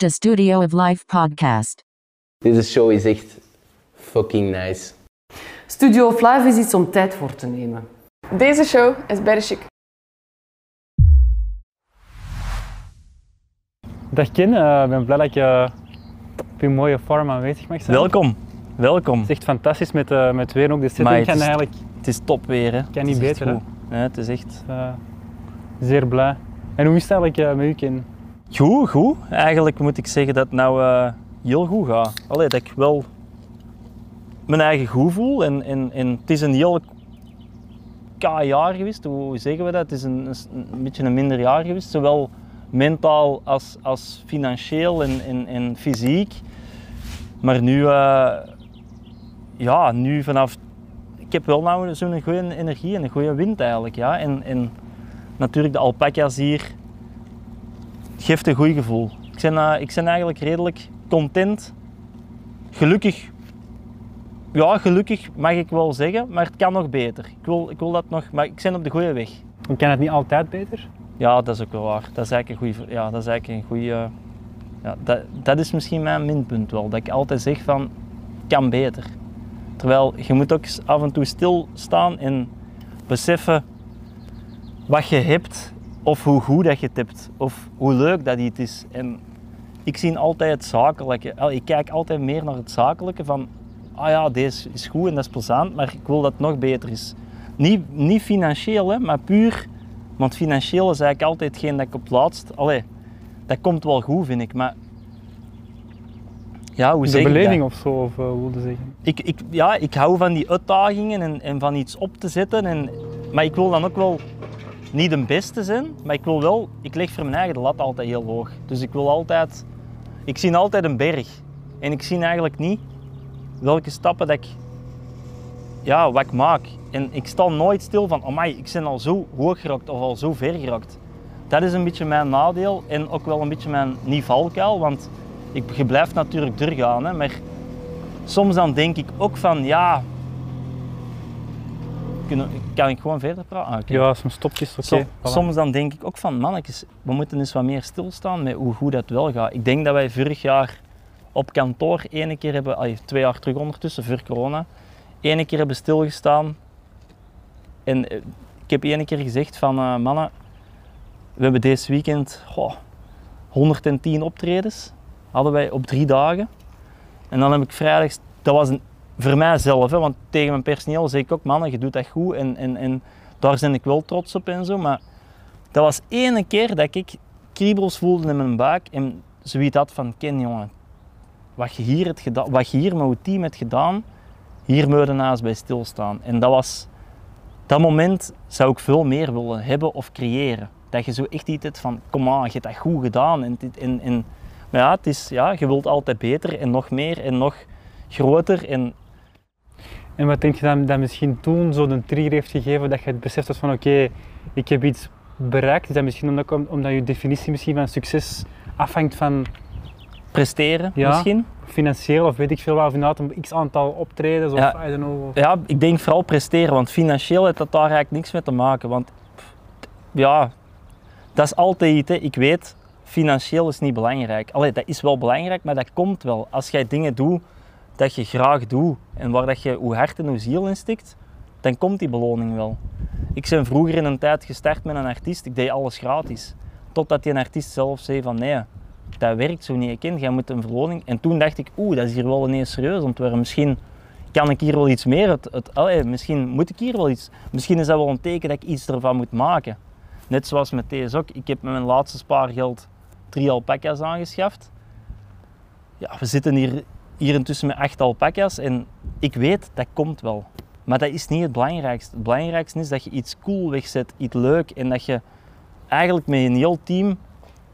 The Studio of Life podcast. Deze show is echt fucking nice. Studio of Live is iets om tijd voor te nemen. Deze show is bij chic. Dag Ken, eh, ik ben blij dat ik eh, op je mooie farm aanwezig mag zijn. Welkom, welkom. Het is echt fantastisch met, eh met weer ook. De setting Maar het kan is- eigenlijk Het is top weer, hè. Kan niet Het is echt beter, hè? Nee, het is echt eh, zeer blij. En hoe is het eigenlijk eh, met u Ken? Goed, goed. Eigenlijk moet ik zeggen dat het nou eh, heel goed gaat. Allee, dat ik wel mijn eigen goed voel. En, en, en het is een heel K-jaar geweest, hoe zeggen we dat? Het is een, een, een beetje een minder jaar geweest, zowel mentaal als, als financieel en, en, en fysiek. Maar nu, eh, ja, nu vanaf... Ik heb wel nou zo'n goede energie en een goede wind eigenlijk, ja. En, en natuurlijk de alpaca's hier geeft een goed gevoel. Ik ben, eh, ik ben eigenlijk redelijk content, gelukkig. Ja, gelukkig mag ik wel zeggen, maar het kan nog beter. Ik wil, ik wil dat nog, maar ik ben op de goede weg. Dan kan het niet altijd beter? Ja, dat is ook wel waar. Dat is eigenlijk een goede, ja, dat is eigenlijk een goede, ja, dat, dat is misschien mijn minpunt wel. Dat ik altijd zeg van, kan beter. Terwijl je moet ook af en toe stilstaan en beseffen wat je hebt of hoe goed dat je hebt of hoe leuk dat iets is. En ik zie altijd het zakelijke. Ik kijk altijd meer naar het zakelijke van, ah ja, deze is goed en dat is plezant, maar ik wil dat het nog beter is. Niet, niet financieel, hè, maar puur, want financieel is eigenlijk altijd hetgeen dat ik op het laatst, allee, dat komt wel goed vind ik, maar ja, hoe De beleving of zo, of uh, wilde zeggen. ik, ik, ja, ik hou van die uitdagingen en, en van iets op te zetten. En, maar ik wil dan ook wel niet de beste zijn, maar ik wil wel, ik leg voor mijn eigen lat altijd heel hoog. Dus ik wil altijd, ik zie altijd een berg. En ik zie eigenlijk niet welke stappen dat ik, ja, wat maak. En ik sta nooit stil van, amai, ik ben al zo hoog geraakt of al zo ver geraakt. Dat is een beetje mijn nadeel en ook wel een beetje mijn niet want ik, je blijft natuurlijk doorgaan, hè, maar soms dan denk ik ook van ja. Kunnen, kan ik gewoon verder praten? Ah. Ja, soms stopjes, oké. Som- voilà. Soms dan denk ik ook van mannetjes, we moeten eens wat meer stilstaan met hoe goed dat wel gaat. Ik denk dat wij vorig jaar op kantoor ene keer hebben, allee, twee jaar terug ondertussen, voor corona, ene keer hebben stilgestaan. En eh, ik heb ene keer gezegd van eh, mannen, we hebben deze weekend goh, 110 optredens, hadden wij op drie dagen. En dan heb ik vrijdag, dat was een, voor mijzelf, hè, want tegen mijn personeel zeg ik ook, mannen, je doet dat goed en, en, en daar ben ik wel trots op en zo. Maar dat was ene keer dat ik kriebels voelde in mijn buik en zoiets had van, Ken jongen, wat je hier, wat je hier met je team hebt gedaan, hier moet je naast bij stilstaan. En dat was, dat moment zou ik veel meer willen hebben of creëren. Dat je zo echt iets hebt van, kom aan, je hebt dat goed gedaan. En, en, en, maar ja, het is, ja, je wilt altijd beter en nog meer en nog groter. En En wat denk je dan dat misschien toen zo de trigger heeft gegeven dat je het beseft had van oké, ik heb iets bereikt? Is dat misschien omdat, omdat je definitie misschien van succes afhangt van presteren Ja. misschien. financieel of weet ik veel wat, of inderdaad een x aantal optredens of Ja. I don't know. of- Ja, ik denk vooral presteren, want financieel heeft dat daar eigenlijk niks mee te maken. Want pff, ja, dat is altijd iets. hè. Ik weet, financieel is niet belangrijk. Allee, dat is wel belangrijk, maar dat komt wel. Als jij dingen doet dat je graag doet en waar dat je hoe hart en hoe ziel in stikt, dan komt die beloning wel. Ik ben vroeger in een tijd gestart met een artiest, ik deed alles gratis. Totdat die een artiest zelf zei van nee, dat werkt zo niet, kind. jij moet een verloning. En toen dacht ik, oeh, dat is hier wel ineens serieus worden. Misschien kan ik hier wel iets meer, het, het, allee, misschien moet ik hier wel iets, misschien is dat wel een teken dat ik iets ervan moet maken. Net zoals met deze ook, ik heb met mijn laatste spaargeld drie alpaca's aangeschaft. Ja, we zitten hier, hier intussen met acht alpaca's en ik weet, dat komt wel. Maar dat is niet het belangrijkste. Het belangrijkste is dat je iets cool wegzet, iets leuk en dat je eigenlijk met een heel team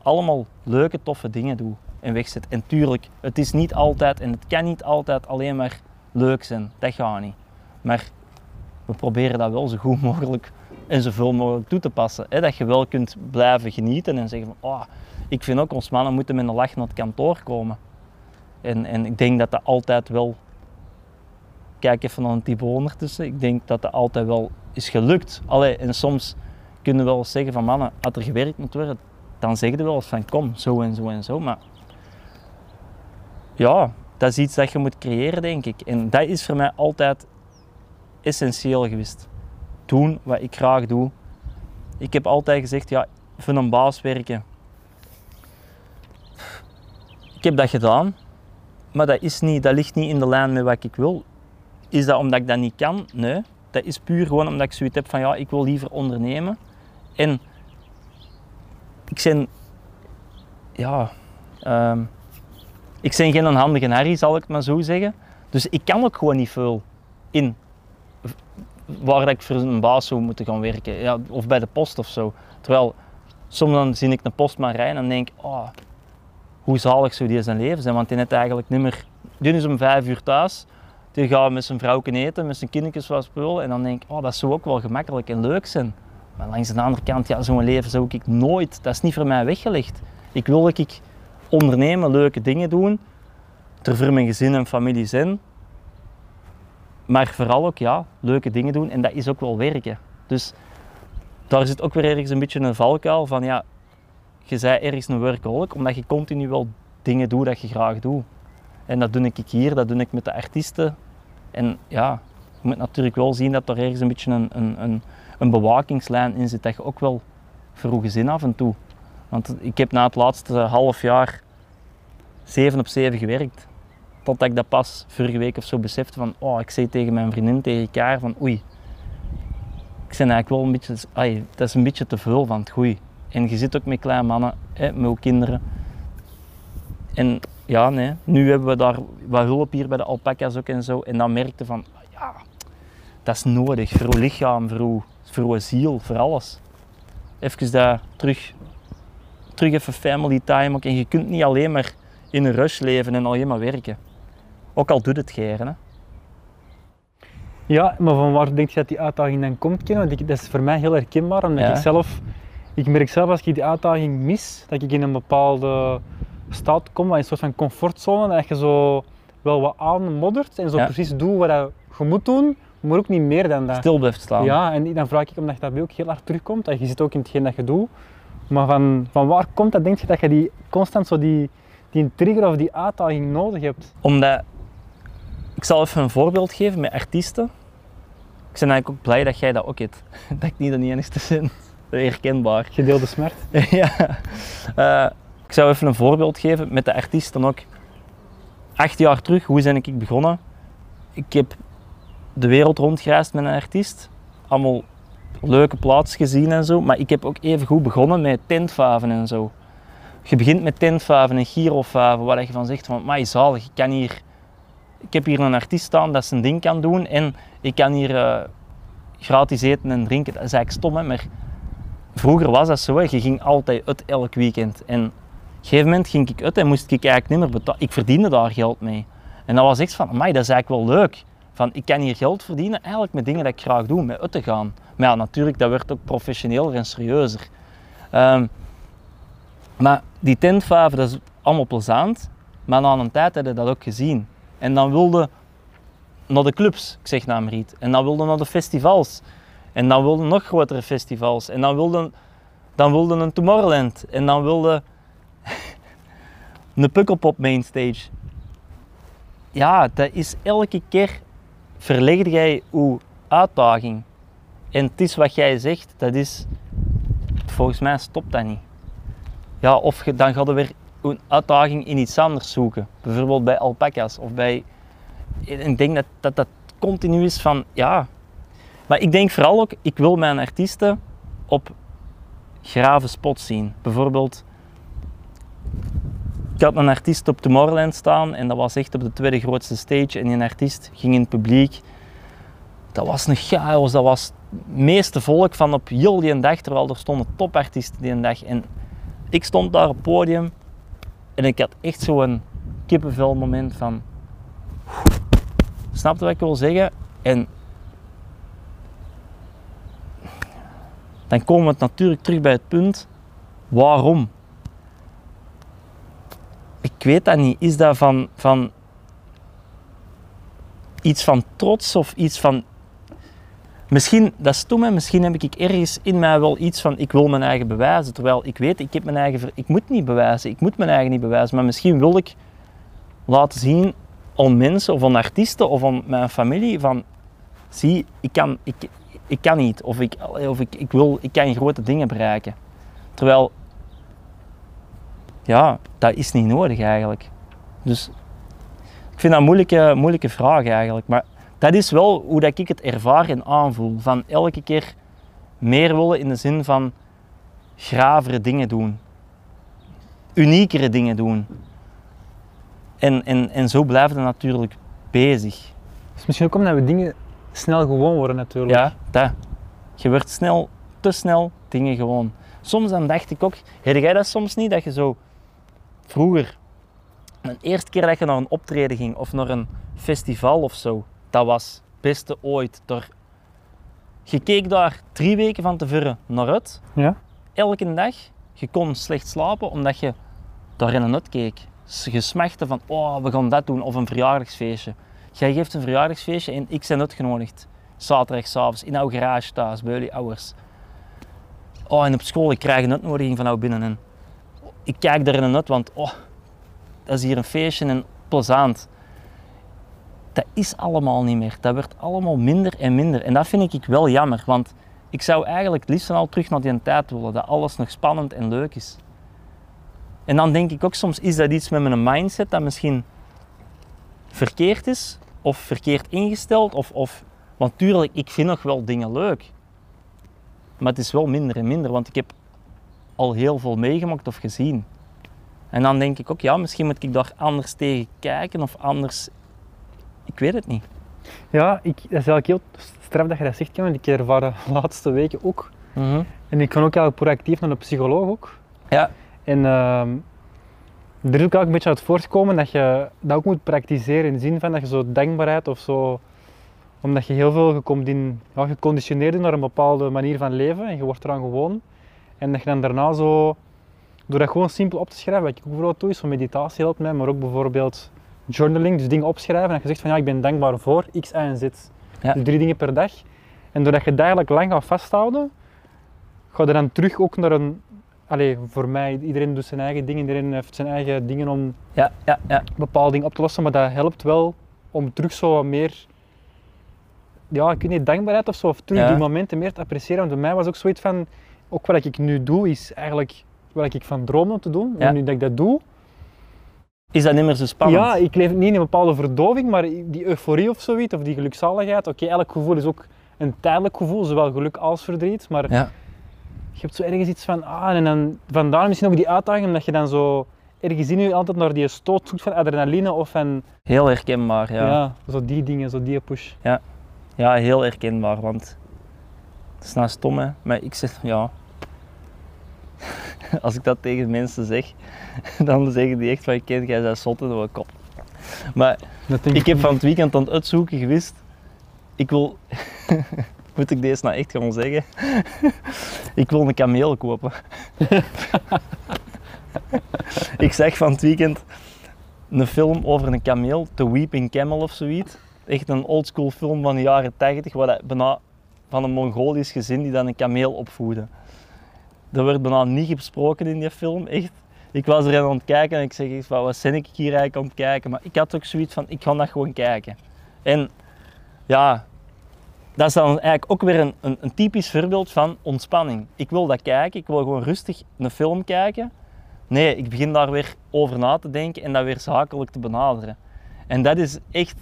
allemaal leuke, toffe dingen doet en wegzet. En tuurlijk, het is niet altijd en het kan niet altijd alleen maar leuk zijn. Dat gaat niet. Maar we proberen dat wel zo goed mogelijk en zoveel mogelijk toe te passen. Hè? Dat je wel kunt blijven genieten en zeggen van, oh, ik vind ook ons mannen moeten met een lach naar het kantoor komen. En, en ik denk dat dat altijd wel, kijk even naar een type ondertussen, ik denk dat dat altijd wel is gelukt. Allee, en soms kunnen we wel zeggen van mannen, als er gewerkt moet worden, dan zeggen we wel eens van kom, zo en zo en zo. Maar ja, dat is iets dat je moet creëren, denk ik. En dat is voor mij altijd essentieel geweest. Doen wat ik graag doe. Ik heb altijd gezegd, ja, voor een baas werken. Ik heb dat gedaan, maar dat, is niet, dat ligt niet in de lijn met wat ik wil. Is dat omdat ik dat niet kan? Nee. Dat is puur gewoon omdat ik zoiets heb van, ja, ik wil liever ondernemen. En ik ben, ja, ehm, ik ben geen handige Harry, zal ik maar zo zeggen. Dus ik kan ook gewoon niet veel in waar ik voor een baas zou moeten gaan werken. Ja, of bij de post of zo. Terwijl soms dan zie ik een postman rijden en denk oh, hoe zalig zou die zijn leven zijn. Want die net eigenlijk niet meer... Is om vijf uur thuis. Die gaat met zijn vrouw eten, met zijn kindertjes wat spullen. En dan denk ik, oh, dat zou ook wel gemakkelijk en leuk zijn. Maar langs de andere kant, ja, zo'n leven zou ik nooit... Dat is niet voor mij weggelegd. Ik wil dat ik ondernemen, leuke dingen doen. Er voor mijn gezin en familie zijn. Maar vooral ook, ja, leuke dingen doen. En dat is ook wel werken. Dus daar zit ook weer ergens een beetje een valkuil van, ja, je bent ergens een workaholic, omdat je continu wel dingen doet dat je graag doet. En dat doe ik hier, dat doe ik met de artiesten. En ja, je moet natuurlijk wel zien dat er ergens een beetje een, een, een, een bewakingslijn in zit, dat je ook wel voor je gezin af en toe. Want ik heb na het laatste half jaar 7 op 7 gewerkt. Totdat ik dat pas vorige week of zo besefte van, oh, ik zei tegen mijn vriendin, tegen elkaar van, oei, ik ben eigenlijk wel een beetje, dat is een beetje te veel van het goeie. En je zit ook met kleine mannen, hè, met kinderen. En ja, nee, nu hebben we daar wat hulp hier bij de alpaca's ook en zo. En dan merkte van, ja, dat is nodig voor uw lichaam, voor uw, voor uw ziel, voor alles. Even daar terug, terug even family time ook. En je kunt niet alleen maar in een rush leven en alleen maar werken. Ook al doet het geren, hè. Ja, maar van waar denk je dat die uitdaging dan komt, Ken? Want ik, dat is voor mij heel herkenbaar, omdat Ja. ik zelf... Ik merk zelf als ik die uitdaging mis, dat ik in een bepaalde staat kom, een soort van comfortzone, dat je zo wel wat aanmoddert en zo Ja. precies doet wat je moet doen, maar ook niet meer dan dat. Stil blijft staan. Ja, en dan vraag ik omdat dat bij ook heel hard terugkomt, en je zit ook in hetgeen dat je doet, maar van, van waar komt dat, denk je, dat je die constant zo die, die trigger of die uitdaging nodig hebt? Omdat, ik zal even een voorbeeld geven met artiesten. Ik ben eigenlijk ook blij dat jij dat ook hebt. Dat ik niet de enigste ben. Herkenbaar. Gedeelde smert. ja. Eh, ik zou even een voorbeeld geven met de artiesten ook. Acht jaar terug, hoe ben ik begonnen? Ik heb de wereld rondgereisd met een artiest. Allemaal leuke plaatsen gezien en zo. Maar ik heb ook even goed begonnen met tentvaven en zo. Je begint met tentvaven en gyrovaven, waar je van zegt van, maar zalig, ik kan hier... Ik heb hier een artiest staan dat zijn ding kan doen en ik kan hier eh, gratis eten en drinken. Dat is eigenlijk stom, hè, maar vroeger was dat zo. Je ging altijd uit elk weekend. En op een gegeven moment ging ik uit en moest ik eigenlijk niet meer betalen. Ik verdiende daar geld mee. En dat was echt van, amai, dat is eigenlijk wel leuk. Van, ik kan hier geld verdienen eigenlijk met dingen dat ik graag doe, met uit te gaan. Maar ja, natuurlijk, dat werd ook professioneler en serieuzer. Ehm, maar die tentvaven, dat is allemaal plezant. Maar na een tijd je dat ook gezien. En dan wilde naar de clubs, ik zeg maar iets. En dan wilde naar de festivals. En dan wilde nog grotere festivals. En dan wilde, dan wilde een Tomorrowland. En dan wilde een Pukkelpop mainstage. Ja, dat is elke keer verlegde jij uw uitdaging. En het is wat jij zegt, dat is... Volgens mij stopt dat niet. Ja, of dan ga je weer een uitdaging in iets anders zoeken. Bijvoorbeeld bij alpaca's of bij... Ik denk dat dat, dat continu is van, ja... Maar ik denk vooral ook, ik wil mijn artiesten op grave spots zien. Bijvoorbeeld, ik had een artiest op Tomorrowland staan en dat was echt op de tweede grootste stage. En die artiest ging in het publiek. Dat was een chaos, dat was het meeste volk van op heel die dag, terwijl er stonden topartiesten die dag. En ik stond daar op het podium en ik had echt zo'n kippenvel moment van... Snap je wat ik wil zeggen? En dan komen we natuurlijk terug bij het punt, waarom? Ik weet dat niet. Is dat van, van iets van trots of iets van... Misschien, dat is stom, misschien heb ik ergens in mij wel iets van ik wil mijn eigen bewijzen. Terwijl ik weet, ik, heb mijn eigen, ik moet niet bewijzen, ik moet mijn eigen niet bewijzen. Maar misschien wil ik laten zien aan mensen of aan artiesten of aan mijn familie van zie, ik kan, ik, ik kan niet of, ik, of ik, ik, wil, ik kan grote dingen bereiken. Terwijl, ja, dat is niet nodig eigenlijk. Dus ik vind dat een moeilijke, moeilijke vraag eigenlijk. Maar dat is wel hoe dat ik het ervaar en aanvoel. Van elke keer meer willen in de zin van gravere dingen doen. Uniekere dingen doen. En, en, en zo blijven we natuurlijk bezig. Misschien ook omdat we dingen snel gewoon worden natuurlijk. Ja, dat. Je wordt snel, te snel dingen gewoon. Soms dan dacht ik ook, heb jij dat soms niet, dat je zo vroeger, de eerste keer dat je naar een optreden ging of naar een festival of zo, dat was het beste ooit. Door, je keek daar drie weken van tevoren naar uit, Ja? elke dag. Je kon slecht slapen omdat je daar in een uit keek. Je smachtte van, oh, we gaan dat doen, of een verjaardagsfeestje. Jij geeft een verjaardagsfeestje en ik ben uitgenodigd. Zaterdagavond in jouw garage thuis, bij jullie ouders. Oh, en op school, ik krijg een uitnodiging van jou binnen. En ik kijk daar in een uit, want oh, dat is hier een feestje en plezant. Dat is allemaal niet meer. Dat wordt allemaal minder en minder. En dat vind ik wel jammer, want ik zou eigenlijk het liefst al terug naar die tijd willen, dat alles nog spannend en leuk is. En dan denk ik ook soms, is dat iets met mijn mindset dat misschien verkeerd is, of verkeerd ingesteld, of, of want tuurlijk, ik vind nog wel dingen leuk. Maar het is wel minder en minder, want ik heb al heel veel meegemaakt of gezien. En dan denk ik ook, ja, misschien moet ik daar anders tegen kijken of anders. Ik weet het niet. Ja, ik, dat is eigenlijk heel straf dat je dat zegt, Jan, want ik ervaar de laatste weken ook. En ik kan ook eigenlijk proactief naar de psycholoog ook. Ja, En ehm, er is ook een beetje uit voortkomen dat je dat ook moet praktiseren in de zin van dat je zo dankbaarheid of zo, omdat je heel veel gecondin- ja, geconditioneerd bent naar een bepaalde manier van leven en je wordt eraan gewoon. En dat je dan daarna zo, door dat gewoon simpel op te schrijven, wat ik ook bijvoorbeeld doe, is zo meditatie helpt mij, maar ook bijvoorbeeld journaling, dus dingen opschrijven en dat je zegt van ja, ik ben dankbaar voor X, Y en Z. Ja. Dus drie dingen per dag. En doordat je eigenlijk lang gaat vasthouden, ga je dan terug ook naar een, allee, voor mij, iedereen doet zijn eigen dingen, iedereen heeft zijn eigen dingen om ja, ja, ja. bepaalde dingen op te lossen, maar dat helpt wel om terug zo wat meer, ja, ik weet niet, dankbaarheid of zo, of terug Ja. die momenten meer te appreciëren. Want bij mij was ook zoiets van, ook wat ik nu doe, is eigenlijk wat ik van droomde om te doen. Ja. En nu dat ik dat doe, Is dat niet meer zo spannend? ja, ik leef niet in een bepaalde verdoving, maar die euforie of zoiets, of die gelukzaligheid, oké, elk gevoel is ook een tijdelijk gevoel, zowel geluk als verdriet, maar Ja. Je hebt zo ergens iets van, ah, en dan vandaar misschien ook die uitdaging, omdat je dan zo ergens in je altijd naar die stoot zoekt van adrenaline of van, Heel herkenbaar, ja. ja. zo die dingen, zo die push. Ja, heel herkenbaar, want het is nou stom hè, maar ik zeg ja. Als ik dat tegen mensen zeg, dan zeggen die echt van, ken jij zijn zot in de kop. Maar ik heb van het weekend aan het uitzoeken geweest, ik wil, moet ik deze nou echt gaan zeggen? ik wil een kameel kopen. ik zeg van het weekend een film over een kameel, The Weeping Camel of zoiets. Echt een oldschool film van de jaren 80, waar dat bijna van een Mongolisch gezin die dan een kameel opvoeden. Er werd bijna niet gesproken in die film, echt. Ik was er aan het kijken en ik zeg van, wat ben ik hier eigenlijk aan het kijken? Maar ik had ook zoiets van, ik ga dat gewoon kijken. En ja, dat is dan eigenlijk ook weer een, een, een typisch voorbeeld van ontspanning. Ik wil dat kijken, ik wil gewoon rustig een film kijken. Nee, ik begin daar weer over na te denken en dat weer zakelijk te benaderen. En dat is echt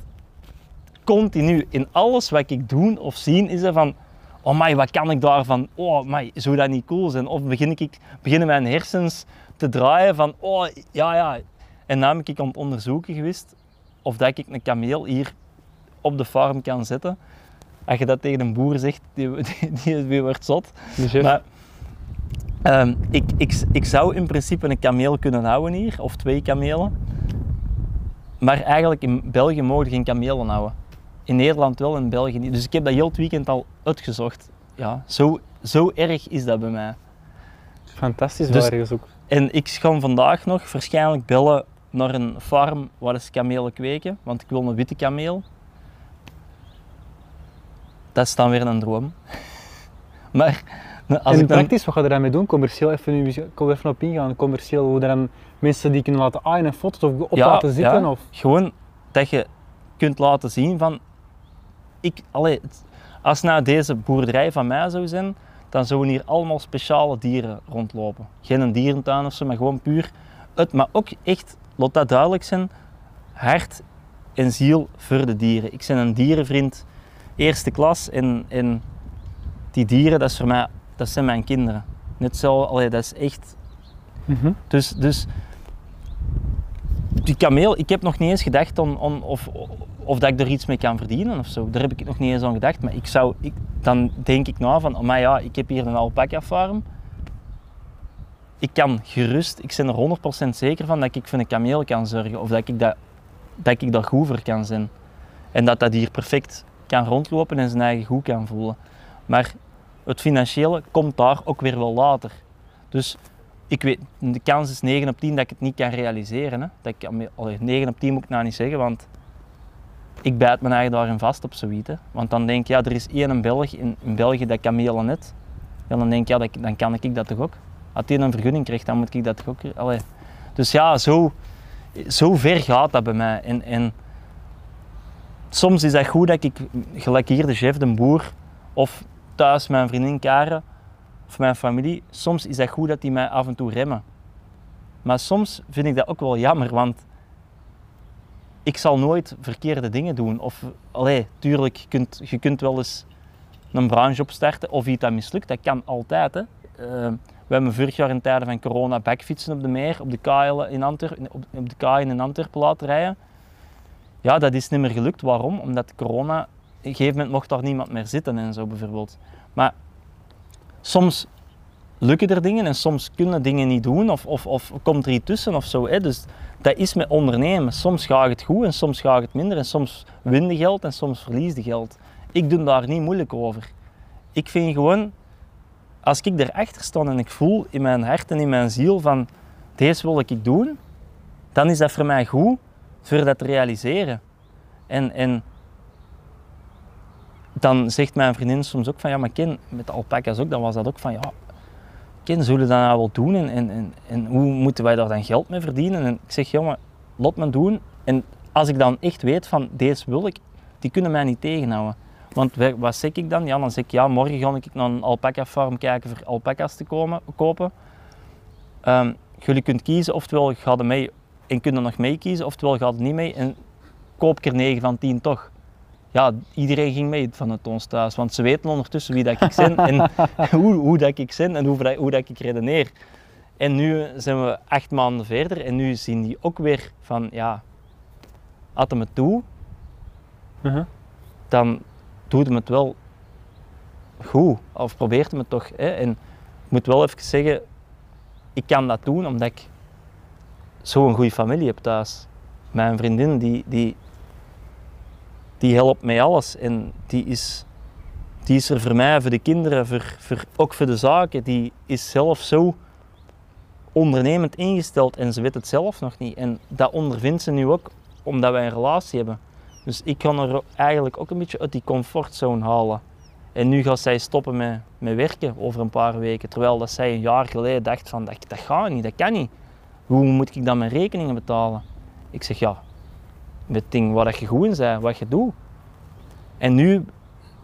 continu. In alles wat ik doe of zie, is er van... Oh my, wat kan ik daarvan? Oh my, zou dat niet cool zijn? Of begin ik, beginnen mijn hersens te draaien van... Oh, ja, ja. En ben ik aan het onderzoeken geweest of dat ik een kameel hier op de farm kan zetten. Als je dat tegen een boer zegt, die, die, die, wordt zot. Maar ehm, ik, ik, ik zou in principe een kameel kunnen houden hier, of twee kamelen. Maar eigenlijk in België mogen geen kamelen houden. In Nederland wel, in België niet. Dus ik heb dat heel het weekend al uitgezocht. Ja, zo, zo erg is dat bij mij. Fantastisch Dus- wel ergens ook. En ik ga vandaag nog waarschijnlijk bellen naar een farm waar ze kamelen kweken, want ik wil een witte kameel. Dat is dan weer een droom. Maar Als en ik dan- praktisch, wat ga je daarmee doen? Commercieel, even, er even op ingaan. Commercieel, hoe dan mensen die kunnen laten aaien en foto's of op Ja, laten zitten? ja. Of... Gewoon dat je kunt laten zien van, ik, allee, als nou deze boerderij van mij zou zijn, dan zouden hier allemaal speciale dieren rondlopen. Geen een dierentuin of zo, maar gewoon puur het, maar ook echt, laat dat duidelijk zijn, hart en ziel voor de dieren. Ik ben een dierenvriend eerste klas en, en die dieren, dat, is voor mij, dat zijn mijn kinderen. Net zo, allee, dat is echt Mhm. dus, dus die kameel, ik heb nog niet eens gedacht om, om, of, of dat ik er iets mee kan verdienen of zo. Daar heb ik nog niet eens aan gedacht. Maar ik zou, ik, dan denk ik na van, maar ja, ik heb hier een alpaca farm. Ik kan gerust, ik ben er 100% zeker van dat ik voor een kameel kan zorgen. Of dat ik, dat, dat ik daar goed voor kan zijn. En dat dat hier perfect kan rondlopen en zijn eigen goed kan voelen. Maar het financiële komt daar ook weer wel later. Dus ik weet, de kans is 9 op 10 dat ik het niet kan realiseren. Hè. Dat ik, allee, 9 op 10 moet ik nou niet zeggen, want ik bijt mijn eigen daarin vast op zoiets. Want dan denk ik, ja, er is één in België, in, België dat kamelen net. Ja, dan denk ik, ja, dan kan ik dat toch ook. Als die een vergunning krijgt, dan moet ik dat toch ook. Allee. Dus ja, zo, zo ver gaat dat bij mij. En, en soms is dat goed dat ik, gelijk hier de chef, de boer, of thuis mijn vriendin Karen, of mijn familie, soms is dat goed dat die mij af en toe remmen. Maar soms vind ik dat ook wel jammer, want ik zal nooit verkeerde dingen doen. Of, allee, tuurlijk, je kunt, je kunt wel eens een branche opstarten of iets dat mislukt, dat kan altijd. Hè. Eh, we hebben vorig jaar in tijden van corona backfietsen op de meer, op de kaaien in, Antwer op, op de kaaien in Antwerpen laten rijden. Ja, dat is niet meer gelukt. Waarom? Omdat corona, op een gegeven moment mocht daar niemand meer zitten en zo bijvoorbeeld. Maar soms lukken er dingen en soms kunnen dingen niet doen of, of, of komt er iets tussen of zo. Hè. Dus dat is met ondernemen. Soms gaat het goed en soms gaat het minder en soms win je geld en soms verlies je geld. Ik doe daar niet moeilijk over. Ik vind gewoon, als ik erachter sta en ik voel in mijn hart en in mijn ziel van deze wil ik doen, dan is dat voor mij goed voor dat te realiseren. En, en dan zegt mijn vriendin soms ook van ja, maar Ken, met de alpaca's ook, dan was dat ook van ja, Ken, zullen we dat nou wel doen en, en, en, hoe moeten wij daar dan geld mee verdienen? En ik zeg, jongen, laat me doen. En als ik dan echt weet van deze wil ik, die kunnen mij niet tegenhouden. Want wa- wat zeg ik dan? Ja, dan zeg ik ja, morgen ga ik naar een alpaca farm kijken voor alpaca's te komen, kopen. Ehm, jullie kunt kiezen, oftewel ga er mee en kunnen nog mee kiezen, oftewel ga er niet mee en koop ik er 9 van 10 toch. Ja, iedereen ging mee van het ons thuis, want ze weten ondertussen wie dat ik ben en hoe, hoe dat ik ben en hoe, dat- hoe dat ik redeneer. En nu zijn we acht maanden verder en nu zien die ook weer van, ja, had hem het toe, Mhm. dan doet hem het wel goed. Of probeert hem het toch. Hè? En ik moet wel even zeggen, ik kan dat doen omdat ik zo'n goede familie heb thuis. Mijn vriendin, die, die, die helpt mij alles. En die is, die is er voor mij, voor de kinderen, voor, voor, ook voor de zaken. Die is zelf zo ondernemend ingesteld en ze weet het zelf nog niet. En dat ondervindt ze nu ook omdat wij een relatie hebben. Dus ik kan er eigenlijk ook een beetje uit die comfortzone halen. En nu gaat zij stoppen met, met werken over een paar weken. Terwijl dat zij een jaar geleden dacht van dat, dat gaat niet, dat kan niet. Hoe moet ik dan mijn rekeningen betalen? Ik zeg ja, met ding waar je in bent, wat je doet. En nu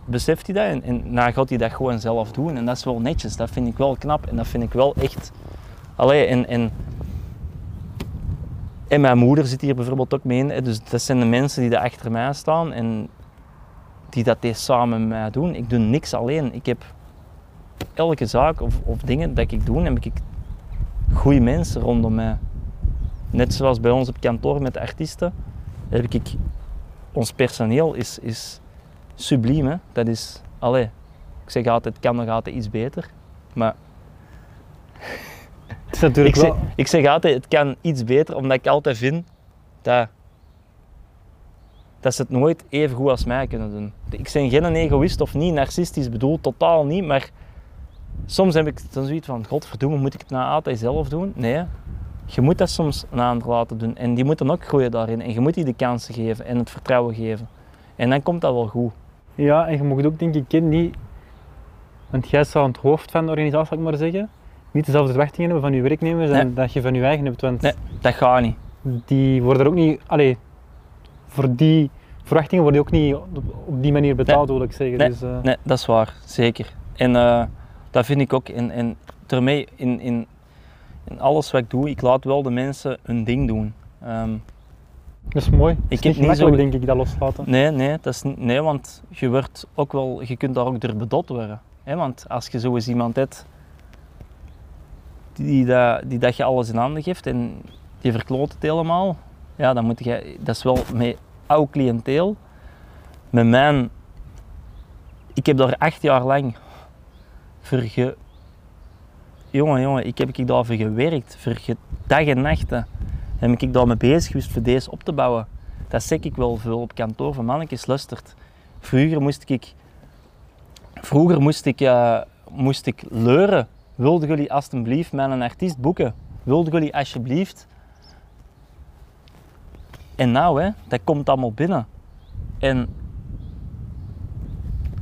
beseft hij dat en, en gaat hij dat gewoon zelf doen. En dat is wel netjes, dat vind ik wel knap en dat vind ik wel echt... Allee, en, en en mijn moeder zit hier bijvoorbeeld ook mee. Dus dat zijn de mensen die daar achter mij staan en die dat samen met mij doen. Ik doe niks alleen. Ik heb elke zaak of, of dingen dat ik doe, heb ik goede mensen rondom mij. Net zoals bij ons op kantoor met de artiesten, heb ik, ons personeel is, is subliem. Hè? Dat is, allee, ik zeg altijd, het kan nog altijd iets beter. Maar Het is natuurlijk ik zeg, ik zeg altijd, het kan iets beter, omdat ik altijd vind dat, dat ze het nooit even goed als mij kunnen doen. Ik ben geen egoïst of niet narcistisch bedoeld, totaal niet, maar soms heb ik dan zoiets van, godverdomme, moet ik het nou altijd zelf doen? Nee, je moet dat soms een ander laten doen en die moeten ook groeien daarin en je moet die de kansen geven en het vertrouwen geven. En dan komt dat wel goed. Ja, en je mag ook denk ik Ken, niet Want jij staat aan het hoofd van de organisatie, zal ik maar zeggen. Niet dezelfde verwachtingen hebben van je werknemers en dat je van je eigen hebt. Want Nee, dat gaat niet. die worden er ook niet, allee, voor die verwachtingen worden die ook niet op, op die manier betaald, wil ik zeggen. Nee. Dus, eh, Nee, dat is waar, zeker. En eh, dat vind ik ook. En, en daarmee, in, in, in alles wat ik doe, ik laat wel de mensen hun ding doen. Ehm, Dat is mooi. Ik heb niet zo- denk ik, dat loslaten. nee, nee, dat is, nee, want je, wordt ook wel, je kunt daar ook door bedot worden. Hè? Want als je zo eens iemand hebt die, dat, die dat je alles in handen geeft en die verkloot het helemaal, ja, dan moet je, dat is wel met oud cliënteel. Met mijn, ik heb daar acht jaar lang voor ge, jongen, jongen, ik heb ik daarvoor gewerkt, voor ge, dag en nachten. heb ik daar mee bezig geweest voor deze op te bouwen. Dat zeg ik wel veel op kantoor van mannetjes, luistert. Vroeger moest ik, vroeger moest ik, eh, moest ik leuren. Wilden jullie alstublieft met een artiest boeken? Wilden jullie alsjeblieft? En nou, hè, dat komt allemaal binnen. En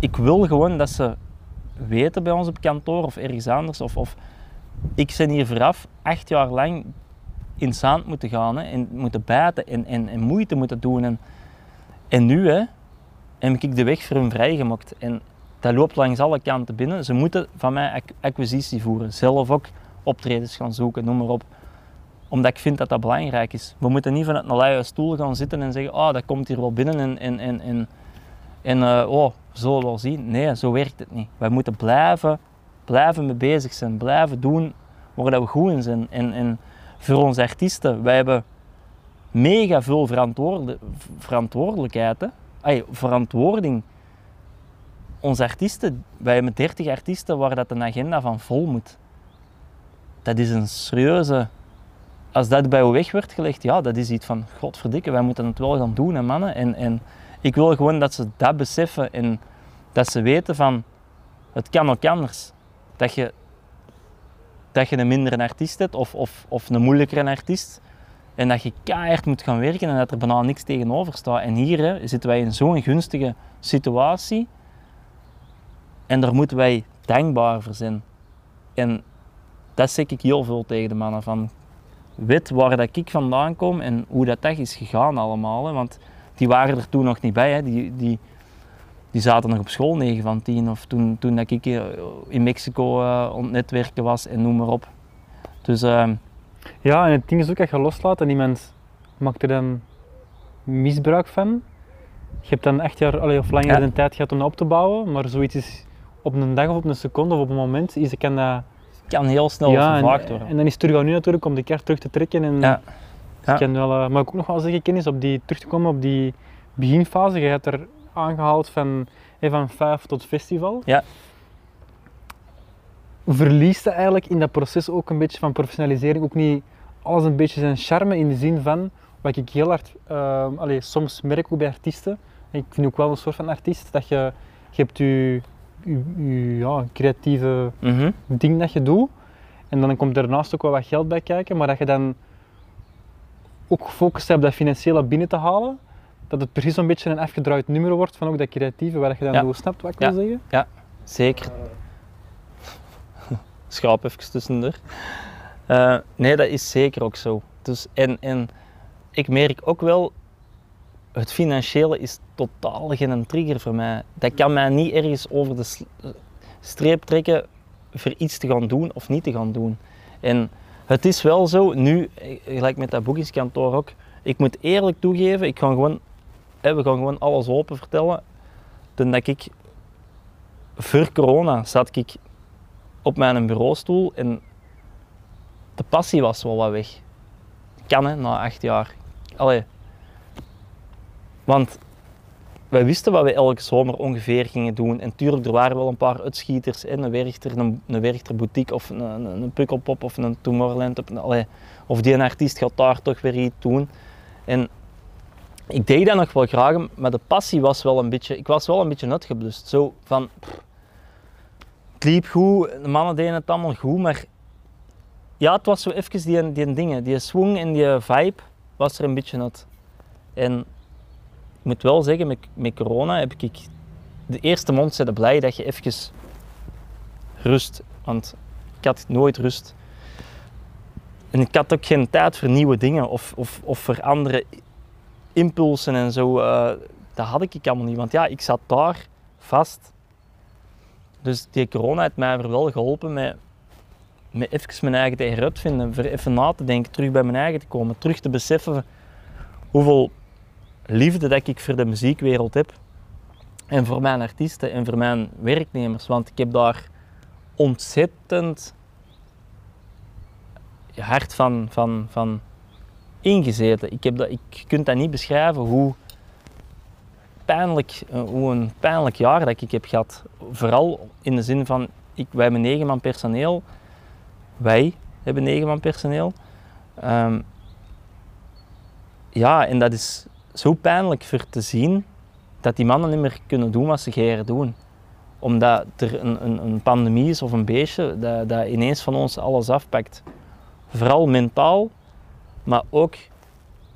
ik wil gewoon dat ze weten bij ons op kantoor of ergens anders. Of, of ik ben hier vooraf acht jaar lang in zand moeten gaan hè, en moeten bijten en, en, en moeite moeten doen. En, en nu hè, heb ik de weg voor hun vrijgemaakt. En dat loopt langs alle kanten binnen. Ze moeten van mij ac- acquisitie voeren. Zelf ook optredens gaan zoeken, noem maar op. Omdat ik vind dat dat belangrijk is. We moeten niet vanuit een luie stoel gaan zitten en zeggen, oh, dat komt hier wel binnen en, en, en, en, en eh, oh, we zullen wel zien. Nee, zo werkt het niet. Wij moeten blijven, blijven mee bezig zijn, blijven doen waar dat we goed in zijn. En, en voor onze artiesten, wij hebben mega veel verantwoorde, verantwoordelijkheid. Ay, verantwoording. Onze artiesten, wij hebben 30 artiesten waar dat een agenda van vol moet. Dat is een serieuze. Als dat bij jou weg wordt gelegd, ja, dat is iets van godverdikke, wij moeten het wel gaan doen, hè, mannen. En, en ik wil gewoon dat ze dat beseffen en dat ze weten van het kan ook anders. Dat je, dat je een mindere artiest hebt of, of, of een moeilijkere artiest. En dat je keihard moet gaan werken en dat er bijna niks tegenover staat. En hier hè, zitten wij in zo'n gunstige situatie. En daar moeten wij dankbaar voor zijn. En dat zeg ik heel veel tegen de mannen. Van, weet waar dat ik vandaan kom en hoe dat, dat is gegaan allemaal. Hè. Want die waren er toen nog niet bij. Hè. Die, die, die zaten nog op school 9 van 10. Of toen, toen dat ik eh, in Mexico eh, aan het netwerken was en noem maar op. Dus ehm, Ja, en het ding is ook dat je loslaat en iemand maakt er dan misbruik van. Je hebt dan echt jaar allee, of langer Ja. de tijd gehad om dat op te bouwen, maar zoiets is op een dag of op een seconde of op een moment, is, kan dat... kan heel snel ja, vervaagd worden. en dan is het terug aan nu natuurlijk om de kaart terug te trekken. En Ja. Dus ik kan wel, eh, maar ik ook nog wel zeggen, kennis op die, terug te komen op die beginfase. Je hebt er aangehaald van, eh, van vijf tot festival. Ja. Verliest je eigenlijk in dat proces ook een beetje van professionalisering ook niet alles een beetje zijn charme in de zin van, wat ik heel hard, eh, allee, soms merk ook bij artiesten, en ik vind ook wel een soort van artiest, dat je, je hebt je, je, je, ja, creatieve Mhm. ding dat je doet. En dan komt er daarnaast ook wel wat geld bij kijken, maar dat je dan ook gefocust bent op dat financiële binnen te halen. Dat het precies zo'n beetje een afgedraaid nummer wordt van ook dat creatieve, waar je dan Ja. doet. Snapt wat ik Ja. wil zeggen? Zeker. Schaap even tussendoor. Eh, nee, dat is zeker ook zo. Dus, en, en ik merk ook wel, het financiële is totaal geen trigger voor mij. Dat kan mij niet ergens over de streep trekken voor iets te gaan doen of niet te gaan doen. En het is wel zo, nu, eh, gelijk met dat boekingskantoor ook, ik moet eerlijk toegeven, ik ga gewoon, hè, we gaan gewoon alles open vertellen. Toen dat ik voor corona zat ik op mijn bureaustoel en de passie was wel wat weg. Kan hè, na acht jaar. Allee. Want wij wisten wat we elke zomer ongeveer gingen doen. En tuurlijk, er waren wel een paar uitschieters. Hè, een Werchter, een, een boutique of een, een, een Pukkelpop of een Tomorrowland. Of, of die een artiest gaat daar toch weer iets doen. En ik deed dat nog wel graag, maar de passie was wel een beetje, ik was wel een beetje uitgeblust. Zo van, het liep goed, de mannen deden het allemaal goed, maar ja, het was zo even die, die dingen, die swing en die vibe was er een beetje uit. En ik moet wel zeggen, met, met corona heb ik de eerste maand zijn blij dat je even rust. Want ik had nooit rust. En ik had ook geen tijd voor nieuwe dingen of, of, of voor andere impulsen en zo. eh, dat had ik allemaal niet. Want ja, ik zat daar vast. Dus die corona heeft mij wel geholpen met, met even mijn eigen tegen vinden. Voor even na te denken, terug bij mijn eigen te komen. Terug te beseffen hoeveel liefde dat ik voor de muziekwereld heb. En voor mijn artiesten en voor mijn werknemers. Want ik heb daar ontzettend hard van, van, van ingezeten. Ik heb dat, ik, kunt dat niet beschrijven hoe pijnlijk, eh, hoe een pijnlijk jaar dat ik heb gehad. Vooral in de zin van, ik, wij hebben negen man personeel. Wij hebben negen man personeel. Ehm, ja, en dat is zo pijnlijk voor te zien dat die mannen niet meer kunnen doen wat ze geren doen. Omdat er een, een, een pandemie is of een beestje dat, dat ineens van ons alles afpakt. Vooral mentaal, maar ook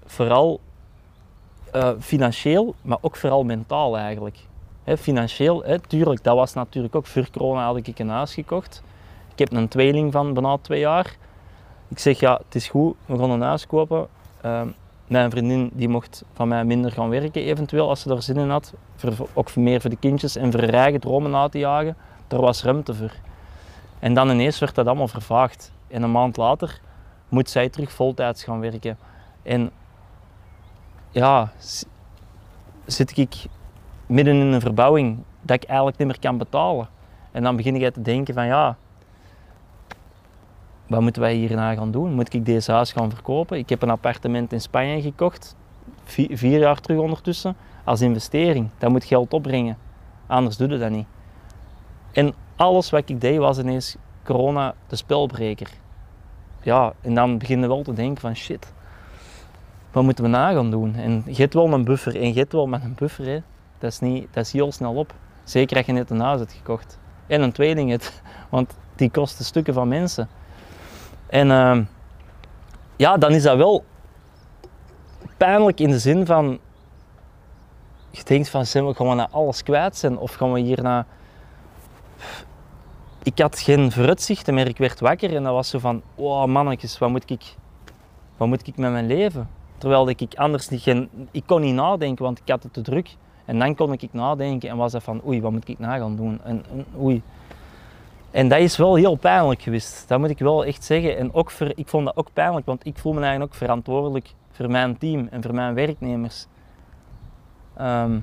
vooral eh, financieel, maar ook vooral mentaal eigenlijk. Financieel, hè, tuurlijk, dat was natuurlijk ook voor corona had ik een huis gekocht. Ik heb een tweeling van bijna twee jaar. Ik zeg ja, het is goed, we gaan een huis kopen. Ehm, mijn vriendin die mocht van mij minder gaan werken eventueel als ze er zin in had. Ook meer voor de kindjes en voor haar eigen dromen na te jagen. Daar was ruimte voor. En dan ineens werd dat allemaal vervaagd. En een maand later moet zij terug voltijds gaan werken. En ja, zit ik midden in een verbouwing dat ik eigenlijk niet meer kan betalen. En dan begin ik te denken van ja, wat moeten wij hierna gaan doen? Moet ik deze huis gaan verkopen? Ik heb een appartement in Spanje gekocht, vier, jaar terug ondertussen, als investering. Dat moet geld opbrengen, anders doe je dat niet. En alles wat ik deed was ineens corona de spelbreker. Ja, en dan beginnen we wel te denken van shit, wat moeten we na gaan doen? En je hebt wel een buffer en je wel met een buffer, hè. Dat, is niet, dat is heel snel op. Zeker als je net een huis hebt gekocht. En een tweeling hebt, want die kosten stukken van mensen. En ehm, ja, dan is dat wel pijnlijk in de zin van, je denkt van, zijn we, we nou alles kwijt zijn of gaan we hier naar... Ik had geen vooruitzichten meer, ik werd wakker en dat was zo van, oh mannetjes, wat moet ik, wat moet ik met mijn leven? Terwijl ik anders niet, geen, ik kon niet nadenken, want ik had het te druk. En dan kon ik nadenken en was dat van, oei, wat moet ik na gaan doen? En, en oei. En dat is wel heel pijnlijk geweest, dat moet ik wel echt zeggen. En ook voor, ik vond dat ook pijnlijk, want ik voel me eigenlijk ook verantwoordelijk voor mijn team en voor mijn werknemers. Ehm,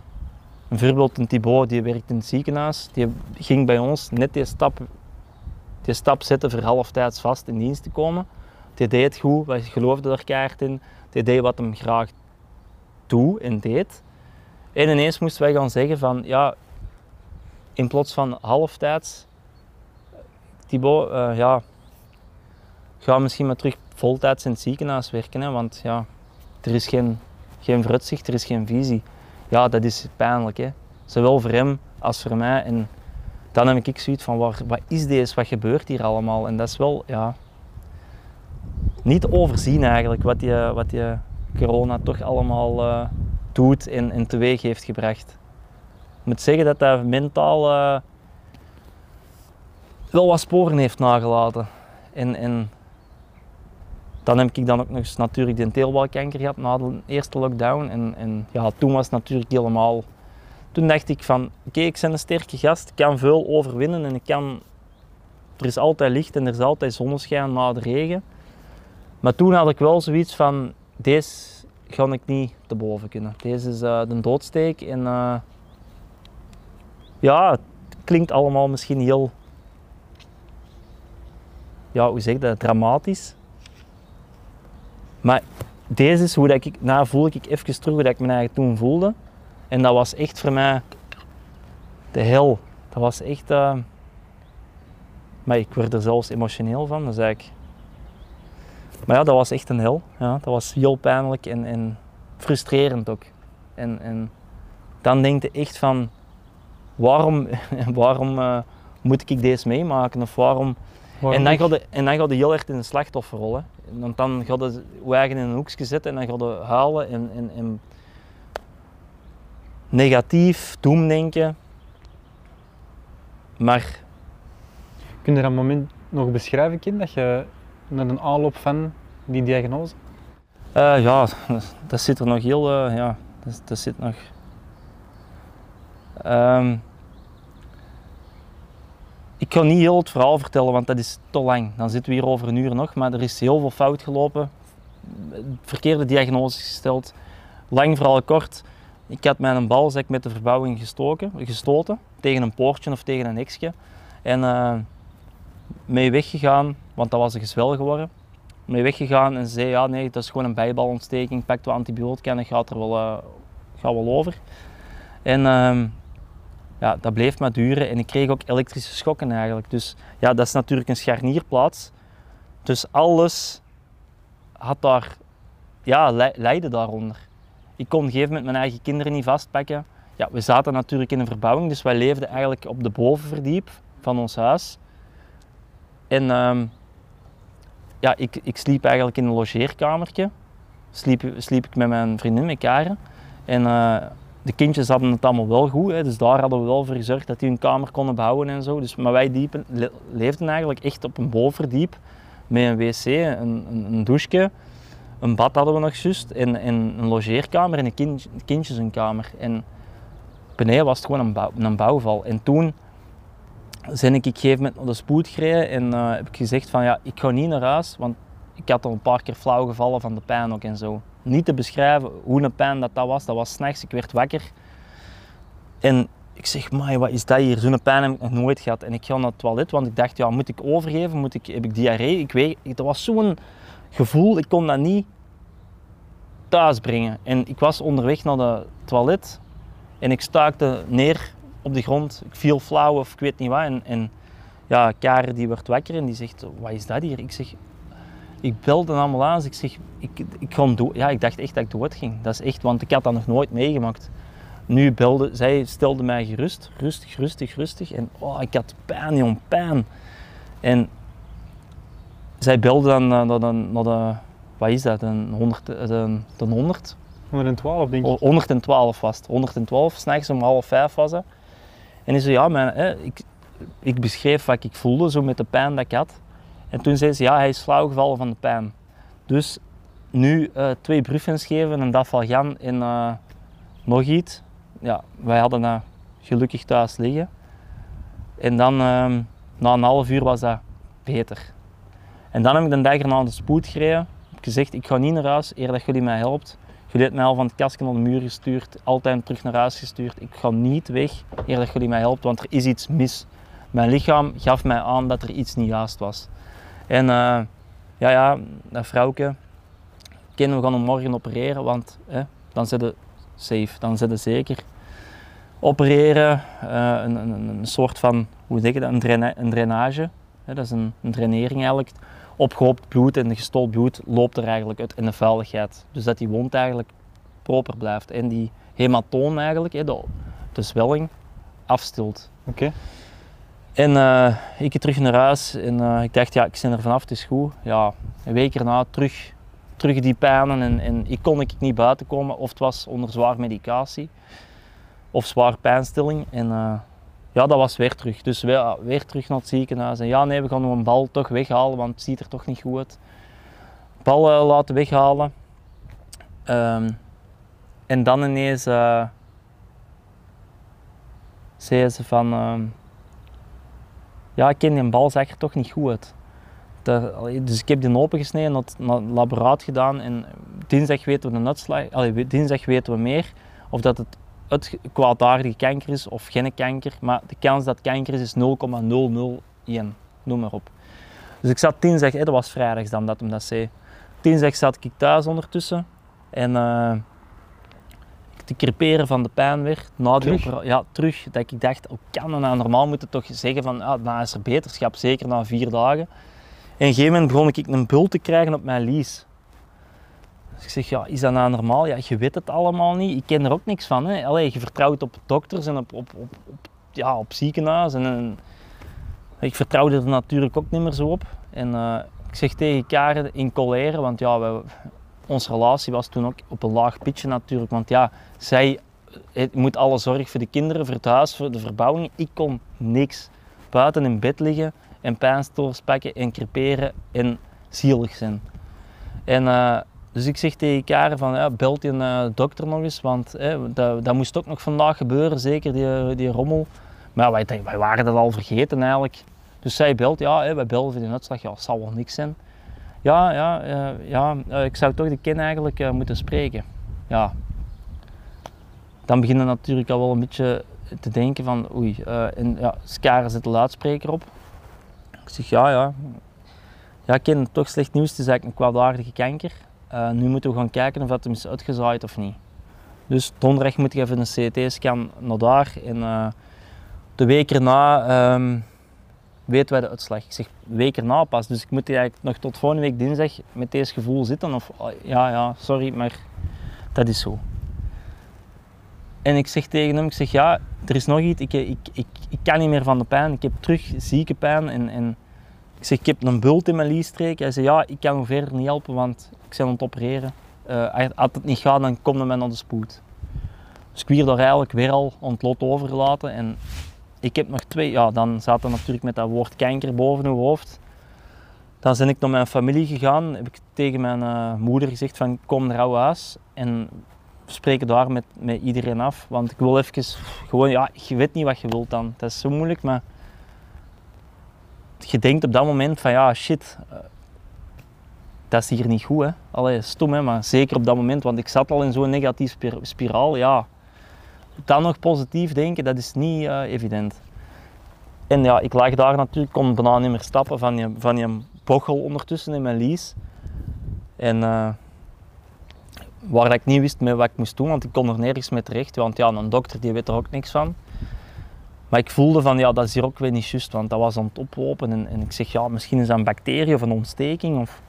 bijvoorbeeld een Thibaut, die werkt in het ziekenhuis, die ging bij ons net die stap, die stap zetten voor halftijds vast in dienst te komen. Die deed het goed, wij geloofden er keihard in. Die deed wat hem graag doet en deed. En ineens moesten wij gaan zeggen van, ja, in plaats van halftijds, Thibaut, eh, ja, ga misschien maar terug voltijds in het ziekenhuis werken, hè, want ja, er is geen, geen vooruitzicht, er is geen visie. Ja, dat is pijnlijk, hè. zowel voor hem als voor mij. En dan heb ik zoiets van, waar, wat is deze, wat gebeurt hier allemaal? En dat is wel, ja, niet overzien eigenlijk, wat die, wat die corona toch allemaal eh, doet en, en teweeg heeft gebracht. Ik moet zeggen dat dat mentaal eh, wel wat sporen heeft nagelaten. En, dan heb ik dan ook nog eens natuurlijk de teelbalkanker gehad na de eerste lockdown. En, en ja, toen was het natuurlijk helemaal... Toen dacht ik van, oké, ik ben een sterke gast, ik kan veel overwinnen en ik kan... Er is altijd licht en er is altijd zonneschijn na de regen. Maar toen had ik wel zoiets van, deze ga ik niet te boven kunnen. Deze is eh, de doodsteek en eh, ja, het klinkt allemaal misschien heel, ja, hoe zeg je dat, dramatisch. Maar deze is hoe dat ik, nou voel ik even terug hoe dat ik me eigenlijk toen voelde. En dat was echt voor mij de hel. Dat was echt, eh, maar ik word er zelfs emotioneel van, dat is eigenlijk maar ja, dat was echt een hel. Ja, dat was heel pijnlijk en, en frustrerend ook. En, en dan denk je echt van, waarom, waarom eh, moet ik deze meemaken? Of waarom... Waarom En dan, gaat je, en dan gaat heel erg in een slachtofferrol. Hè. Want dan gaat je je eigen in een hoekje zetten en dan gaat je huilen en, en, en negatief, doemdenken. Maar Kun je dat moment nog beschrijven, kind, dat je naar een aanloop van die diagnose? Eh, ja, dat, dat zit er nog heel, eh, ja, dat, dat zit nog. Ehm, ik ga niet heel het verhaal vertellen, want dat is te lang. Dan zitten we hier over een uur nog, maar er is heel veel fout gelopen. Verkeerde diagnoses gesteld. Lang verhaal kort. Ik had mijn balzak met de verbouwing gestoken, gestoten tegen een poortje of tegen een hekje. En eh, mee weggegaan, want dat was een gezwel geworden. Mee weggegaan en zei: Ja, nee, dat is gewoon een bijbalontsteking. Pak wat antibiotica en dat gaat er wel, eh, gaat wel over. En ehm, ja, dat bleef maar duren en ik kreeg ook elektrische schokken eigenlijk. Dus ja, dat is natuurlijk een scharnierplaats. Dus alles had daar, ja, le- leidde daaronder. Ik kon op een gegeven moment mijn eigen kinderen niet vastpakken. Ja, we zaten natuurlijk in een verbouwing, dus wij leefden eigenlijk op de bovenverdiep van ons huis. En ehm, ja, ik, ik sliep eigenlijk in een logeerkamertje. Sliep, sliep ik met mijn vriendin, met. En eh, de kindjes hadden het allemaal wel goed, hè, dus daar hadden we wel voor gezorgd dat die hun kamer konden behouden en zo. Dus, maar wij diepen, le- leefden eigenlijk echt op een bovenverdiep met een wc, een, een, een een bad hadden we nog juist en, en een logeerkamer en een kind, kindjes een kamer. En beneden was het gewoon een, een bouwval. En toen ben ik op een gegeven moment naar de spoed gereden en eh, heb ik gezegd van ja, ik ga niet naar huis, want ik had al een paar keer flauw gevallen van de pijn ook en zo. Niet te beschrijven hoe een pijn dat, dat was, dat was s'nachts, ik werd wakker. En ik zeg, maar wat is dat hier? Zo'n pijn heb ik nog nooit gehad. En ik ga naar het toilet, want ik dacht, ja, moet ik overgeven? Moet ik, heb ik diarree? Ik weet, dat was zo'n gevoel, ik kon dat niet thuis brengen. En ik was onderweg naar het toilet en ik staakte neer op de grond. Ik viel flauw of ik weet niet wat. En, en ja, Karen die werd wakker en die zegt, wat is dat hier? Ik zeg, ik belde een ambulance. Ik zeg, ik, ik ga dood. Ja, ik dacht echt dat ik dood ging. Dat is echt, want ik had dat nog nooit meegemaakt. Nu belde, zij stelde mij gerust, rustig, rustig, rustig. En oh, ik had pijn, jong, pijn. En zij belde dan naar de, naar de wat is dat, een 100, de, de 100? 112 denk ik. 112 was het. 112, s'nachts om half vijf was dat. En hij zei, ja, mijn, hè, ik, ik beschreef wat ik voelde, zo met de pijn dat ik had. En toen zei ze, ja, hij is flauw gevallen van de pijn. Dus nu eh, twee bruffens geven, een dafalgan en eh, nog iets. Ja, wij hadden dat gelukkig thuis liggen. En dan, ehm, na een half uur was dat beter. En dan heb ik de dag erna de spoed gereden. Heb gezegd, ik ga niet naar huis, eer dat jullie mij helpt. Jullie hebben mij al van het kastje naar de muur gestuurd, altijd terug naar huis gestuurd. Ik ga niet weg, eer dat jullie mij helpt, want er is iets mis. Mijn lichaam gaf mij aan dat er iets niet juist was. En eh, ja, ja, dat vrouwke, Ken, we gaan hem morgen opereren, want dan zit je safe, dan zit je zeker. Opereren, eh, een, een, een soort van, hoe zeg je dat, een, draina- een drainage. Dat is een, een drainering eigenlijk. Opgehoopt bloed en gestold bloed loopt er eigenlijk uit in de vuiligheid. Dus dat die wond eigenlijk proper blijft. En die hematoom eigenlijk, hè, de, de zwelling, afstilt. Oké. En eh, ik ging terug naar huis en eh, ik dacht, ja, ik ben er vanaf, het is goed. Ja, een week erna terug, terug die pijnen en, en ik kon ik niet buiten komen. Of het was onder zwaar medicatie of zwaar pijnstilling. En eh, ja, dat was weer terug. Dus weer, weer terug naar het ziekenhuis. En ja, nee, we gaan een bal toch weghalen, want het ziet er toch niet goed uit. Bal eh, laten weghalen. Ehm, en dan ineens eh zei ze van... ja, ik ken die bal zag er toch niet goed uit. Dus ik heb die opengesneden, naar het, laboraat gedaan en dinsdag weten we de uitslag, allee, dinsdag weten we meer of dat het het kwaadaardige kanker is of geen kanker, maar de kans dat kanker is is 0,001, noem maar op. Dus ik zat dinsdag, hè, dat was vrijdags dan dat hem dat zei. Dinsdag zat ik thuis ondertussen en eh, te creperen van de pijn weer. Na Terug? ja, terug. Dat ik dacht, hoe kan dat nou? Normaal moet het toch zeggen van, ja, nou is er beterschap, zeker na vier dagen. En op een gegeven moment begon ik een bult te krijgen op mijn lies. Dus ik zeg, ja, is dat nou normaal? Ja, je weet het allemaal niet. Ik ken er ook niks van. Hè. Allee, je vertrouwt op dokters en op, op, op, op, ja, op ziekenhuizen. En, ik vertrouwde er natuurlijk ook niet meer zo op. En eh, ik zeg tegen Karen in coleren, want ja, we, onze relatie was toen ook op een laag pitje natuurlijk. Want ja, zij eh, moet alle zorg voor de kinderen, voor het huis, voor de verbouwing. Ik kon niks. Buiten in bed liggen en pijnstillers pakken en creperen en zielig zijn. En eh, dus ik zeg tegen Karen van, ja, belt die uh, dokter nog eens, want dat, dat moest ook nog vandaag gebeuren, zeker die, die rommel. Maar wij, wij waren dat al vergeten eigenlijk. Dus zij belt, ja, hè, wij belden voor die uitslag, ja, zal wel niks zijn. Ja, ja, uh, ja ik zou toch de kin eigenlijk moeten spreken. Ja. Dan beginnen natuurlijk al wel een beetje te denken van, oei, en ja, Karen zet de luidspreker op. Ik zeg, ja, ja. Ja, ken toch slecht nieuws, het is eigenlijk een kwaadaardige kanker. Nu moeten we gaan kijken of dat hem is uitgezaaid of niet. Dus donderdag moet ik even een CT-scan naar daar. En de week erna um, weten wij de uitslag. Ik zeg week erna pas, dus ik moet eigenlijk nog tot volgende week dinsdag met deze gevoel zitten. Of oh, ja, ja, sorry, maar dat is zo. En ik zeg tegen hem, ik zeg ja, er is nog iets, ik, ik, ik, ik kan niet meer van de pijn. Ik heb terug zieke pijn en, en ik zeg, ik heb een bult in mijn liestreek. Hij zei, ja, ik kan hem verder niet helpen, want ik ben aan het opereren. Uh, als het niet gaat, dan komt mij naar de spoed. Dus ik werd daar eigenlijk weer al aan het lot overgelaten. En ik heb nog twee, ja, dan zat er natuurlijk met dat woord kanker boven uw hoofd. Dan ben ik naar mijn familie gegaan, heb ik tegen mijn uh, moeder gezegd van kom naar huis en spreken daar met, met iedereen af. Want ik wil even gewoon, ja, je weet niet wat je wilt dan. Dat is zo moeilijk, maar je denkt op dat moment van ja, shit, uh, dat is hier niet goed. Hè. Allee, stom hè, maar zeker op dat moment, want ik zat al in zo'n negatief spiraal. Ja, dan nog positief denken, dat is niet uh, evident. En ja, ik lag daar natuurlijk, kon bijna niet meer stappen van je, van je bochel ondertussen in mijn lies. En uh, waar ik niet wist met wat ik moest doen, want ik kon er nergens mee terecht. Want ja, een dokter die weet er ook niks van. Maar ik voelde van, ja, dat is hier ook weer niet juist, want dat was aan het oplopen. En, en ik zeg, ja, misschien is dat een bacterie of een ontsteking. Of...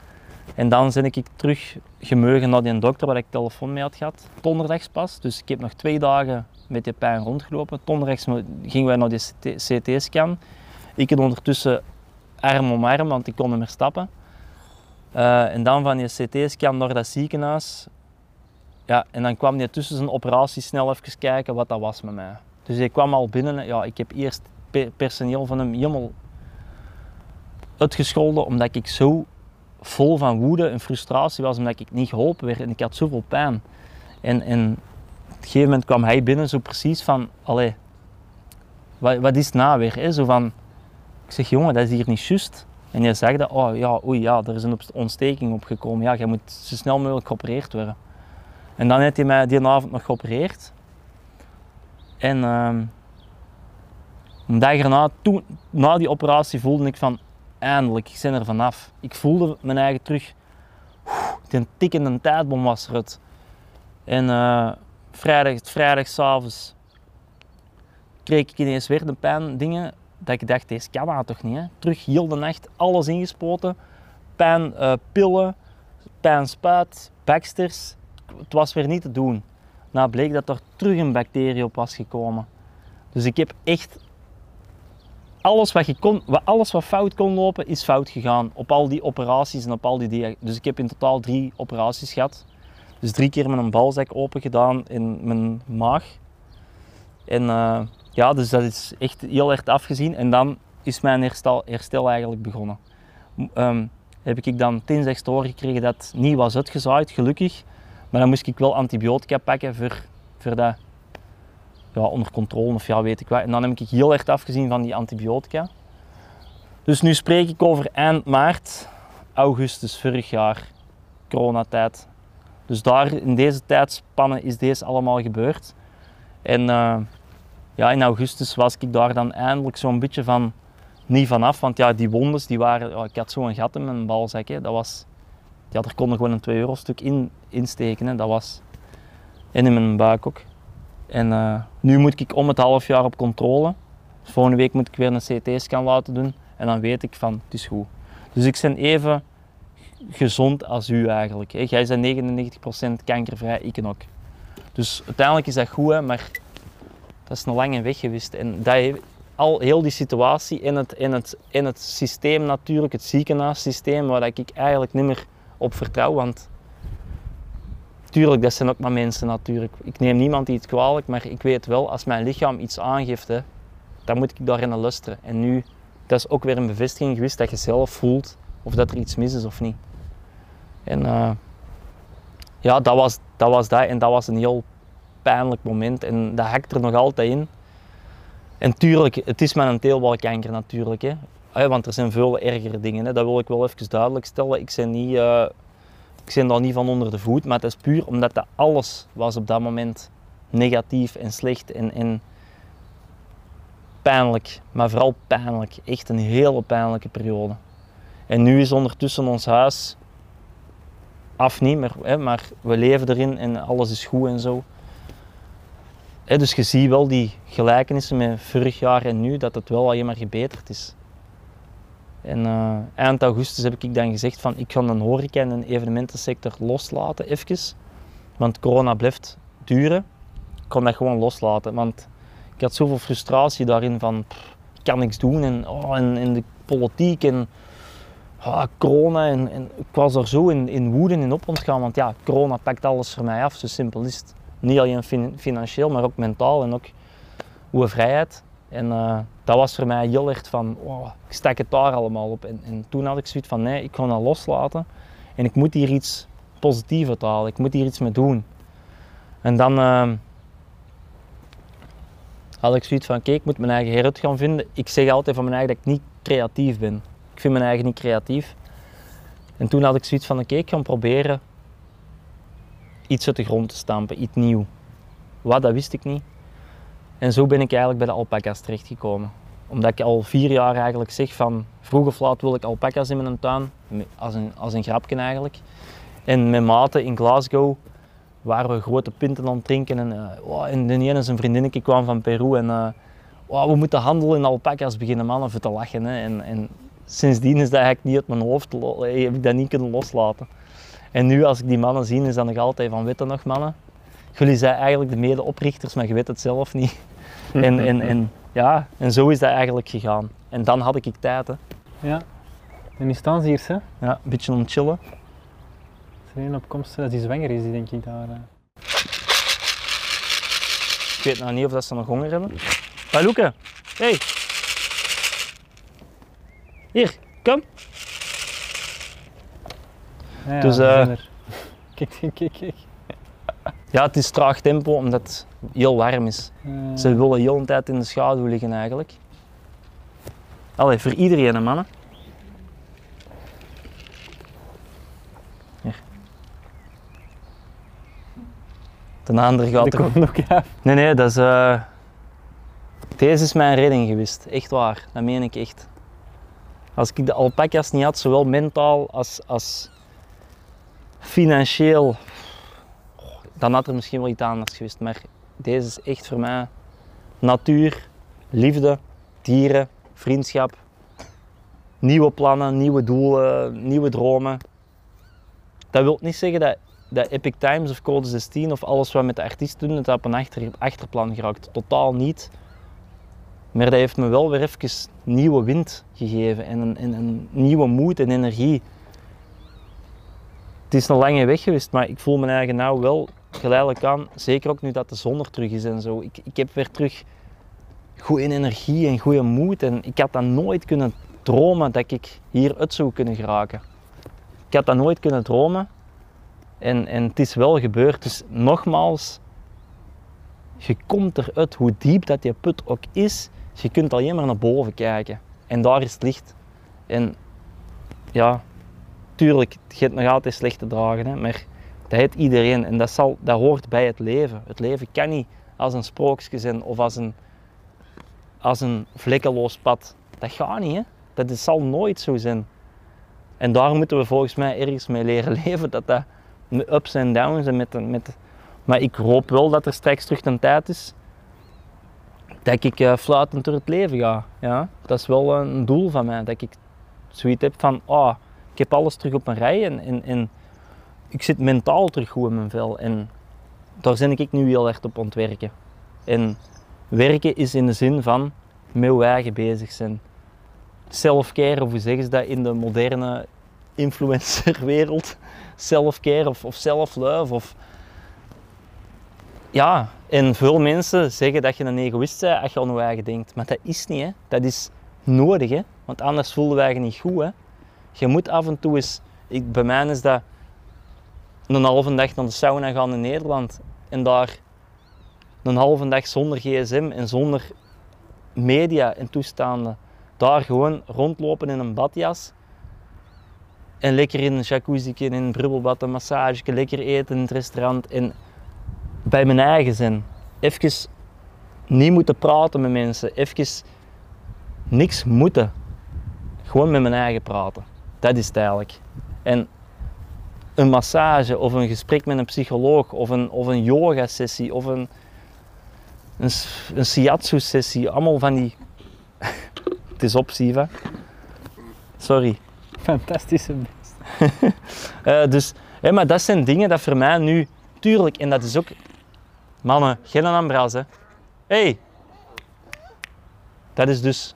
En dan ben ik terug gemeugen naar die dokter waar ik telefoon mee had gehad. Donderdags pas, dus ik heb nog twee dagen met die pijn rondgelopen. Donderdags gingen wij naar die CT-scan. Ik had ondertussen arm om arm, want ik kon niet meer stappen. Uh, en dan van die CT-scan naar dat ziekenhuis. Ja, en dan kwam hij tussen zijn operatie snel even kijken wat dat was met mij. Dus ik kwam al binnen. Ja, ik heb eerst personeel van hem helemaal uitgescholden omdat ik zo vol van woede en frustratie was omdat ik niet geholpen werd en ik had zoveel pijn. En, en een gegeven moment kwam hij binnen zo precies van, allee, wat, wat is het nou weer? Zo van, ik zeg, jongen, dat is hier niet juist. En hij zegt dat, oh ja, oei, ja, er is een ontsteking opgekomen. Ja, jij moet zo snel mogelijk geopereerd worden. En dan heeft hij mij die avond nog geopereerd. En um, een dag erna, toen, na die operatie, voelde ik van eindelijk, ik ben er vanaf. Ik voelde mijn eigen terug. De tikkende tijdbom was eruit. En uh, vrijdag, vrijdag s'avonds kreeg ik ineens weer de pijn dingen dat ik dacht, deze kan dat toch niet. Hè? Terug heel de nacht, alles ingespoten. Pijn, uh, pillen, pijnspuit, Baxters. Het was weer niet te doen. Nou bleek dat er terug een bacterie op was gekomen. Dus ik heb echt alles wat, je kon, alles wat fout kon lopen, is fout gegaan. Op al die operaties en op al die Dus ik heb in totaal drie operaties gehad. Dus drie keer met een balzak open gedaan in mijn maag. En uh, ja, dus dat is echt heel erg afgezien. En dan is mijn herstel, herstel eigenlijk begonnen. Um, heb ik dan dinsdag te horen gekregen dat het niet was uitgezaaid, gelukkig. Maar dan moest ik wel antibiotica pakken voor, voor dat ja, onder controle of ja, weet ik wat. En dan heb ik heel erg afgezien van die antibiotica. Dus nu spreek ik over eind maart, augustus vorig jaar, coronatijd. Dus daar in deze tijdspanne is deze allemaal gebeurd. En uh, ja, in augustus was ik daar dan eindelijk zo'n beetje van niet vanaf. Want ja, die wondes, die waren, ik had zo'n gat in mijn balzak. Hè. Dat was, ja, er kon er gewoon een 2 euro stuk in, insteken. Dat was, en in mijn buik ook. En uh, nu moet ik om het half jaar op controle. Volgende week moet ik weer een CT-scan laten doen. En dan weet ik van, het is goed. Dus ik ben even gezond als u eigenlijk. Hè. Jij bent 99% kankervrij, ik ook. Dus uiteindelijk is dat goed, hè, maar dat is een lange weg geweest. En dat al heel die situatie in het, in, het, in het systeem natuurlijk, het ziekenhuissysteem, waar ik eigenlijk niet meer op vertrouw. Want tuurlijk, dat zijn ook maar mensen natuurlijk. Ik neem niemand iets kwalijk, maar ik weet wel, als mijn lichaam iets aangeeft, hè, dan moet ik daarin luisteren. En nu dat is ook weer een bevestiging geweest dat je zelf voelt of dat er iets mis is of niet. En eh, ja, dat was, dat was dat. En dat was een heel pijnlijk moment. En dat hakt er nog altijd in. En tuurlijk, het is maar een teelbalkanker natuurlijk. Hè. Eh, Want er zijn veel ergere dingen. Hè. Dat wil ik wel even duidelijk stellen. Ik ben, niet, eh, ik daar niet van onder de voet. Maar het is puur omdat dat alles was op dat moment negatief en slecht. En, en pijnlijk. Maar vooral pijnlijk. Echt een hele pijnlijke periode. En nu is ondertussen ons huis af niet, maar, hè, maar we leven erin en alles is goed en zo. Hè, dus je ziet wel die gelijkenissen met vorig jaar en nu, dat het wel alleen maar gebeterd is. En eh, eind augustus heb ik dan gezegd van ik ga een horeca en een evenementensector loslaten even. Want corona blijft duren. Ik kon dat gewoon loslaten. Want ik had zoveel frustratie daarin van ik kan niks doen en, oh, de politiek en ah, corona. En, ik was er zo in, in woede en op ontgaan. Want ja, corona pakt alles voor mij af. Zo simpel is het. Niet alleen fin- financieel, maar ook mentaal en ook hoe vrijheid. En eh, dat was voor mij heel erg van, wow, ik stak het daar allemaal op. En, en toen had ik zoiets van, nee, ik ga dat loslaten. En ik moet hier iets positiefs uit halen. Ik moet hier iets mee doen. En dan eh, had ik zoiets van, oké, ik moet mijn eigen herinnering gaan vinden. Ik zeg altijd van mijn eigen dat ik niet creatief ben. Vind mijn eigen niet creatief. En toen had ik zoiets van, oké, ik ga proberen iets uit de grond te stampen, iets nieuw. Wat, dat wist ik niet. En zo ben ik eigenlijk bij de alpaca's terechtgekomen. Omdat ik al vier jaar eigenlijk zeg van vroeg of laat wil ik alpaca's in mijn tuin. Als een, als een grapje eigenlijk. En met maten in Glasgow waren we grote pinten aan het drinken. En, eh, wow, en de ene zijn vriendinnetje kwam van Peru. En eh, wow, we moeten handelen in alpaca's beginnen mannen voor te lachen. Hè. En, en sindsdien is dat eigenlijk niet uit mijn hoofd, eh, heb ik dat niet kunnen loslaten. En nu als ik die mannen zie, is dat nog altijd van, weet je nog mannen? Jullie zijn eigenlijk de medeoprichters, maar je weet het zelf niet. En, en, en, ja, en zo is dat eigenlijk gegaan. En dan had ik tijd, hè. Ja. En nu staan ze hier, hè? Ja, een beetje om te chillen. Is er een op komst dat die zwanger is, die denk ik daar. eh. Ik weet nou niet of dat ze nog honger hebben. Hé, Loeke. Hey. Hier, kom. Ja, ja, Dus, er. Kijk, kijk, kijk. Ja, het is traag tempo omdat het heel warm is. Eh, Ze willen heel de tijd in de schaduw liggen eigenlijk. Allee, voor iedereen, hè, mannen. Hier. De andere gaat er ook af. Nee, nee, dat is. eh, Deze is mijn redding geweest. Echt waar, dat meen ik echt. Als ik de alpaca's niet had, zowel mentaal als, als financieel, dan had er misschien wel iets anders geweest. Maar deze is echt voor mij natuur, liefde, dieren, vriendschap, nieuwe plannen, nieuwe doelen, nieuwe dromen. Dat wil niet zeggen dat, dat Epic Times of Code 16 of alles wat met de artiest doen, dat op een achter, achterplan geraakt. Totaal niet. Maar dat heeft me wel weer even nieuwe wind gegeven en een, en een nieuwe moed en energie. Het is een lange weg geweest, maar ik voel me eigen nou wel geleidelijk aan, zeker ook nu dat de zon er terug is en zo. Ik, ik heb weer terug goede energie en goede moed en ik had dat nooit kunnen dromen dat ik hier uit zou kunnen geraken. Ik had dat nooit kunnen dromen en, en het is wel gebeurd. Dus nogmaals, je komt eruit, hoe diep dat je put ook is, je kunt alleen maar naar boven kijken. En daar is het licht. En ja, tuurlijk, je hebt nog altijd slechte dagen, hè, maar dat heeft iedereen en dat, zal, dat hoort bij het leven. Het leven kan niet als een sprookje zijn of als een, als een vlekkeloos pad. Dat gaat niet, hè. Dat is- zal nooit zo zijn. En daar moeten we volgens mij ergens mee leren leven, dat dat ups en downs en met, met... Maar ik hoop wel dat er straks terug een tijd is dat ik eh, fluitend door het leven ga. Ja? Dat is wel een doel van mij, dat ik zoiets heb van, ah, ik heb alles terug op een rij en, ik zit mentaal terug in mijn vel. En daar ben ik nu heel erg op aan het werken. En werken is in de zin van met je eigen bezig zijn. Self-care, of hoe zeggen ze dat in de moderne influencerwereld? Self-care of, of. Of... Ja, en veel mensen zeggen dat je een egoïst bent als je aan je eigen denkt. Maar dat is niet, hè. Dat is nodig, hè. Want anders voelden wij je niet goed. Hè. Je moet af en toe eens... Ik, bij mij is dat een halve dag naar de sauna gaan in Nederland. En daar een halve dag zonder gsm en zonder media en toestanden. Daar gewoon rondlopen in een badjas. En lekker in een jacuzzi, in een brubbelbad, een massage, lekker eten in het restaurant. En bij mijn eigen zijn. Even niet moeten praten met mensen. Even niks moeten. Gewoon met mijn eigen praten. Dat is het eigenlijk. En een massage of een gesprek met een psycholoog of een, of een yoga sessie of een, een, een shiatsu sessie. Allemaal van die... het is op, Siva. Sorry. Fantastische beest. Eh, dus, maar dat zijn dingen dat voor mij nu, tuurlijk, en dat is ook, mannen, geen ambras, hey. dat is dus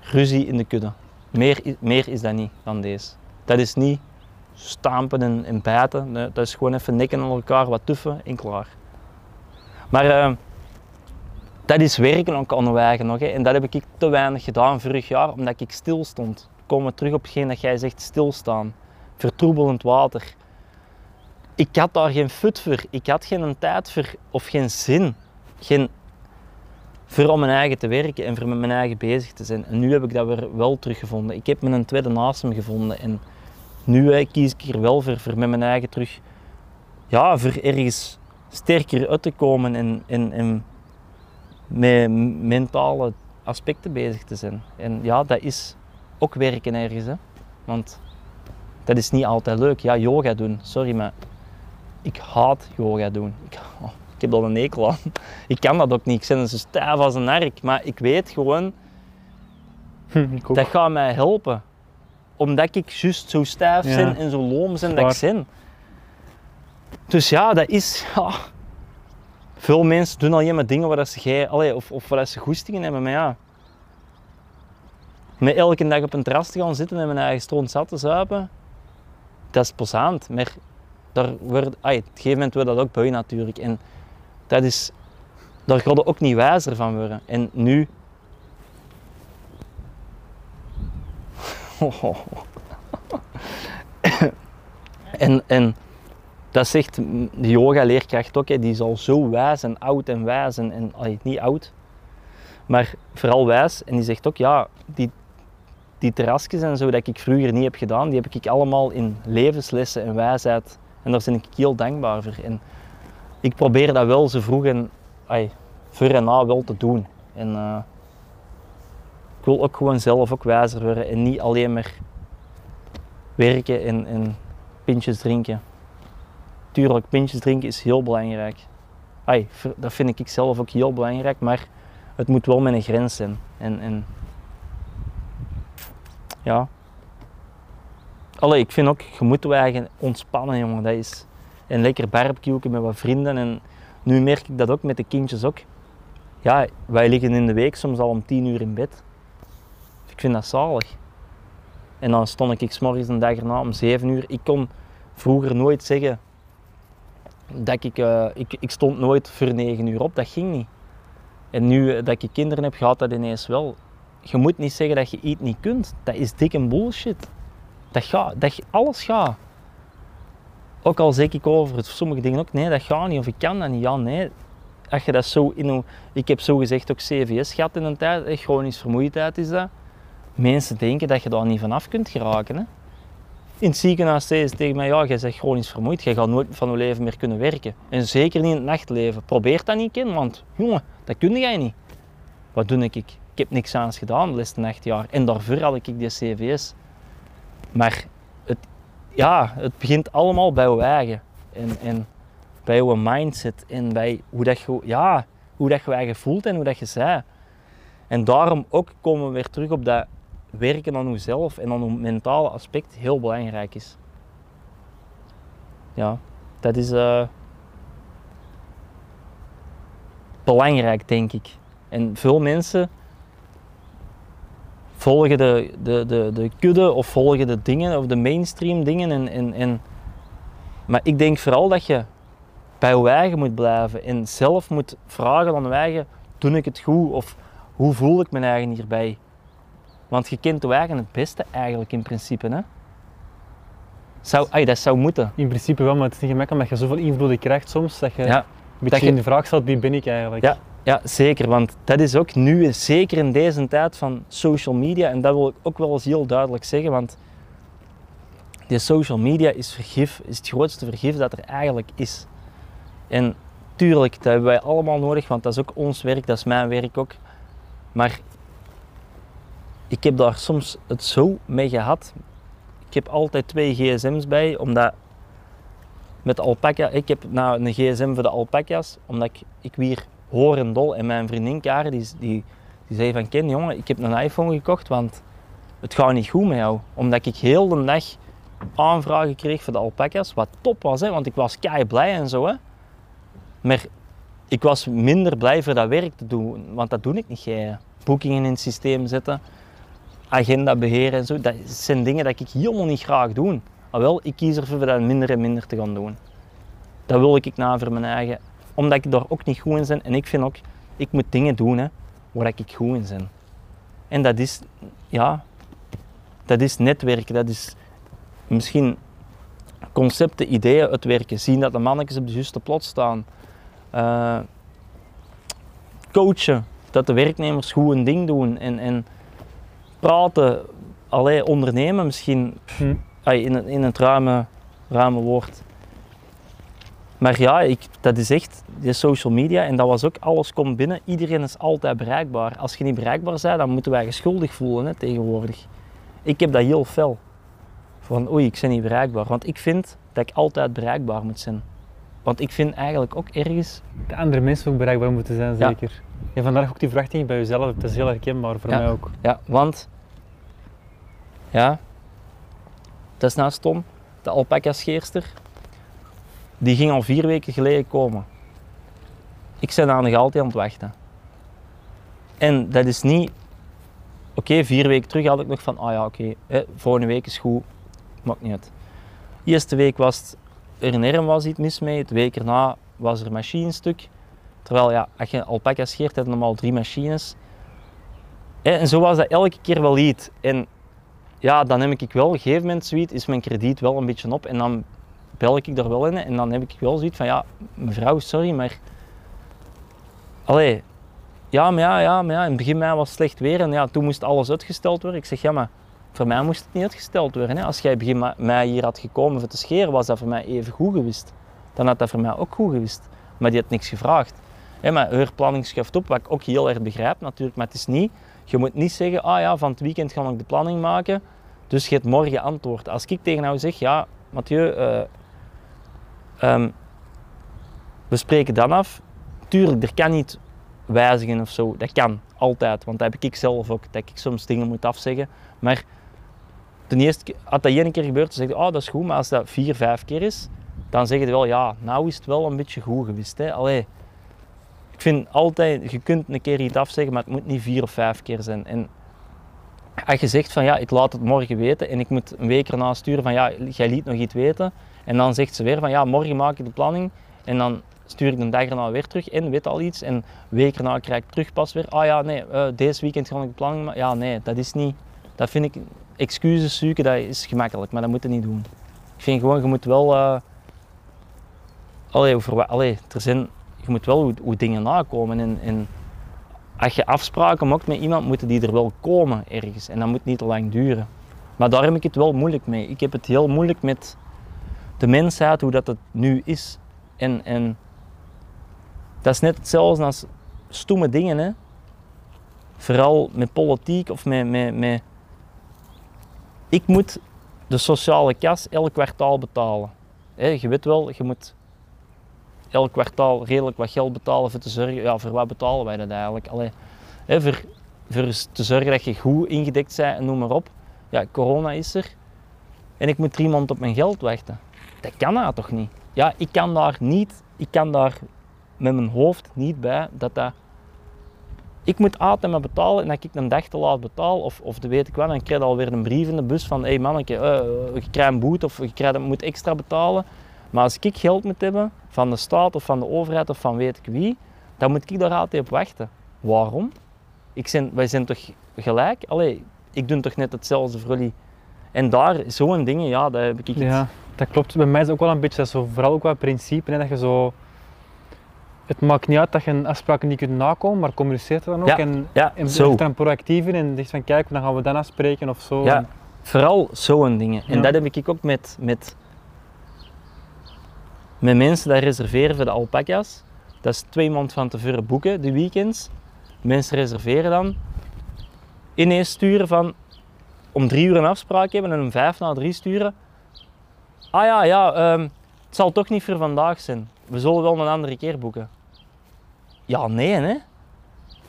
ruzie in de kudde. Meer, meer is dat niet dan deze. Dat is niet stampen en, en bijten, dat is gewoon even nikken aan elkaar, wat tuffen en klaar. Maar eh, dat is werken ook aan de eigen nog, hè. en dat heb ik te weinig gedaan vorig jaar, omdat ik stil stond. Komen terug op hetgeen dat jij zegt, stilstaan. Vertroebelend water. Ik had daar geen fut voor. Ik had geen tijd voor of geen zin. Geen voor om mijn eigen te werken en voor met mijn eigen bezig te zijn. En nu heb ik dat weer wel teruggevonden. Ik heb mijn tweede naast gevonden en nu kies ik er wel voor, voor met mijn eigen terug, ja, voor ergens sterker uit te komen en, en, en met mentale aspecten bezig te zijn. En ja, dat is ook werken ergens. Hè? Want dat is niet altijd leuk. Ja, yoga doen, sorry, maar ik haat yoga doen. Ik, oh, ik heb daar een ekel aan. Ik kan dat ook niet. Ik ben zo stijf als een ark. Maar ik weet gewoon, dat gaat mij helpen. Omdat ik juist zo stijf Ja. ben en zo loom ben dat ik ben. Dus ja, dat is... Ja. Veel mensen doen alleen maar dingen waar dat ze, gij- allee, of, of waar dat ze goestingen hebben. Maar ja, met elke dag op een terras te gaan zitten en mijn eigen stroom zat te zuipen, dat is plezant. Maar daar wordt, ai, op een gegeven moment wordt dat ook bui natuurlijk. En dat is, daar ook niet wijzer van worden. En nu... en, en dat zegt de yoga-leerkracht ook, hè, die is al zo wijs en oud en wijs en, en niet oud, maar vooral wijs. En die zegt ook, ja, die, die terrasjes en zo dat ik vroeger niet heb gedaan, die heb ik allemaal in levenslessen en wijsheid. En daar ben ik heel dankbaar voor. En ik probeer dat wel zo vroeg en ai, voor en na wel te doen. En eh, ik wil ook gewoon zelf ook wijzer worden en niet alleen maar werken en, en pintjes drinken. Tuurlijk, pintjes drinken is heel belangrijk. V- dat vind ik zelf ook heel belangrijk, maar het moet wel met een grens zijn. En, en ja. Allee, ik vind ook, je moet eigen ontspannen, jongen. Dat is, en lekker barbecuen met wat vrienden. En nu merk ik dat ook met de kindjes ook. Ja, wij liggen in de week soms al om tien uur in bed. Ik vind dat zalig. En dan stond ik 's morgens een dag erna om 7 uur. Ik kon vroeger nooit zeggen dat ik, eh, ik, ik stond nooit voor 9 uur op. Dat ging niet. En nu eh, dat ik kinderen heb, gaat dat ineens wel. Je moet niet zeggen dat je iets niet kunt. Dat is dikke bullshit. Dat gaat, dat, alles gaat. Ook al zeg ik over sommige dingen ook, nee, dat gaat niet of ik kan dat niet. Ja, nee. Als je dat zo in ik heb zo gezegd ook CVS gehad in een tijd, eh, chronisch vermoeidheid is dat. Mensen denken dat je daar niet vanaf kunt geraken. Hè. In het ziekenhuis zeggen ze tegen mij, ja, jij bent chronisch vermoeid, jij gaat nooit van je leven meer kunnen werken. En zeker niet in het nachtleven. Probeer dat niet, kind, want jongen, dat kun jij niet. Wat doe ik? Ik heb niks aan gedaan de laatste acht jaar. En daarvoor had ik die CVS. Maar het, ja, het begint allemaal bij je eigen. En, en bij je mindset en bij hoe dat je, ja, hoe dat je eigen voelt en hoe dat je zei. En daarom ook komen we weer terug op dat werken aan jezelf en aan je mentale aspect heel belangrijk is. Ja, dat is eh, belangrijk, denk ik. En veel mensen volgen de, de, de, de kudde of volgen de dingen of de mainstream dingen. En, en, en, maar ik denk vooral dat je bij je eigen moet blijven en zelf moet vragen aan je eigen, doe ik het goed of hoe voel ik mijn eigen hierbij? Want je kent je eigen het beste eigenlijk in principe. Hè? Zou, dat zou moeten. In principe wel, maar het is niet gemakkelijk omdat je zoveel invloeden krijgt soms dat je Ja, een beetje je- in de vraag stelt wie ben ik eigenlijk. Ja, ja, zeker. Want dat is ook nu, zeker in deze tijd van social media, en dat wil ik ook wel eens heel duidelijk zeggen, want die social media is vergif, is het grootste vergif dat er eigenlijk is. En tuurlijk, dat hebben wij allemaal nodig, want dat is ook ons werk, dat is mijn werk ook. Maar ik heb daar soms het zo mee gehad. Ik heb altijd twee gsm's bij, omdat met alpaca, ik heb nou een gsm voor de alpaca's, omdat ik, ik hoor en mijn vriendin Karen, die, die, zei van Ken, jongen, ik heb een iPhone gekocht, want het gaat niet goed met jou. Omdat ik heel de dag aanvragen kreeg voor de alpaca's, wat top was, hè, want ik was kei blij en zo. Hè. Maar ik was minder blij voor dat werk te doen, want dat doe ik niet. Jij. Boekingen in het systeem zetten, agenda beheren en zo, dat zijn dingen dat ik helemaal niet graag doe. Maar wel, ik kies ervoor dat minder en minder te gaan doen. Dat wil ik na voor mijn eigen, omdat ik daar ook niet goed in ben. En ik vind ook, ik moet dingen doen hè, waar ik goed in ben. En dat is, ja, dat is netwerken, dat is misschien concepten, ideeën uitwerken, zien dat de mannetjes op de juiste plot staan. Eh, coachen, dat de werknemers goed een ding doen en, en praten, allerlei ondernemen misschien, Hm. in, het- in het ruime, ruime woord. Maar ja, ik, dat is echt de social media en dat was ook, alles komt binnen, iedereen is altijd bereikbaar. Als je niet bereikbaar bent, dan moeten wij je schuldig voelen hè, tegenwoordig. Ik heb dat heel fel. Van oei, ik ben niet bereikbaar. Want ik vind dat ik altijd bereikbaar moet zijn. Want ik vind eigenlijk ook ergens De andere mensen ook bereikbaar moeten zijn, Ja. zeker. En vandaar ook die verwachting bij jezelf, dat is heel herkenbaar voor Ja. mij ook. Ja, want ja, dat is nou stom. De alpaca-scheerster, die ging al vier weken geleden komen. Ik ben daar nog altijd aan het wachten. En dat is niet, oké, vier weken terug had ik nog van, ah ja, oké, volgende week is goed, maakt niet uit. De eerste week was er een erm was iets mis mee, de week erna was er een machinenstuk. Terwijl ja, als je alpaca scheert, heb je normaal drie machines. En zo was dat elke keer wel iets. En ja, dan heb ik wel, op een gegeven moment zoiets, is mijn krediet wel een beetje op en dan bel ik er wel in en dan heb ik wel zoiets van, ja, mevrouw, sorry, maar... Allee, ja, maar ja, ja, maar ja, in het begin mei was het slecht weer en ja, toen moest alles uitgesteld worden. Ik zeg, ja, maar voor mij moest het niet uitgesteld worden. Hè. Als jij begin mei hier had gekomen voor te scheren, was dat voor mij even goed geweest. Dan had dat voor mij ook goed geweest. Maar die had niks gevraagd. Hè, maar haar planning schuift op, wat ik ook heel erg begrijp natuurlijk, maar het is niet je moet niet zeggen, ah ja, van het weekend ga ik de planning maken, dus je hebt morgen antwoord. Als ik tegen jou zeg, ja, Mathieu, eh, ehm, we spreken dan af. Tuurlijk, er kan niet wijzigen of zo. Dat kan, altijd. Want dat heb ik zelf ook, dat ik soms dingen moet afzeggen. Maar ten eerste, als dat één keer gebeurt, dan zeg je, oh, dat is goed. Maar als dat vier, vijf keer is, dan zeg je wel, ja, nou is het wel een beetje goed geweest. Hè? Allee, ik vind altijd, je kunt een keer iets afzeggen, maar het moet niet vier of vijf keer zijn. En als je zegt van ja, ik laat het morgen weten en ik moet een week erna sturen van ja, jij liet nog iets weten. En dan zegt ze weer van ja, morgen maak ik de planning en dan stuur ik de dag erna weer terug en weet al iets. En een week erna krijg ik terug pas weer, ah ja, nee, eh, deze weekend ga ik de planning maken. Ja, nee, dat is niet, dat vind ik, excuses zoeken, dat is gemakkelijk, maar dat moet je niet doen. Ik vind gewoon, je moet wel, eh allee, over, allee, er zijn, je moet wel hoe, hoe dingen nakomen. En, en als je afspraken maakt met iemand, moeten die er wel komen ergens. En dat moet niet te lang duren. Maar daar heb ik het wel moeilijk mee. Ik heb het heel moeilijk met de mensheid, hoe dat het nu is. En, en dat is net hetzelfde als stomme dingen. Hè? Vooral met politiek of met, met. Ik moet de sociale kas elk kwartaal betalen. Je weet wel, je moet elk kwartaal redelijk wat geld betalen voor te zorgen. Ja, voor wat betalen wij dat eigenlijk? Allee, voor, voor te zorgen dat je goed ingedekt bent en noem maar op. Ja, corona is er. En ik moet drie op mijn geld wachten. Dat kan nou toch niet? Ja, ik kan daar niet, ik kan daar met mijn hoofd niet bij dat dat... Ik moet altijd maar betalen en dat ik een dag te laat betaal of, of de weet ik wat, dan krijg je alweer een brief in de bus van hé hey manneke, eh, je krijgt een boete of je krijgt, moet extra betalen. Maar als ik geld moet hebben van de staat of van de overheid of van weet ik wie, dan moet ik daar altijd op wachten. Waarom? Ik zijn, wij zijn toch gelijk? Allee, ik doe toch net hetzelfde voor jullie. En daar, zo'n dingen, ja, dat heb ik het- Ja, dat klopt. Bij mij is het ook wel een beetje dat zo, vooral ook wel principe. Hè, dat je zo, het maakt niet uit dat je een afspraak niet kunt nakomen, maar communiceert er dan ook. Ja, en ja, en zo. er een proactief in en zegt van kijk, dan gaan we dan afspreken of zo. Ja, En- vooral zo'n dingen. En Ja. dat heb ik ook met, met, met mensen die reserveren voor de alpaca's. Dat is twee maanden van tevoren boeken, de weekends. Mensen reserveren dan. Ineens sturen van om drie uur een afspraak hebben en om vijf na drie sturen. Ah ja, ja, ehm, het zal toch niet voor vandaag zijn. We zullen wel een andere keer boeken. Ja, nee hè.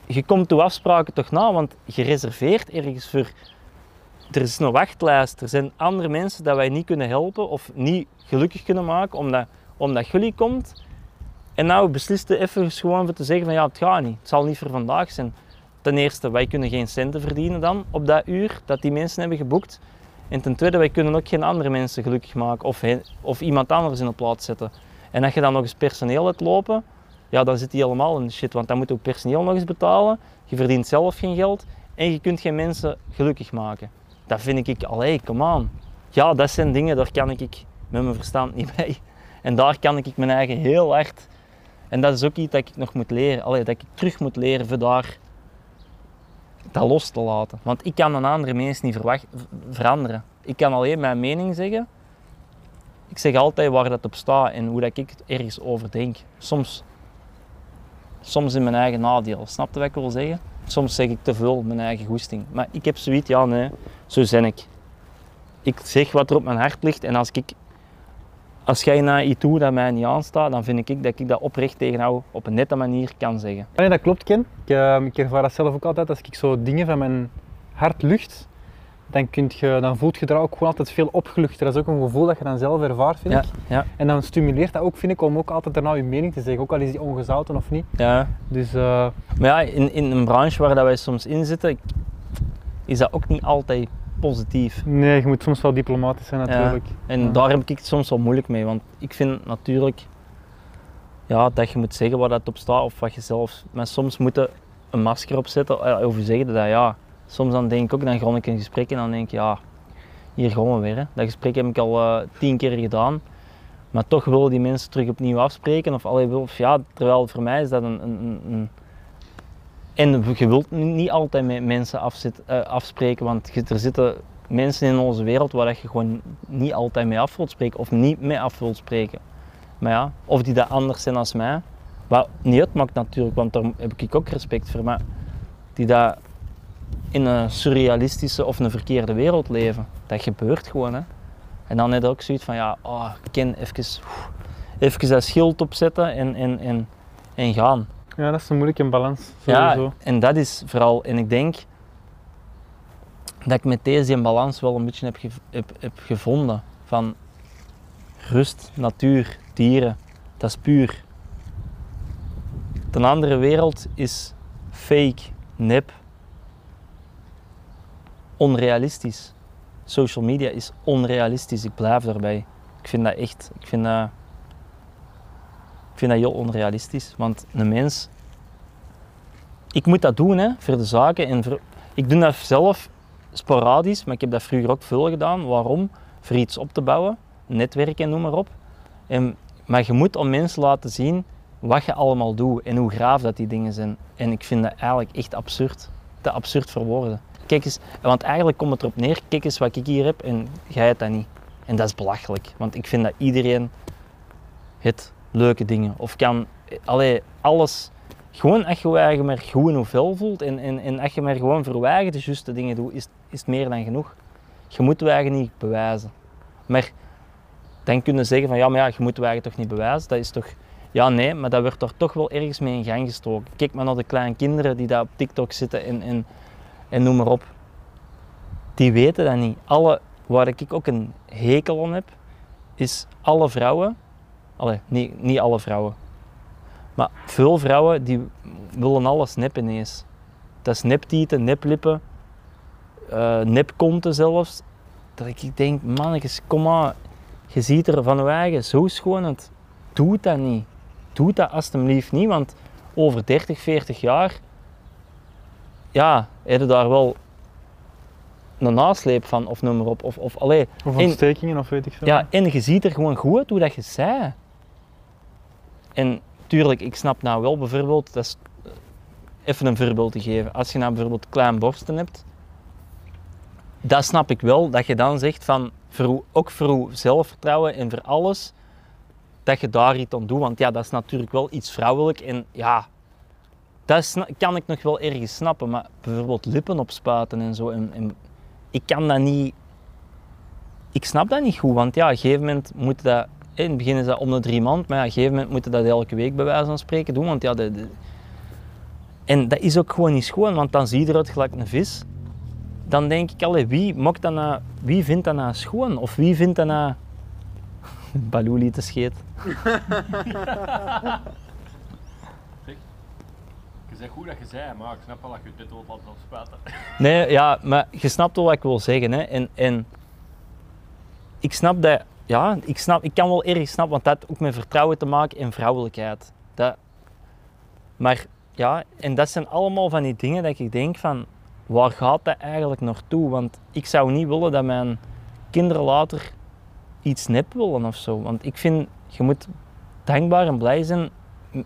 Je komt de afspraken toch na, want je reserveert ergens voor er is een wachtlijst. Er zijn andere mensen dat wij niet kunnen helpen of niet gelukkig kunnen maken omdat, omdat jullie komt. En nou besliste even gewoon voor te zeggen van ja, het gaat niet. Het zal niet voor vandaag zijn. Ten eerste, wij kunnen geen centen verdienen dan op dat uur dat die mensen hebben geboekt. En ten tweede, wij kunnen ook geen andere mensen gelukkig maken of, of iemand anders in de plaats zetten. En als je dan nog eens personeel hebt lopen, ja, dan zit die helemaal in de shit. Want dan moet je ook personeel nog eens betalen. Je verdient zelf geen geld en je kunt geen mensen gelukkig maken. Dat vind ik, allee, come on. Ja, dat zijn dingen, daar kan ik met mijn verstand niet bij. En daar kan ik mijn eigen heel hard. En dat is ook iets dat ik nog moet leren. Allee, dat ik terug moet leren voor daar dat los te laten. Want ik kan een andere mens niet verwacht, veranderen. Ik kan alleen mijn mening zeggen. Ik zeg altijd waar dat op staat en hoe dat ik het ergens over denk. Soms, soms in mijn eigen nadeel. Snap je wat ik wil zeggen? Soms zeg ik te veel mijn eigen goesting. Maar ik heb zoiets, ja nee, zo ben ik. Ik zeg wat er op mijn hart ligt en als ik als jij naar iets doet dat mij niet aanstaat, dan vind ik dat ik dat oprecht tegen jou op een nette manier kan zeggen. Nee, dat klopt, Ken. Ik, eh, ik ervaar dat zelf ook altijd. Als ik zo dingen van mijn hart lucht, dan, kunt je, dan voelt je er ook gewoon altijd veel opgeluchter. Dat is ook een gevoel dat je dan zelf ervaart, vind Ja, ik. ja, En dan stimuleert dat ook, vind ik, om ook altijd daarna je mening te zeggen. Ook al is die ongezouten of niet. ja. Dus eh, Maar ja, in, in een branche waar dat wij soms in zitten, is dat ook niet altijd positief. nee, je moet soms wel diplomatisch zijn natuurlijk. En Ja. daar heb ik het soms wel moeilijk mee, want ik vind natuurlijk ja, dat je moet zeggen waar dat op staat of wat je zelf. Maar soms moet je een masker opzetten eh, of je zeggen dat ja. Soms dan denk ik ook, dan ga ik een gesprek en dan denk ik ja, hier gaan we weer. Hè. Dat gesprek heb ik al eh, tien keer gedaan. Maar toch willen die mensen terug opnieuw afspreken. Of, allee, wil- of ja, terwijl voor mij is dat een, een, een en je wilt niet altijd met mensen afzit, eh, afspreken, want er zitten mensen in onze wereld waar je gewoon niet altijd mee af wilt spreken of niet mee af wilt spreken. Maar ja, of die dat anders zijn als mij, wat niet uitmaakt natuurlijk, want daar heb ik ook respect voor, maar die dat in een surrealistische of een verkeerde wereld leven, dat gebeurt gewoon. Hè. En dan heb ook zoiets van, ja, oh, ken even, even dat schild opzetten en, en, en, en gaan. Ja, dat is een moeilijke balans. Ja, Sowieso. en dat is vooral, en ik denk dat ik met deze balans wel een beetje heb, gev- heb, heb gevonden van rust, natuur, dieren, dat is puur. De andere wereld is fake, nep, onrealistisch. Social media is onrealistisch, ik blijf daarbij. Ik vind dat echt, ik vind dat, ik vind dat heel onrealistisch, want een mens ik moet dat doen hè, voor de zaken. En ik doe dat zelf sporadisch, maar ik heb dat vroeger ook veel gedaan. Waarom? Voor iets op te bouwen, netwerk en noem maar op. Maar je moet om mensen laten zien wat je allemaal doet en hoe graaf dat die dingen zijn. En ik vind dat eigenlijk echt absurd. Te absurd voor woorden. Kijk eens, want eigenlijk komt het erop neer, kijk eens wat ik hier heb en jij hebt dat niet. En dat is belachelijk, want ik vind dat iedereen het leuke dingen of kan, allee, alles gewoon als je je maar goed veel voelt en, en, en als je maar gewoon voor de juiste dingen doet, is, is het meer dan genoeg. Je moet je eigen niet bewijzen. Maar dan kunnen zeggen van ja, maar ja, je moet je eigen toch niet bewijzen. Dat is toch, ja nee, maar dat wordt er toch wel ergens mee in gang gestoken. Kijk maar naar de kleine kinderen die daar op TikTok zitten en, en, en noem maar op. Die weten dat niet. Alle, waar ik ook een hekel aan heb, is alle vrouwen, allee, niet, niet alle vrouwen, maar veel vrouwen die willen alles nep ineens. Dat is neptieten, neplippen, eh nepkonten zelfs. Dat ik denk, mannetjes, kom maar. Je ziet er van je eigen zo schoon uit. Doe dat niet. Doe dat alsjeblieft niet, want over 30, 40 jaar, ja, heb je daar wel een nasleep van of noem maar op. Of, of, allee, Of en- ontstekingen of weet ik veel. ja, en je ziet er gewoon goed hoe dat je zei. En tuurlijk, ik snap nou wel bijvoorbeeld, dat is eh, even een voorbeeld te geven. Als je nou bijvoorbeeld klein borsten hebt, dat snap ik wel, dat je dan zegt van, voor, ook voor zelfvertrouwen en voor alles, dat je daar iets aan doet. Want ja, dat is natuurlijk wel iets vrouwelijk en ja, dat kan ik nog wel ergens snappen. Maar bijvoorbeeld lippen opspuiten en zo, en ik kan dat niet ik snap dat niet goed, want ja, op een gegeven moment moet dat, in het begin is dat om de drie maand, maar ja, op een gegeven moment moet je dat elke week bij wijze van spreken doen, want ja, de, de- en dat is ook gewoon niet schoon, want dan zie je eruit gelijk een vis. Dan denk ik, allee, wie, dat nou, wie vindt dat nou schoon? Of wie vindt dat nou... Baloeli te scheet. Je zegt goed dat je zei, maar ik snap wel dat je dit wilt laten opspuiten. Nee, ja, maar je snapt wel wat ik wil zeggen. Hè. En, en ik snap dat, ja, ik, snap, ik kan wel erg snappen, want dat heeft ook met vertrouwen te maken en vrouwelijkheid. Dat, maar ja, en dat zijn allemaal van die dingen dat ik denk van, waar gaat dat eigenlijk naartoe? Want ik zou niet willen dat mijn kinderen later iets nep willen of zo. Want ik vind, je moet dankbaar en blij zijn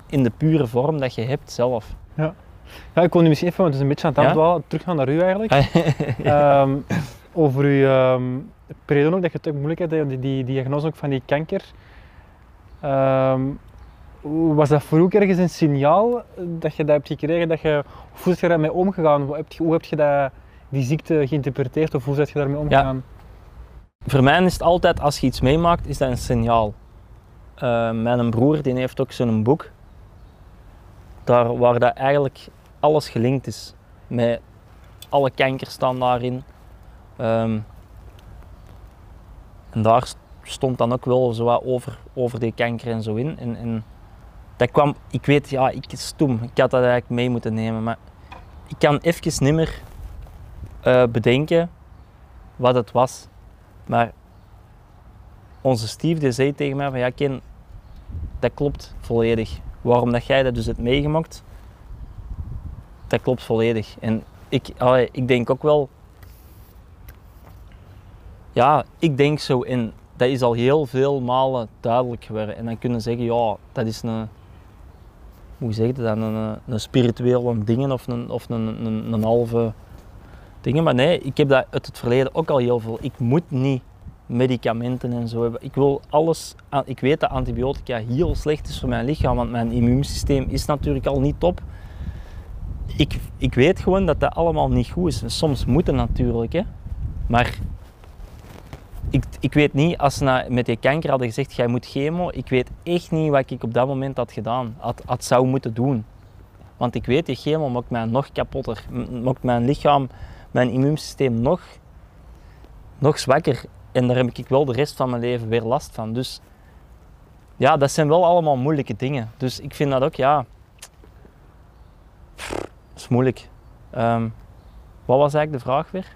in de pure vorm dat je hebt zelf. Ja, ik kon nu misschien even, want het is een beetje aan het Ja? afdwalen, teruggaan naar u eigenlijk. Ehm, over uw periode ook, dat je het ook moeilijk hebt, hè, die, die diagnose ook van die kanker. Ehm, was dat voor ook ergens een signaal dat je dat hebt gekregen? Dat je, hoe is je daarmee omgegaan? Hoe heb je, hoe heb je dat, die ziekte geïnterpreteerd of hoe ben je daarmee omgegaan? Voor mij is het altijd, als je iets meemaakt, is dat een signaal. Eh, mijn broer die heeft ook zo'n boek, daar, waar dat eigenlijk alles gelinkt is. Met alle kankers staan daarin. Ehm, en daar st- stond dan ook wel zo wat over, over die kanker en zo in. En, en dat kwam, ik weet, ja, ik is stom. Ik had dat eigenlijk mee moeten nemen, maar ik kan even niet meer eh, bedenken wat het was. Maar onze Steve die zei tegen mij van ja Ken, dat klopt volledig. Waarom dat jij dat dus hebt meegemaakt, dat klopt volledig. En ik, allee, ik denk ook wel, ja, ik denk zo en dat is al heel veel malen duidelijk geworden. En dan kunnen zeggen ja, dat is een, hoe zeg je dat, een, een spirituele ding of een, of een, een, een halve dingen. Maar nee, ik heb dat uit het verleden ook al heel veel. Ik moet niet medicamenten en zo hebben. Ik wil alles, ik weet dat antibiotica heel slecht is voor mijn lichaam, want mijn immuunsysteem is natuurlijk al niet top. Ik, ik weet gewoon dat dat allemaal niet goed is. Soms moet het natuurlijk, hè. maar ik, ik weet niet, als ze na- met die kanker hadden gezegd, jij moet chemo, ik weet echt niet wat ik op dat moment had gedaan, had, had zou moeten doen. Want ik weet, die chemo maakt mij nog kapotter, maakt mijn lichaam, mijn immuunsysteem nog, nog zwakker. En daar heb ik wel de rest van mijn leven weer last van. Dus ja, dat zijn wel allemaal moeilijke dingen. Dus ik vind dat ook, ja, dat is moeilijk. Ehm, wat was eigenlijk de vraag weer?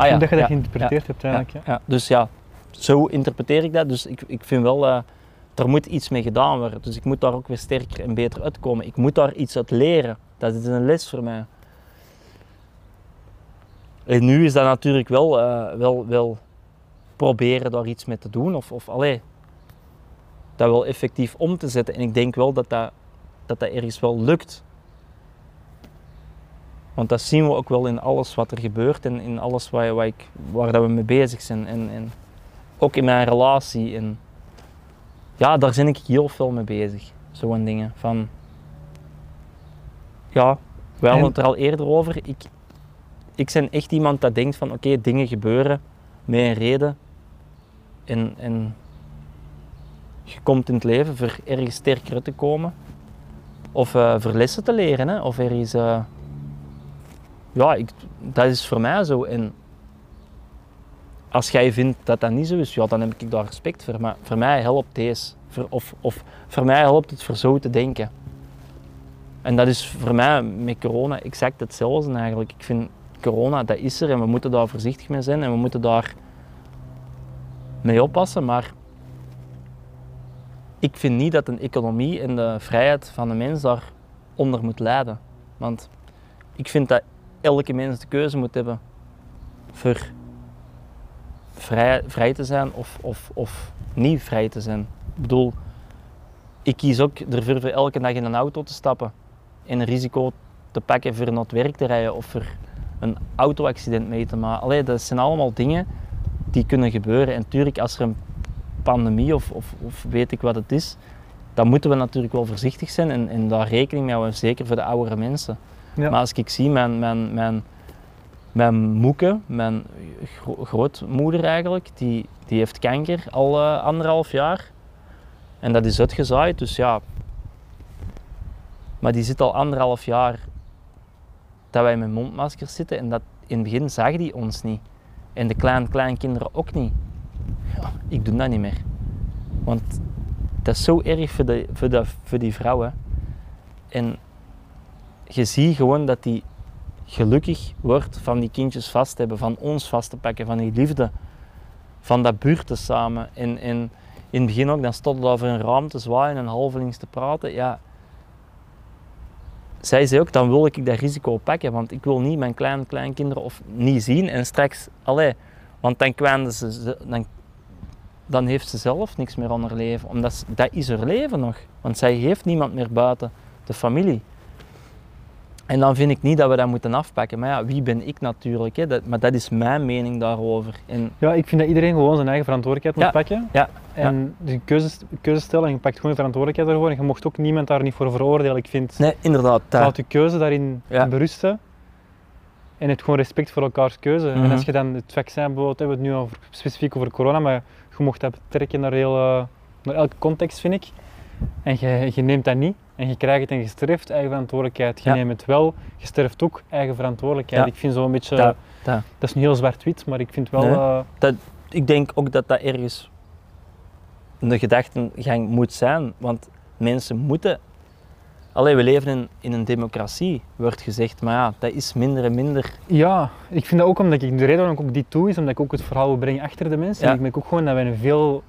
Ah Hoe dat je dat ja, geïnterpreteerd hebt eigenlijk. Ja. ja, dus ja, zo interpreteer ik dat. Dus ik, ik vind wel, eh er moet iets mee gedaan worden. Dus ik moet daar ook weer sterker en beter uitkomen. Ik moet daar iets uit leren. Dat is een les voor mij. En nu is dat natuurlijk wel, eh, wel, wel proberen daar iets mee te doen. Of, of allee, dat wel effectief om te zetten. En ik denk wel dat dat, dat, dat ergens wel lukt. Want dat zien we ook wel in alles wat er gebeurt en in alles waar, waar, ik, waar dat we mee bezig zijn. En, en ook in mijn relatie. En ja, daar ben ik heel veel mee bezig. Zo'n dingen. Van, ja, we hadden En- het er al eerder over. Ik, ik ben echt iemand dat denkt van oké, dingen gebeuren met een reden. En, en je komt in het leven voor ergens sterker te komen. Of eh voor lessen te leren. Hè? Of ergens... eh, ja, dat is voor mij zo. En als jij vindt dat dat niet zo is, ja, dan heb ik daar respect voor. Maar voor mij helpt deze. Of, of voor mij helpt het voor zo te denken. En dat is voor mij met corona exact hetzelfde eigenlijk. Ik vind corona, dat is er en we moeten daar voorzichtig mee zijn en we moeten daar mee oppassen. Maar ik vind niet dat een economie en de vrijheid van de mens daaronder moet lijden. Want ik vind dat elke mens de keuze moet hebben voor vrij, vrij te zijn of, of, of niet vrij te zijn. Ik bedoel, ik kies ook ervoor voor elke dag in een auto te stappen en een risico te pakken voor naar het werk te rijden of voor een auto-accident mee te maken. Allee, dat zijn allemaal dingen die kunnen gebeuren. En natuurlijk, als er een pandemie of, of, of weet ik wat het is, dan moeten we natuurlijk wel voorzichtig zijn en, en daar rekening mee houden, zeker voor de oudere mensen. Ja. Maar als ik zie mijn, mijn, mijn, mijn moeke, mijn gro- grootmoeder eigenlijk, die, die heeft kanker al eh, anderhalf jaar. En dat is uitgezaaid, dus ja. Maar die zit al anderhalf jaar dat wij met mondmaskers zitten en dat in het begin zag die ons niet. En de klein, kleinkinderen ook niet. Ja, ik doe dat niet meer. Want dat is zo erg voor, de, voor, de, voor die vrouwen. En je ziet gewoon dat die gelukkig wordt van die kindjes vast te hebben, van ons vast te pakken, van die liefde, van dat buurten samen. En, en in het begin ook, dan stond het over een raam te zwaaien en halvelings te praten. Ja, zij zei ook, dan wil ik dat risico pakken, want ik wil niet mijn kleine kleinkinderen of niet zien en straks, allee, want dan, kwijnen ze, dan, dan heeft ze zelf niks meer aan haar leven, omdat dat is haar leven nog, want zij heeft niemand meer buiten de familie. En dan vind ik niet dat we dat moeten afpakken. Maar ja, wie ben ik natuurlijk? Hè? Dat, maar dat is mijn mening daarover. En Ja, ik vind dat iedereen gewoon zijn eigen verantwoordelijkheid moet Ja, pakken. ja, En dus een keuze, keuze stellen en je pakt gewoon de verantwoordelijkheid daarvoor. En je mocht ook niemand daar niet voor veroordelen. Ik vind, nee, inderdaad, dat. laat je keuze daarin Ja. berusten. En het gewoon respect voor elkaars keuze. En Mhm. als je dan het vaccin bijvoorbeeld, hebben we het nu over, specifiek over corona, maar je mocht dat betrekken naar, heel, eh, naar elke context, vind ik. En je, je neemt dat niet en je krijgt het en je sterft, eigen verantwoordelijkheid. Je Ja. neemt het wel, je sterft ook, eigen verantwoordelijkheid. Ja. Ik vind zo'n beetje, Dat- dat, dat. is niet heel zwart-wit, maar ik vind wel... Nee. eh, ik denk ook dat dat ergens de gedachtengang moet zijn. Want mensen moeten. Allee, we leven in, in een democratie, wordt gezegd. Maar ja, dat is minder en minder. Ja, ik vind dat ook omdat ik de reden waarom ik ook dit doe, is omdat ik ook het verhaal wil brengen achter de mensen. Ja. En ik merk ook gewoon dat wij een veel,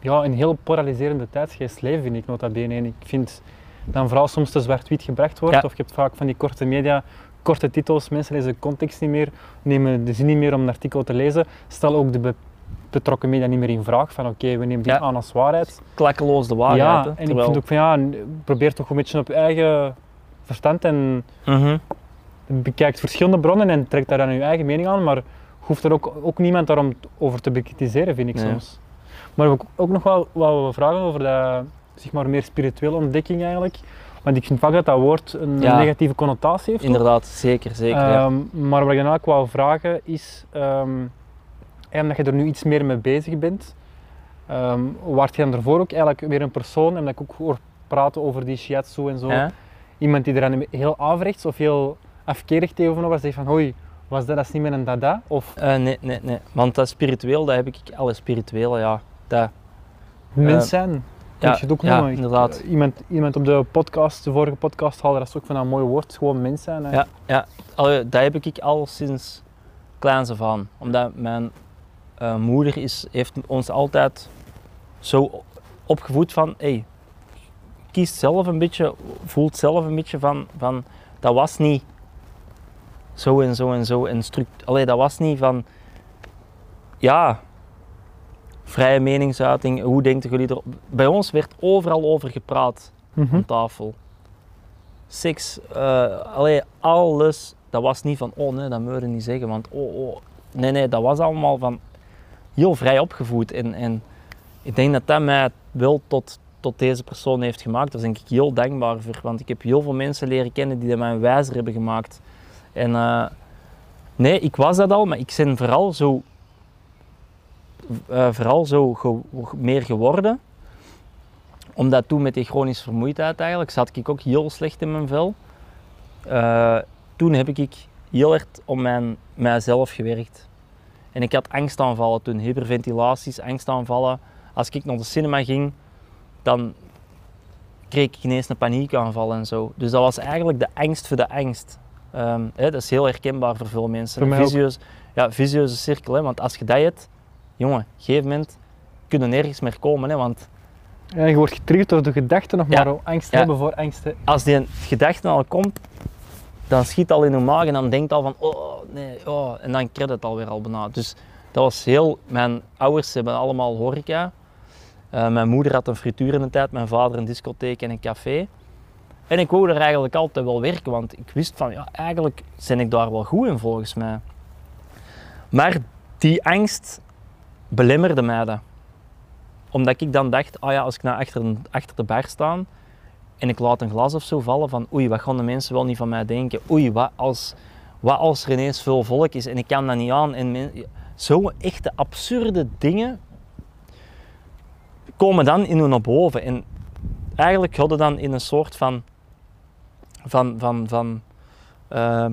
ja, een heel polariserende tijdsgeest leven, vind ik nota bene. En ik vind dat een verhaal soms te zwart-wit gebracht wordt, Ja. of je hebt vaak van die korte media, korte titels, mensen lezen de context niet meer, nemen de zin niet meer om een artikel te lezen, stellen ook de be- betrokken media niet meer in vraag van oké, we nemen dit Ja. aan als waarheid. Klakkeloos de waarheid. ja, hè, en ik vind ook van ja, probeer toch een beetje op je eigen verstand en Mhm. bekijkt verschillende bronnen en trekt daar dan je eigen mening aan, maar hoeft er ook, ook niemand daarom over te bekritiseren, vind ik Nee. soms. Maar ook nog wel wat we vragen over de zeg maar, meer spirituele ontdekking eigenlijk. Want ik vind vaak dat dat woord een Ja. negatieve connotatie heeft. Inderdaad, zeker. zeker ja. Ehm, Maar wat ik dan ook wou vragen is, ehm, en omdat je er nu iets meer mee bezig bent, ehm waart je dan ervoor ook eigenlijk weer een persoon, en dat ik ook hoor praten over die shiatsu en zo, Ja? iemand die er dan heel averechts of heel afkerig tegenover was, zegt van hoi, was dat, dat is niet meer een dada? Of Eh, nee, nee, nee. Want dat spiritueel, dat heb ik, alle spirituele, ja. Dat, mens zijn, kun ja, je het ook ja, noemen. Inderdaad. Iemand, iemand op de podcast, de vorige podcast haalde dat is ook van een mooi woord, gewoon mens zijn. hè. Ja, ja. Allee, dat heb ik al sinds kleins af aan. Omdat mijn eh, moeder is, heeft ons altijd zo opgevoed van, hey, kies zelf een beetje, voelt zelf een beetje van, van dat was niet zo en zo en zo en struct. Allee, dat was niet van, ja, vrije meningsuiting, hoe denken jullie er? Bij ons werd overal over gepraat aan tafel. Seks, allee, alles. Dat was niet van, oh nee, dat moet je niet zeggen, want oh, oh. Nee, nee, dat was allemaal van heel vrij opgevoed. En, en ik denk dat dat mij wel tot, tot deze persoon heeft gemaakt. Daar ben ik heel dankbaar voor, want ik heb heel veel mensen leren kennen die dat mij wijzer hebben gemaakt. En eh, nee, ik was dat al, maar ik ben vooral zo, eh, vooral zo ge- meer geworden omdat toen met die chronische vermoeidheid eigenlijk, zat ik ook heel slecht in mijn vel. Eh, toen heb ik heel erg om mijn, mijzelf gewerkt. En ik had angstaanvallen toen, hyperventilaties, angstaanvallen. Als ik naar de cinema ging, dan kreeg ik ineens een paniekaanval en zo. Dus dat was eigenlijk de angst voor de angst. Ehm, hè, dat is heel herkenbaar voor veel mensen. Een ja, vicieuze cirkel, hè, want als je dat hebt, jongen, op een gegeven moment kun je nergens meer komen. Hè, want Ja, je wordt getriggerd door de gedachte nog Ja. maar angst Ja. hebben voor angst. hè. als die gedachte al komt, dan schiet al in je maag en dan denkt al van, oh nee, oh, en dan krijg je het alweer al bijna. Dus dat was heel, mijn ouders hebben allemaal horeca. Eh, mijn moeder had een frituur in de tijd, mijn vader een discotheek en een café. En ik wou er eigenlijk altijd wel werken, want ik wist van, ja, eigenlijk ben ik daar wel goed in volgens mij. Maar die angst belemmerde mij dat. Omdat ik dan dacht, ah ja, als ik nou achter, achter de bar sta en ik laat een glas of zo vallen van oei, wat gaan de mensen wel niet van mij denken? Oei, wat als, wat als er ineens veel volk is en ik kan dat niet aan? En zo echte absurde dingen komen dan in hun naar boven. En eigenlijk hadden dan in een soort van, van, van, van ehm,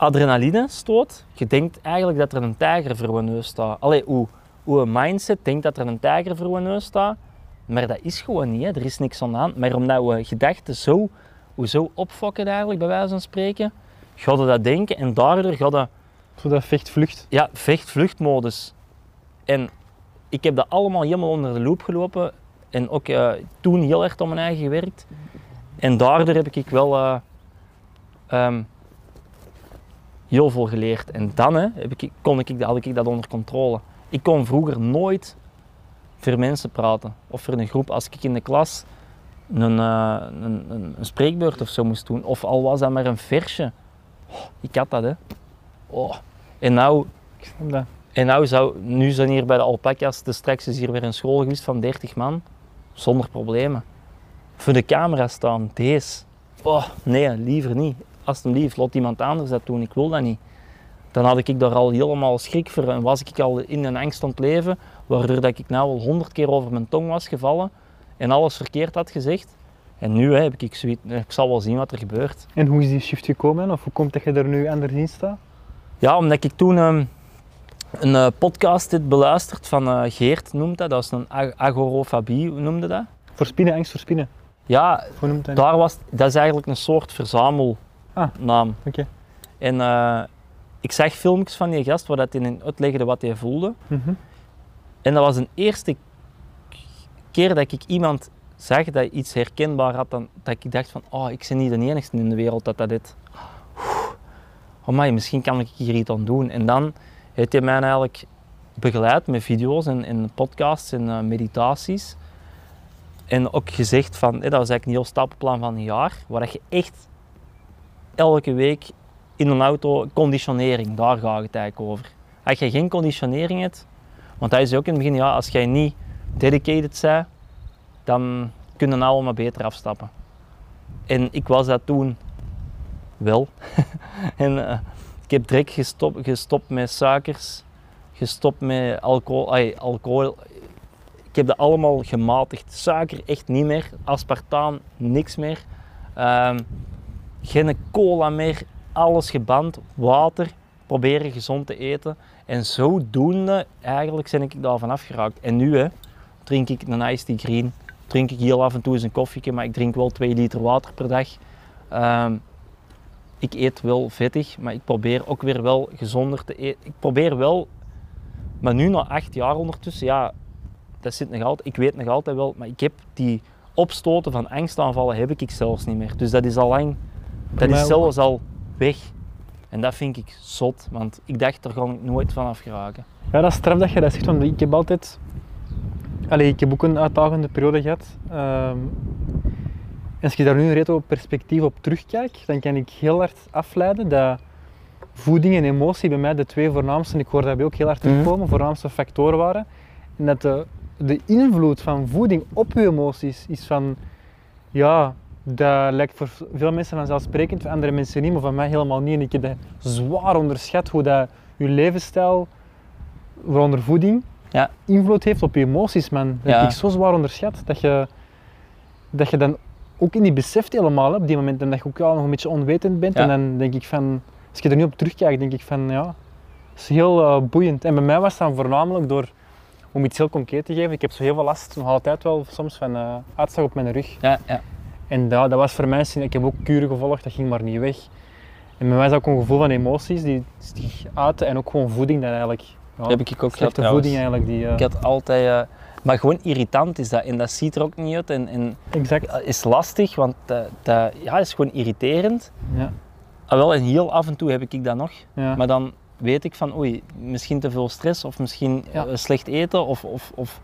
adrenaline stoot. Je denkt eigenlijk dat er een tijger voor je neus staat. Allee, hoe, hoe een mindset denkt dat er een tijger voor je neus staat. Maar dat is gewoon niet, hè. er is niks aan de hand. Maar omdat we gedachten zo, hoe zo opfokken eigenlijk, bij wijze van spreken, ga je dat denken en daardoor ga je Zo dat vecht-vlucht. ja, vecht-vluchtmodus. En ik heb dat allemaal helemaal onder de loep gelopen. En ook eh, toen heel erg aan mijn eigen gewerkt. En daardoor heb ik wel eh, ehm, heel veel geleerd. En dan hè, heb ik, kon ik, had ik dat onder controle. Ik kon vroeger nooit voor mensen praten. Of voor een groep. Als ik in de klas een, eh, een, een, een spreekbeurt of zo moest doen. Of al was dat maar een versje. Oh, ik had dat hè. Oh. En nou Ik snap dat. en nou zou, nu zijn hier bij de alpaca's, dus straks is hier weer een school geweest van 30 man, zonder problemen. Voor de camera staan, deze. Oh, nee, liever niet. Alsjeblieft, laat iemand anders dat doen, ik wil dat niet. Dan had ik daar al helemaal schrik voor en was ik al in een angst aan het leven, waardoor dat ik nou al honderd keer over mijn tong was gevallen en alles verkeerd had gezegd. En nu hè, heb ik zoiets, ik zal wel zien wat er gebeurt. En hoe is die shift gekomen? Of hoe komt dat je er nu anders in staat? Ja, omdat ik toen ehm, een eh, podcast dit beluisterd van eh, Geert, noemt dat. Dat is een ag- noemde dat? Voor spinnen, angst voor spinnen. Ja, daar was, dat is eigenlijk een soort verzamelnaam. Ah. Oké. En eh, ik zag filmpjes van die gast waar dat in uitlegde wat hij voelde. Mhm. En dat was een eerste keer dat ik iemand zag dat iets herkenbaar had, dan, dat ik dacht van, oh, ik ben niet de enige in de wereld dat dat dit. Oh my, misschien kan ik hier iets aan doen. En dan heeft hij mij eigenlijk begeleid met video's en, en podcasts en eh, meditaties. En ook gezegd van, dat was eigenlijk een heel stappenplan van een jaar, waar dat je echt elke week in een auto conditionering, daar gaat het eigenlijk over. Als je geen conditionering hebt, want hij zei ook in het begin, ja, als jij niet dedicated bent, dan kunnen allemaal beter afstappen. En ik was dat toen wel. en eh, ik heb direct gestopt, gestopt met suikers, gestopt met alcohol, ai, alcohol. Ik heb dat allemaal gematigd. Suiker echt niet meer, aspartaam niks meer. Ehm, geen cola meer, alles geband, water, proberen gezond te eten. En zodoende eigenlijk ben ik daar vanaf geraakt. En nu drink ik een iced tea green, drink ik heel af en toe eens een koffietje, maar ik drink wel 2 liter water per dag. Ehm, ik eet wel vettig, maar ik probeer ook weer wel gezonder te eten. Ik probeer wel, maar nu na acht jaar ondertussen, ja, dat zit nog altijd, ik weet nog altijd wel, maar ik heb die opstoten van angstaanvallen heb ik zelfs niet meer. Dus dat is al lang, dat is zelfs al weg. En dat vind ik zot, want ik dacht, daar ga ik nooit van af geraken. Ja, dat is straf dat je dat zegt, want ik heb altijd... Allee, ik heb ook een uitdagende periode gehad. Ehm, en als je daar nu een retro perspectief op terugkijkt, dan kan ik heel hard afleiden dat voeding en emotie bij mij de twee voornaamste, en ik hoor dat bij ook heel hard Mhm. terugkomen, voornaamste factoren waren. En dat de, de invloed van voeding op je emoties is van, ja, dat lijkt voor veel mensen vanzelfsprekend, voor andere mensen niet, maar van mij helemaal niet. En ik heb dat zwaar onderschat, hoe dat je levensstijl, waaronder voeding, Ja. invloed heeft op je emoties, man. Dat Ja. heb ik zo zwaar onderschat, dat je, dat je dan ook niet beseft helemaal hè, op die moment, en dat je ook wel nog een beetje onwetend bent. Ja. En dan denk ik van, als je er nu op terugkijkt, denk ik van, ja, het is heel eh, boeiend. En bij mij was dan voornamelijk door, om iets heel concreet te geven, ik heb zo heel veel last, nog altijd wel, soms van eh, uitslag op mijn rug. Ja, ja. En dat, dat was voor mij, ik heb ook kuren gevolgd, dat ging maar niet weg. En bij mij is dat ook een gevoel van emoties die zich uiten en ook gewoon voeding dat eigenlijk. Ja, heb ik ook gehad voeding eigenlijk. Die, eh, Ik had altijd, eh, Maar gewoon irritant is dat. En dat ziet er ook niet uit. En, en Exact. is lastig, want dat, dat ja, is gewoon irriterend. Ja. Ah, wel, en heel af en toe heb ik dat nog. Ja. Maar dan weet ik van, oei, misschien te veel stress of misschien Ja. eh, slecht eten of, of, of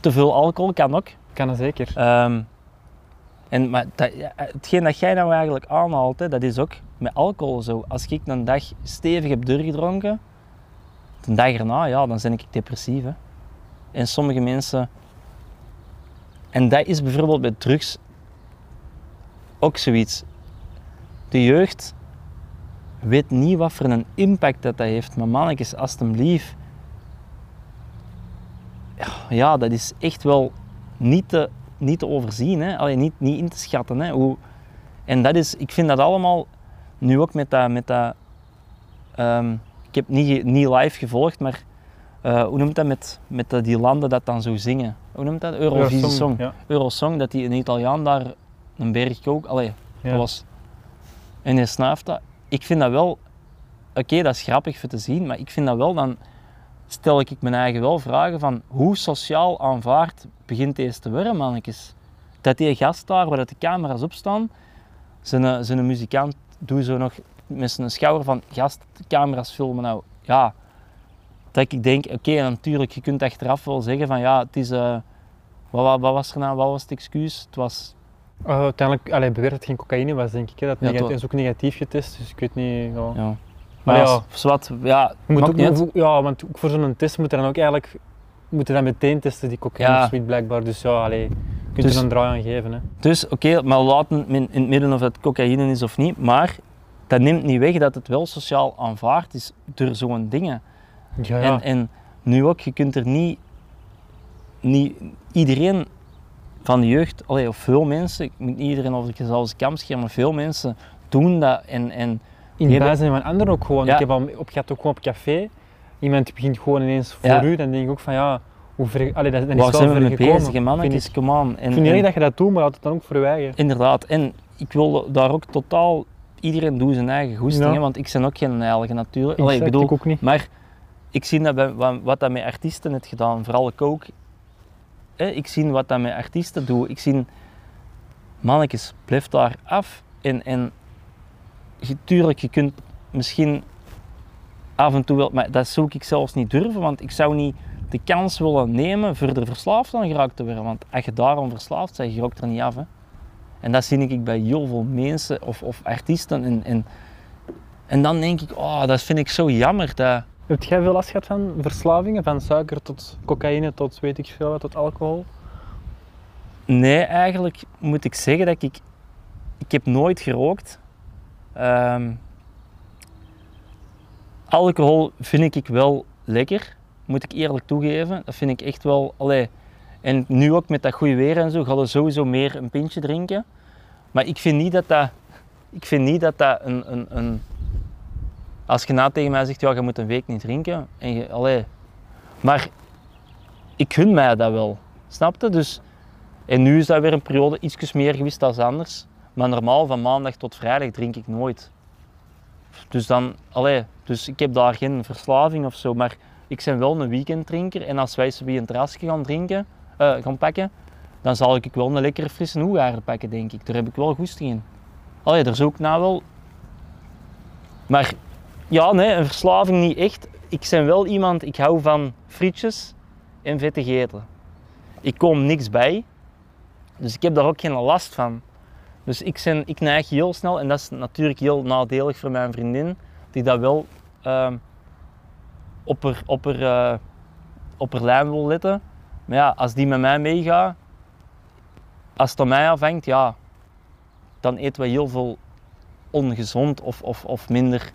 te veel alcohol kan ook. Kan dat zeker. Ehm, en, maar dat, hetgeen dat jij nou eigenlijk aanhaalt, dat is ook met alcohol zo. Als ik een dag stevig heb doorgedronken, de dag erna, ja, dan ben ik depressief. Hè. En sommige mensen... En dat is bijvoorbeeld bij drugs ook zoiets. De jeugd weet niet wat voor een impact dat, dat heeft. Maar mannetjes. Ja, ja, dat is echt wel niet te, niet te overzien. Hè? Allee, niet, niet in te schatten. Hè? Hoe, en dat is, ik vind dat allemaal, nu ook met dat... Met dat ehm, ik heb niet, niet live gevolgd, maar eh, hoe noemt dat met, met dat die landen dat dan zo zingen? Hoe noemt dat? Eurovisie Eurosong, Song. Ja. Eurosong, dat die een Italiaan daar een berg ook, allee, Ja. dat was. En hij snuift dat. Ik vind dat wel, oké, dat is grappig voor te zien, maar ik vind dat wel, dan stel ik mijn eigen wel vragen van hoe sociaal aanvaard begint deze te worden, mannetjes. Dat die gast daar, waar dat de camera's op staan, zijn, zijn muzikant doet zo nog met zijn schouder van gast, de camera's filmen nou. Ja, dat ik denk, oké, natuurlijk, je kunt achteraf wel zeggen van ja, het is, eh, wat, wat, wat was er nou, wat was het excuus? Het was Uh, uiteindelijk allee, beweert dat het geen cocaïne was, denk ik. Hè. Dat Ja, negatief, is ook negatief getest, dus ik weet niet. Ja. Ja. Maar ja. ja, zwart, ja, moet ook, niet uit. ook- ja, want ook voor zo'n test moet er dan ook eigenlijk moet je dan meteen testen, die cocaïne of zoiets blijkbaar. Dus ja, allee, je kunt Dus- er een draai aan geven. Hè. Dus oké, maar laten in, in het midden of het cocaïne is of niet, maar dat neemt niet weg dat het wel sociaal aanvaard is door zo'n dingen. Ja, ja. En, en nu ook, je kunt er niet, niet iedereen van de jeugd, allee, of veel mensen, ik moet niet iedereen over dezelfde kam scheren, maar veel mensen doen dat en, en in hebt- bijzijn van anderen ook gewoon. Ja. Ik heb al op, gehad ook gewoon op café. Iemand begint gewoon ineens voor Ja. u, dan denk ik ook van ja, hoe ver, allee, dat, dat is waar wel zijn we mee bezig, mannetjes, Vind come on. Ik, En, ik vind niet en- erg dat je dat doet, maar laat het dan ook eigen. Inderdaad, en ik wil daar ook totaal, iedereen doet zijn eigen goestingen, Ja. want ik ben ook geen heilige natuurlijk. Allee, ik bedoel, ik ook niet. Maar ik zie dat bij, wat, dat met artiesten heeft gedaan, vooral ik ook. Ik zie wat dat met artiesten doet. Ik zie, mannetjes, blijf daar af. En, tuurlijk, je kunt misschien af en toe wel, maar dat zou ik zelfs niet durven, want ik zou niet de kans willen nemen voor er verslaafd aan geraakt te worden. Want als je daarom verslaafd bent, je raakt er niet af. Hè. En dat zie ik bij heel veel mensen of, of artiesten. En, en, en dan denk ik, oh, dat vind ik zo jammer. Dat, Heb jij veel last gehad van verslavingen? Van suiker tot cocaïne tot weet ik veel, tot alcohol? Nee, eigenlijk moet ik zeggen dat ik... Ik heb nooit gerookt. Ehm, alcohol vind ik wel lekker, moet ik eerlijk toegeven. Dat vind ik echt wel... Allee, en nu ook met dat goede weer en zo, ga je sowieso meer een pintje drinken. Maar ik vind niet dat dat... Ik vind niet dat dat een... een, een als je na tegen mij zegt, ja, je moet een week niet drinken. En allee, maar ik gun mij dat wel. Snap je? Dus... En nu is dat weer een periode iets meer geweest dan anders. Maar normaal van maandag tot vrijdag drink ik nooit. Dus dan, allee, dus ik heb daar geen verslaving of zo. Maar ik ben wel een weekenddrinker. En als wij bij een terrasje gaan drinken, eh, gaan pakken, dan zal ik wel een lekkere frisse hoegaarden pakken, denk ik. Daar heb ik wel goesting in. Allee, daar zoek ik nou wel. Maar ja, nee, een verslaving niet echt. Ik ben wel iemand, ik hou van frietjes en vettig eten. Ik kom niks bij. Dus ik heb daar ook geen last van. Dus ik, ik neig heel snel, en dat is natuurlijk heel nadelig voor mijn vriendin, die dat wel ehm, op, haar, op, eh, op haar lijn wil letten. Maar ja, als die met mij meegaat, als het aan mij afhangt, ja, dan eten we heel veel ongezond of, of, of minder.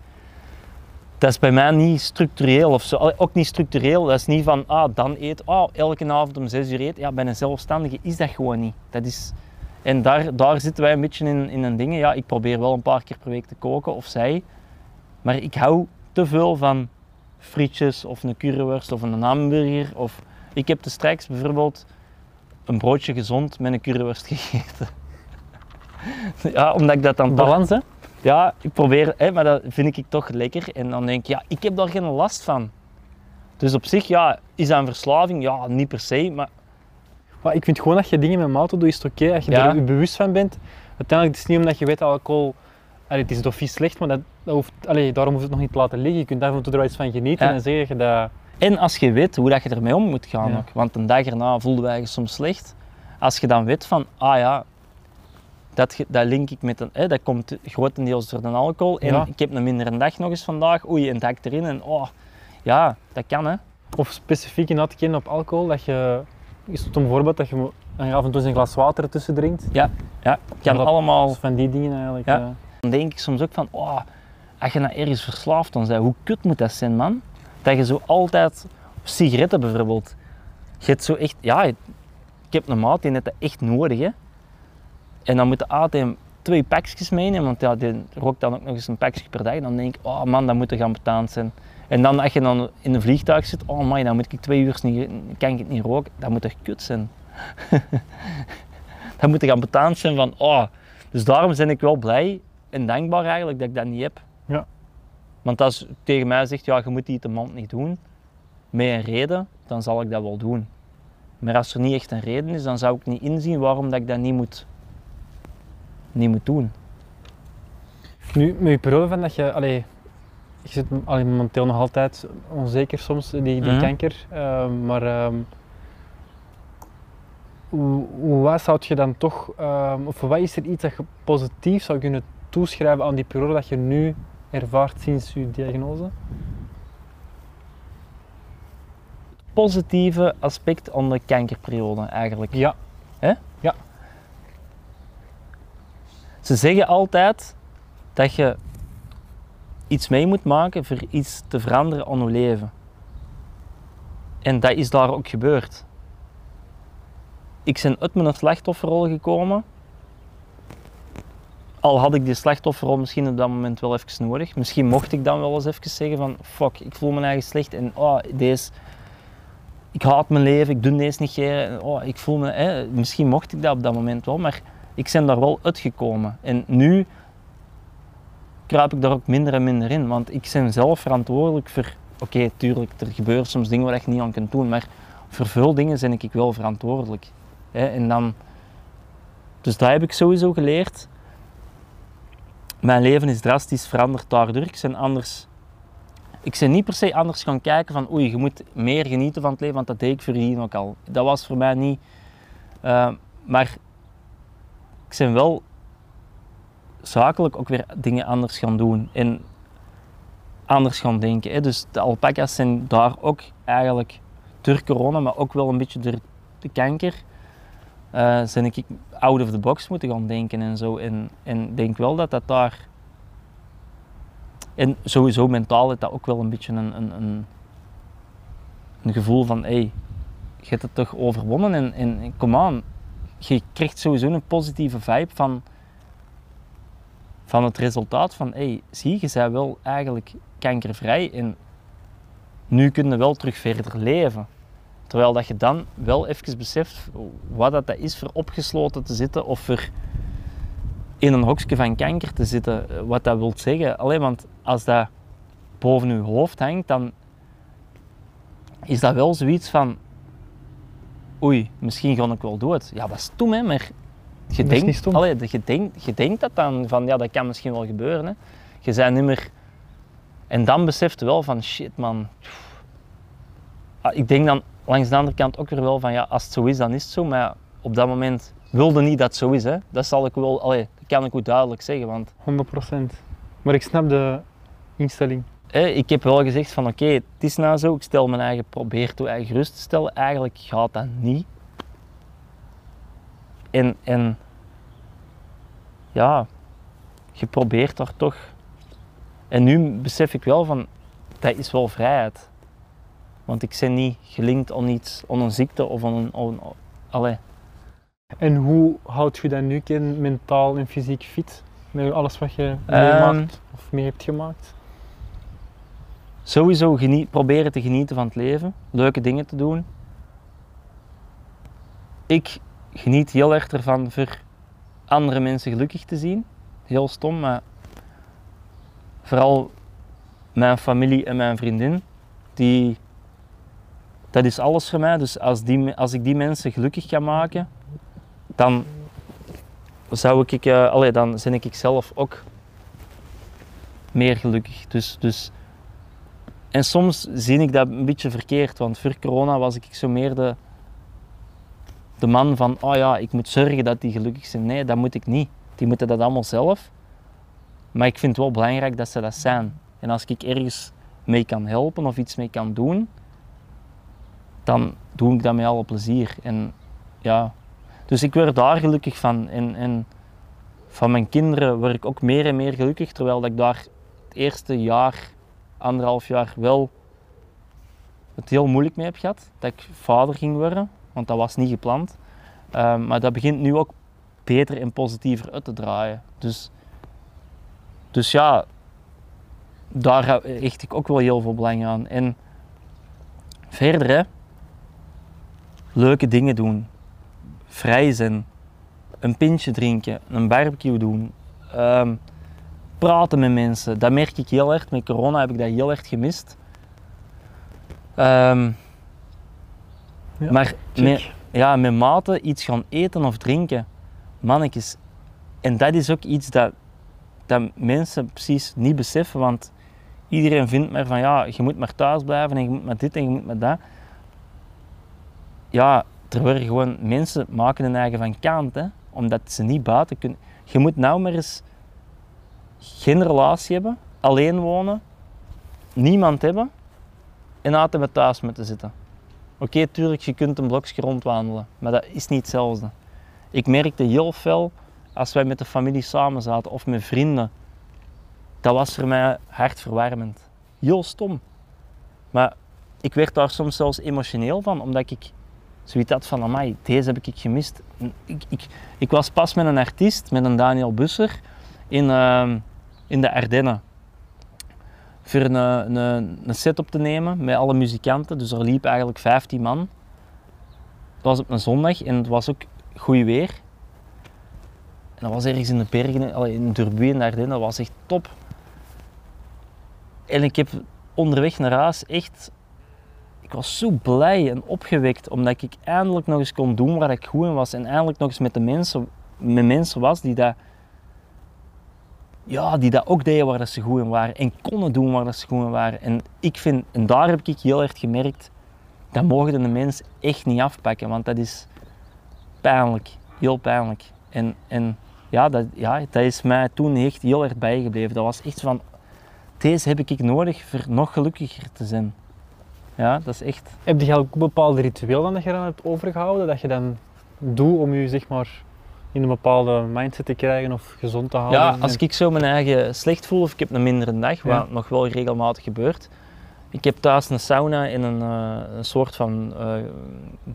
Dat is bij mij niet structureel of zo. Ook niet structureel. Dat is niet van, ah, dan eet, ah, elke avond om 6 uur eten. Ja, bij een zelfstandige is dat gewoon niet. Dat is... En daar, daar zitten wij een beetje in, in een ding. Ja, ik probeer wel een paar keer per week te koken, of zij. Maar ik hou te veel van frietjes of een currywurst of een hamburger. Of... Ik heb te straks bijvoorbeeld een broodje gezond met een currywurst gegeten. ja, omdat ik dat dan. Balans, hè? Ja, ik probeer, hè, maar dat vind ik toch lekker. En dan denk ik, ja, ik heb daar geen last van. Dus op zich, ja, is dat een verslaving? Ja, niet per se. Maar Maar ik vind gewoon dat je dingen met mate doet, is het oké. Als je Ja. er bewust van bent. Uiteindelijk is het niet omdat je weet dat alcohol... Allee, het is toch vies slecht, maar dat, dat hoeft, allee, daarom hoeft het nog niet te laten liggen. Je kunt daar af en toe er wel iets van genieten Ja. en zeggen dat... En als je weet hoe dat je ermee om moet gaan Ja. ook. Want een dag erna voelden wij je soms slecht. Als je dan weet van, ah ja, dat, dat link ik met een, hè, dat komt grotendeels door de alcohol. En Ja. ik heb een mindere dag nog eens vandaag. Oei, en het hakt erin. En oh, ja, dat kan hè. Of specifiek inderdaad kennen op alcohol, dat je... Is het een voorbeeld dat je dan af en toe een glas water ertussen drinkt? Ja, kan Dat- allemaal. Van die dingen eigenlijk. Ja. eh. Dan denk ik soms ook van, oh, als je nou ergens verslaafd bent, hoe kut moet dat zijn, man? Dat je zo altijd, sigaretten bijvoorbeeld, je hebt zo echt, ja, ik heb een maat die dat echt nodig, hè. En dan moet de altijd twee pakjes meenemen, want ja, die rookt dan ook nog eens een pakje per dag. Dan denk ik, oh man, dat moet er gaan betaald zijn. En dan als je dan in een vliegtuig zit, oh man, dan moet ik twee uur niet, kan ik het niet roken. Dat moet toch kut zijn. dat moet er gaan betaald zijn van, oh. Dus daarom ben ik wel blij en dankbaar eigenlijk dat ik dat niet heb. Ja. Want als tegen mij zegt, ja, je moet die te mand niet doen, met een reden, dan zal ik dat wel doen. Maar als er niet echt een reden is, dan zou ik niet inzien waarom dat ik dat niet moet, niet moet doen. Nu, met je van dat je, allee, je zit allee, momenteel nog altijd onzeker soms, die, die Mhm. kanker, ehm, maar ehm, hoe, hoe wat zou je dan toch, ehm, of wat is er iets dat je positief zou kunnen toeschrijven aan die periode dat je nu ervaart sinds je diagnose? Positieve aspect aan de kankerperiode eigenlijk. Ja. Ze zeggen altijd dat je iets mee moet maken voor iets te veranderen aan je leven. En dat is daar ook gebeurd. Ik ben uit mijn slachtofferrol gekomen. Al had ik die slachtofferrol misschien op dat moment wel even nodig. Misschien mocht ik dan wel eens even zeggen van fuck, ik voel me eigen slecht en oh, deze, ik haat mijn leven, ik doe deze niet meer. Oh, ik voel me, hè, misschien mocht ik dat op dat moment wel, maar ik ben daar wel uitgekomen. En nu kruip ik daar ook minder en minder in, want ik ben zelf verantwoordelijk voor, oké, tuurlijk, er gebeuren soms dingen waar je niet aan kunt doen, maar voor veel dingen ben ik wel verantwoordelijk. Hè, en dan, dus dat heb ik sowieso geleerd. Mijn leven is drastisch veranderd daardoor. Ik ben anders ik ben niet per se anders gaan kijken van oei, je moet meer genieten van het leven, want dat deed ik voordien ook al. Dat was voor mij niet. eh, maar ik ben wel zakelijk ook weer dingen anders gaan doen en anders gaan denken. Hè. Dus de alpaca's zijn daar ook eigenlijk door corona, maar ook wel een beetje door de kanker, eh zijn ik out of the box moeten gaan denken en zo. En en denk wel dat dat daar en sowieso mentaal is dat ook wel een beetje een, een, een, een gevoel van, hé, hey, je hebt het toch overwonnen en, en, en kom aan. Je krijgt sowieso een positieve vibe van, van het resultaat van, hey, zie je, bent wel eigenlijk kankervrij en nu kun je wel terug verder leven. Terwijl dat je dan wel even beseft wat dat is voor opgesloten te zitten of voor in een hokje van kanker te zitten, wat dat wil zeggen. Alleen want als dat boven je hoofd hangt, dan is dat wel zoiets van oei, misschien ga ik wel dood. Ja, dat is stom hè, maar je is denkt, allee, je, denkt, je denkt dat dan van ja, dat kan misschien wel gebeuren. Hè. Je bent niet meer... En dan beseft je wel van shit man. Ah, Ik denk dan langs de andere kant ook weer wel van ja, als het zo is, dan is het zo. Maar op dat moment wilde niet dat het zo is. Hè. Dat zal ik wel, allee, dat kan ik ook duidelijk zeggen. Want 100%. Maar ik snap de instelling. hè, ik heb wel gezegd van oké, het is nou zo. Ik stel mijn eigen, probeer toe eigen gerust te stellen. Eigenlijk gaat dat niet. En, en ja, je probeert daar toch. En nu besef ik wel van, dat is wel vrijheid. Want ik ben niet gelinkt aan iets, aan een ziekte of aan een... aan- allee. En hoe houd je dat nu kind mentaal en fysiek fit? Met alles wat je Ehm. meemaakt of mee hebt gemaakt? Sowieso geniet, proberen te genieten van het leven, leuke dingen te doen. Ik geniet heel erg ervan voor andere mensen gelukkig te zien. Heel stom, maar vooral mijn familie en mijn vriendin, die dat is alles voor mij. Dus als, die, als ik die mensen gelukkig kan maken, dan zou ik, eh allee, dan ben ik zelf ook meer gelukkig. Dus, dus, en soms zie ik dat een beetje verkeerd, want voor corona was ik zo meer de, de man van, oh ja, ik moet zorgen dat die gelukkig zijn. Nee, dat moet ik niet. Die moeten dat allemaal zelf. Maar ik vind het wel belangrijk dat ze dat zijn. En als ik ergens mee kan helpen of iets mee kan doen, dan doe ik dat met alle plezier. En ja, dus ik word daar gelukkig van. En, en van mijn kinderen word ik ook meer en meer gelukkig, terwijl dat ik daar het eerste jaar, anderhalf jaar wel het heel moeilijk mee heb gehad. Dat ik vader ging worden, want dat was niet gepland. Ehm, maar dat begint nu ook beter en positiever uit te draaien. Dus, dus ja, daar hecht ik ook wel heel veel belang aan. En verder, leuke dingen doen, vrij zijn, een pintje drinken, een barbecue doen, ehm, praten met mensen. Dat merk ik heel erg. Met corona heb ik dat heel erg gemist. Ehm, Ja, maar met, ja, met maten iets gaan eten of drinken, mannetjes. En dat is ook iets dat, dat mensen precies niet beseffen, want iedereen vindt maar van ja, je moet maar thuis blijven en je moet maar dit en je moet maar dat. Ja, er worden gewoon mensen maken hun eigen van kant, hè, omdat ze niet buiten kunnen. Je moet nou maar eens geen relatie hebben, alleen wonen, niemand hebben en altijd met thuis moeten zitten. Oké, tuurlijk, je kunt een blokje rondwandelen, maar dat is niet hetzelfde. Ik merkte heel fel als wij met de familie samen zaten of met vrienden. Dat was voor mij hartverwarmend. Heel stom. Maar ik werd daar soms zelfs emotioneel van, omdat ik zoiets had van, amai, deze heb ik gemist. Ik, ik, ik was pas met een artiest, met een Daniel Busser, in, ehm, in de Ardennen. Voor een, een, een set op te nemen met alle muzikanten. Dus er liep eigenlijk 15 man. Het was op een zondag en het was ook goed weer. En dat was ergens in de bergen, in Durbuy in de Ardennen, dat was echt top. En ik heb onderweg naar huis echt, ik was zo blij en opgewekt omdat ik eindelijk nog eens kon doen waar ik goed in was en eindelijk nog eens met de mensen, met mensen was die dat, ja, die dat ook deden waar dat ze goed in waren en konden doen waar dat ze goed in waren. En ik vind, en daar heb ik heel erg gemerkt, dat mogen de mens echt niet afpakken, want dat is pijnlijk, heel pijnlijk. En, en ja, dat, ja, dat is mij toen echt heel erg bijgebleven. Dat was echt van, deze heb ik nodig voor nog gelukkiger te zijn. Ja, dat is echt. Heb je ook bepaalde ritueel dan dat je dan hebt overgehouden, dat je dan doet om je zeg maar in een bepaalde mindset te krijgen of gezond te houden? Ja, als ik zo mijn eigen slecht voel of ik heb een mindere dag, Ja. wat nog wel regelmatig gebeurt. Ik heb thuis een sauna en een, eh, een soort van eh,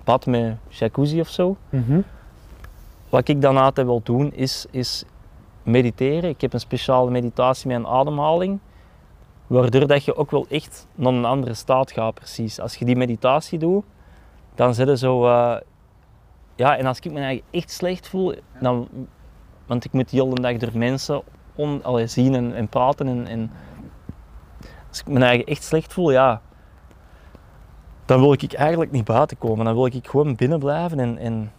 bad met jacuzzi of zo. Mhm. Wat ik dan altijd wil doen is, is mediteren. Ik heb een speciale meditatie met een ademhaling. Waardoor dat je ook wel echt naar een andere staat gaat precies. Als je die meditatie doet, dan zit je zo... eh, ja, en als ik me eigen echt slecht voel, dan... Want ik moet de hele dag door mensen on, allee, zien en, en praten. En, en als ik me eigen echt slecht voel, ja... Dan wil ik eigenlijk niet buiten komen. Dan wil ik gewoon binnen blijven en... en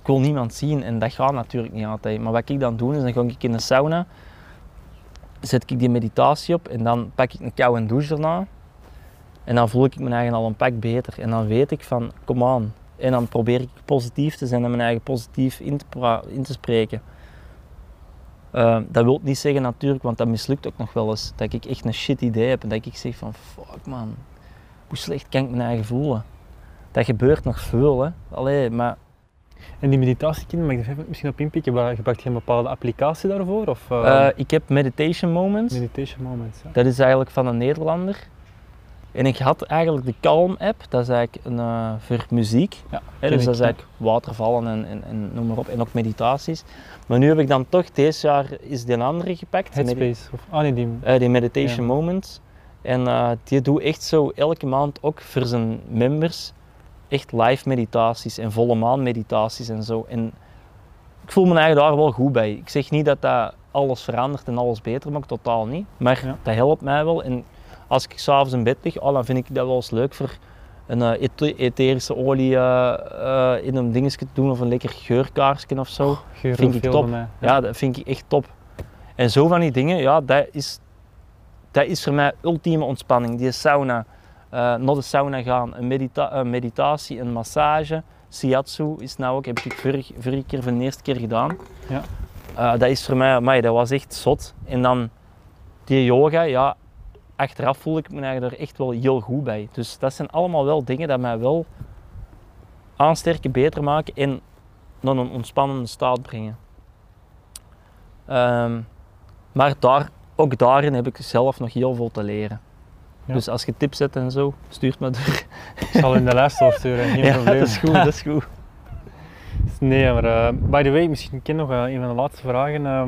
ik wil niemand zien en dat gaat natuurlijk niet altijd. Maar wat ik dan doe is, dan ga ik in de sauna, zet ik die meditatie op en dan pak ik een koude douche daarna. En dan voel ik me eigen al een pak beter. En dan weet ik van, kom aan. En dan probeer ik positief te zijn en mijn eigen positief in te, in te spreken. Eh, dat wil niet zeggen natuurlijk, want dat mislukt ook nog wel eens. Dat ik echt een shit idee heb en dat ik zeg van, fuck man, hoe slecht kan ik mijn eigen voelen? Dat gebeurt nog veel, hè. Allee, maar En die meditatie, mag ik er even misschien op inpikken? Waar- Gebruik je een bepaalde applicatie daarvoor? Of eh, Eh, ik heb Meditation Moments. meditation moments? Ja. Dat is eigenlijk van een Nederlander. En ik had eigenlijk de Calm app, dat is eigenlijk een, eh, voor muziek. Ja, Hè, dus dat is eigenlijk watervallen en, en, en noem maar op. En ook meditaties. Maar nu heb ik dan toch, deze jaar is die een andere gepakt. Headspace? Of, ah nee, die... eh, die Meditation Ja. Moments. En eh, die doet echt zo elke maand ook voor zijn members echt live meditaties en volle maan meditaties en zo. En ik voel me eigenlijk daar wel goed bij. Ik zeg niet dat dat alles verandert en alles beter maakt, totaal niet. Maar Ja. dat helpt mij wel. En als ik s'avonds in bed lig, oh, dan vind ik dat wel eens leuk voor een eh, eth- etherische olie eh, eh, in een dingetje te doen of een lekker geurkaarsje of zo. Geur vind ik top. mij. Ja, dat vind ik echt top. En zo van die dingen, ja, dat is, dat is voor mij ultieme ontspanning. Die sauna, naar de sauna gaan, een, medita een meditatie, een massage. Shiatsu is nou ook, heb ik vorige, vorige keer voor de eerste keer gedaan. Ja. Dat is voor mij, amai, dat was echt zot. En dan die yoga, ja, achteraf voel ik me eigenlijk er echt wel heel goed bij. Dus dat zijn allemaal wel dingen die mij wel aansterken, beter maken en naar een ontspannende staat brengen. Ehm, maar daar, ook daarin heb ik zelf nog heel veel te leren. Ja. Dus als je tips hebt en zo, stuurt me door. Ik zal in de lijst doorsturen, geen Ja, probleem. dat is goed, dat is goed. Nee, maar uh, by the way, misschien ken nog uh, een van de laatste vragen. Uh,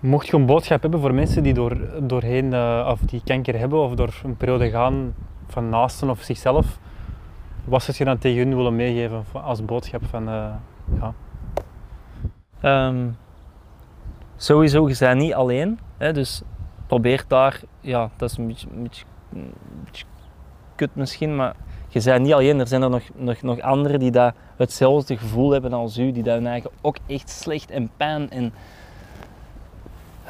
mocht je een boodschap hebben voor mensen die door, doorheen uh, of die kanker hebben of door een periode gaan van naasten of zichzelf, wat zou je dan tegen hun willen meegeven als boodschap van uh, ja? Um, sowieso, je bent niet alleen. Hè, dus probeer daar, ja, dat is een beetje, kut misschien, maar je bent niet alleen. Er zijn er nog, nog, nog anderen die dat hetzelfde gevoel hebben als u, die dat hun eigen ook echt slecht en pijn en,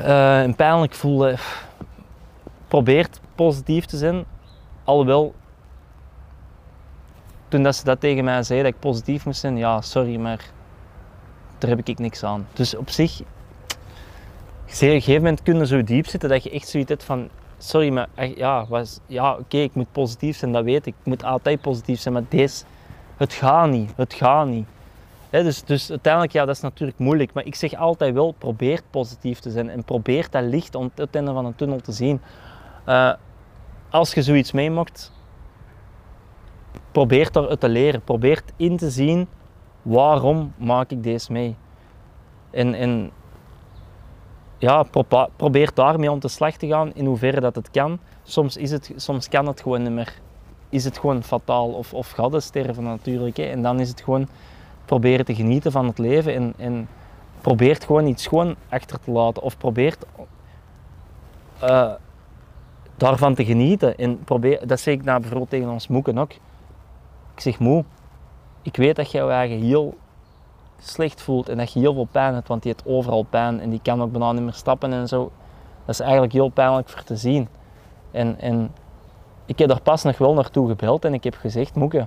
uh, en pijnlijk voelen. Probeer positief te zijn, alhoewel toen dat ze dat tegen mij zei dat ik positief moest zijn, ja, sorry, maar daar heb ik niks aan. Dus op zich, op een gegeven moment kunnen zo diep zitten dat je echt zoiets hebt van, sorry, maar ja, ja oké, ik moet positief zijn, dat weet ik. Ik moet altijd positief zijn, maar deze, het gaat niet, het gaat niet. Dus, dus uiteindelijk, ja, dat is natuurlijk moeilijk, maar ik zeg altijd wel, probeer positief te zijn en probeer dat licht aan het einde van een tunnel te zien. Uh, als je zoiets meemaakt, probeer eruit te leren, probeer in te zien waarom maak ik deze mee? En, en ja, pro probeer daarmee om te slag te gaan in hoeverre dat het kan. Soms, is het, soms kan het gewoon niet meer. Is het gewoon fataal of, of gaat het sterven natuurlijk. Hè? En dan is het gewoon proberen te genieten van het leven en, en probeert gewoon iets gewoon achter te laten. Of probeert uh, daarvan te genieten. En probeer, dat zeg ik nou bijvoorbeeld tegen ons moeken ook. Ik zeg moe, ik weet dat je je eigen heel slecht voelt en dat je heel veel pijn hebt, want die heeft overal pijn en die kan ook bijna niet meer stappen en zo. Dat is eigenlijk heel pijnlijk voor te zien. En, en ik heb daar pas nog wel naartoe gebeld en ik heb gezegd, Moeke,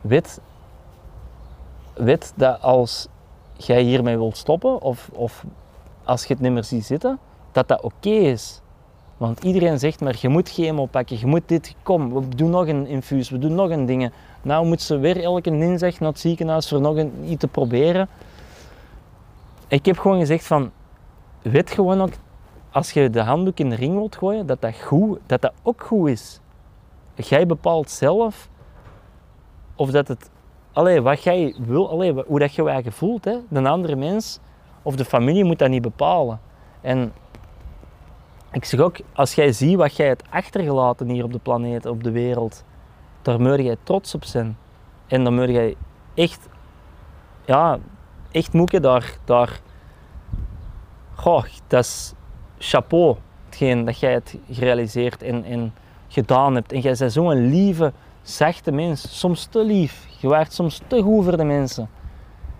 weet, weet dat als jij hiermee wilt stoppen of, of als je het niet meer ziet zitten, dat dat oké is. Want iedereen zegt maar, je moet chemo pakken, je moet dit, kom, we doen nog een infuus, we doen nog een dingen. Nou moet ze weer elke dinsdag naar het ziekenhuis voor nog een, iets te proberen. Ik heb gewoon gezegd van, weet gewoon ook, als je de handdoek in de ring wilt gooien, dat dat, goed, dat, dat ook goed is. Jij bepaalt zelf of dat het, allee, wat jij wil, allee, hoe dat je je eigen voelt. Hè. De andere mens of de familie moet dat niet bepalen. En ik zeg ook, als jij ziet wat jij hebt achtergelaten hier op de planeet, op de wereld, daar moet jij trots op zijn. En dan moet jij echt, ja, echt moeken daar, daar, goh, dat is chapeau, hetgeen dat jij het gerealiseerd en, en gedaan hebt. En jij bent zo'n lieve, zachte mens, soms te lief. Je waart soms te goed voor de mensen.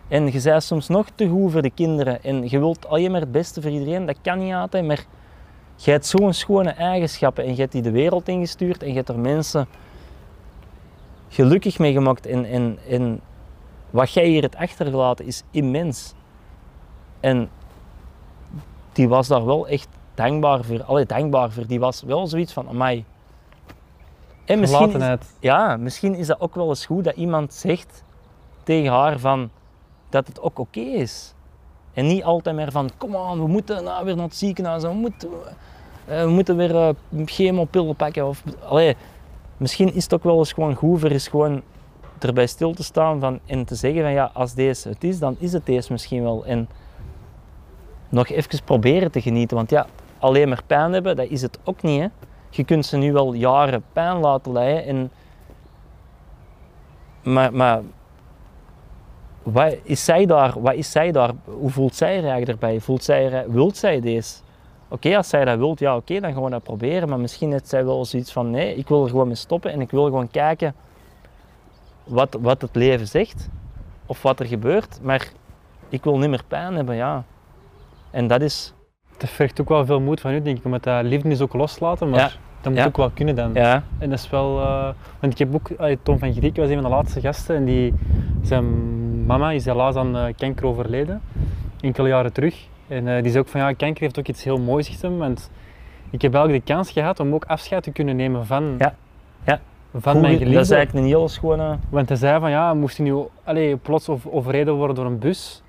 En je bent soms nog te goed voor de kinderen. En je wilt alleen maar het beste voor iedereen, dat kan niet altijd, maar je hebt zo'n schone eigenschappen en je hebt die de wereld ingestuurd en je hebt er mensen gelukkig mee gemaakt. En wat jij hier hebt achtergelaten is immens. En die was daar wel echt dankbaar voor. Allee, dankbaar voor. Die was wel zoiets van, amai. En misschien is, ja, misschien is dat ook wel eens goed dat iemand zegt tegen haar van, dat het ook oké okay is. En niet altijd meer van, kom aan, we moeten nou weer naar het ziekenhuis, we moeten, uh, we moeten weer uh, chemopillen pakken. Of, allee, misschien is het ook wel eens gewoon goed voor is gewoon erbij stil te staan van, en te zeggen van ja, als deze het is, dan is het deze misschien wel. En nog even proberen te genieten, want ja, alleen maar pijn hebben, dat is het ook niet. Hè. Je kunt ze nu wel jaren pijn laten lijden, en, maar, maar wat is zij daar? Wat is zij daar? Hoe voelt zij er eigenlijk erbij? Voelt zij, wilt zij deze? Oké, als zij dat wilt, ja oké, dan we dat proberen. Maar misschien heeft zij wel zoiets van, nee, ik wil er gewoon mee stoppen en ik wil gewoon kijken wat, wat het leven zegt. Of wat er gebeurt. Maar ik wil niet meer pijn hebben, ja. En dat is, Het vergt ook wel veel moed van u, denk ik, om het uh, liefde is ook loslaten, maar Ja. dat moet Ja. ook wel kunnen dan. ja, En dat is wel, eh, want ik heb ook, Tom van Griek was een van de laatste gasten en die, zijn mama is helaas aan eh, kanker overleden, enkele jaren terug. En eh, die zei ook van ja, kanker heeft ook iets heel moois in hem, want ik heb eigenlijk de kans gehad om ook afscheid te kunnen nemen van, Ja. Ja. van Goed, mijn dat is geliefde. eigenlijk een heel schone... Want hij zei van ja, moest hij nu allee, plots overreden worden door een bus.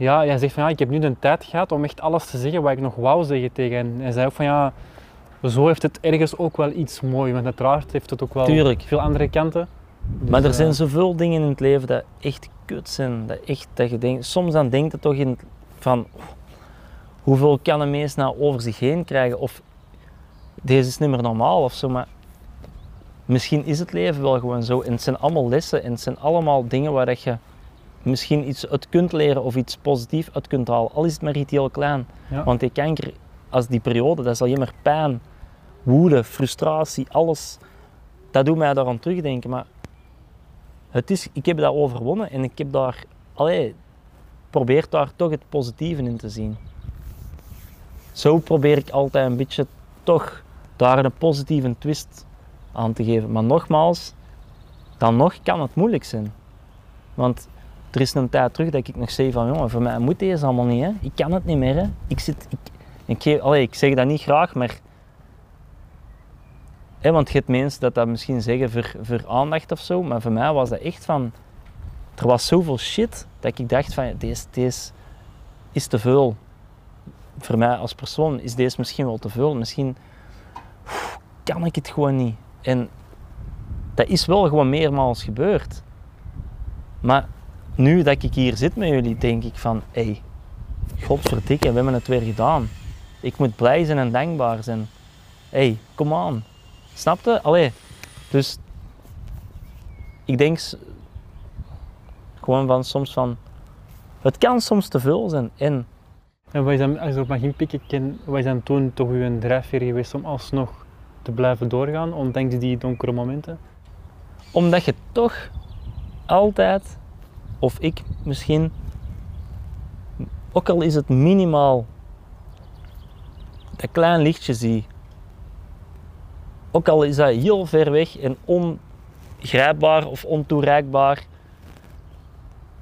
Ja, hij zegt van ja, ik heb nu de tijd gehad om echt alles te zeggen wat ik nog wou zeggen tegen hen. Hij zei ook van ja, zo heeft het ergens ook wel iets moois. Want uiteraard heeft het ook wel Tuurlijk. veel andere kanten. Dus, Maar er eh, zijn zoveel dingen in het leven dat echt kut zijn. Dat echt, dat je denkt, soms dan denkt het toch in, van hoeveel kan een mens nou over zich heen krijgen? Of deze is niet meer normaal of zo. Maar misschien is het leven wel gewoon zo. En het zijn allemaal lessen en het zijn allemaal dingen waar dat je misschien iets uit kunt leren of iets positiefs uit kunt halen. Al is het maar iets heel klein. Ja. Want die kanker, als die periode, dat is alleen maar pijn, woede, frustratie, alles. Dat doet mij daaraan terugdenken. Maar het is, ik heb dat overwonnen en ik heb daar, allee, probeer daar toch het positieve in te zien. Zo probeer ik altijd een beetje toch daar een positieve twist aan te geven. Maar nogmaals, dan nog kan het moeilijk zijn. Want er is een tijd terug dat ik nog zei van jongen, voor mij moet deze allemaal niet. Hè. Ik kan het niet meer. Hè. Ik, zit, ik, ik, ik zeg dat niet graag, maar Hè, want je hebt mensen dat dat misschien zeggen voor, aandacht of zo, maar voor mij was dat echt van. Er was zoveel shit dat ik dacht van deze, deze is te veel. Voor mij als persoon is deze misschien wel te veel. Misschien kan ik het gewoon niet. En dat is wel gewoon meermaals gebeurd. Maar nu dat ik hier zit met jullie, denk ik van hé, hey, godverdikke, we hebben het weer gedaan. Ik moet blij zijn en dankbaar zijn. Hé, hey, kom aan. Snapte? Allee. Dus ik denk gewoon van soms van het kan soms te veel zijn. En En wat is dan, als je op mag inpikken, ken, wat is dan toen toch uw drijfveer geweest om alsnog te blijven doorgaan, ondanks die donkere momenten? omdat je toch altijd, of ik misschien, ook al is het minimaal, dat klein lichtje zie. Ook al is dat heel ver weg en ongrijpbaar of ontoereikbaar,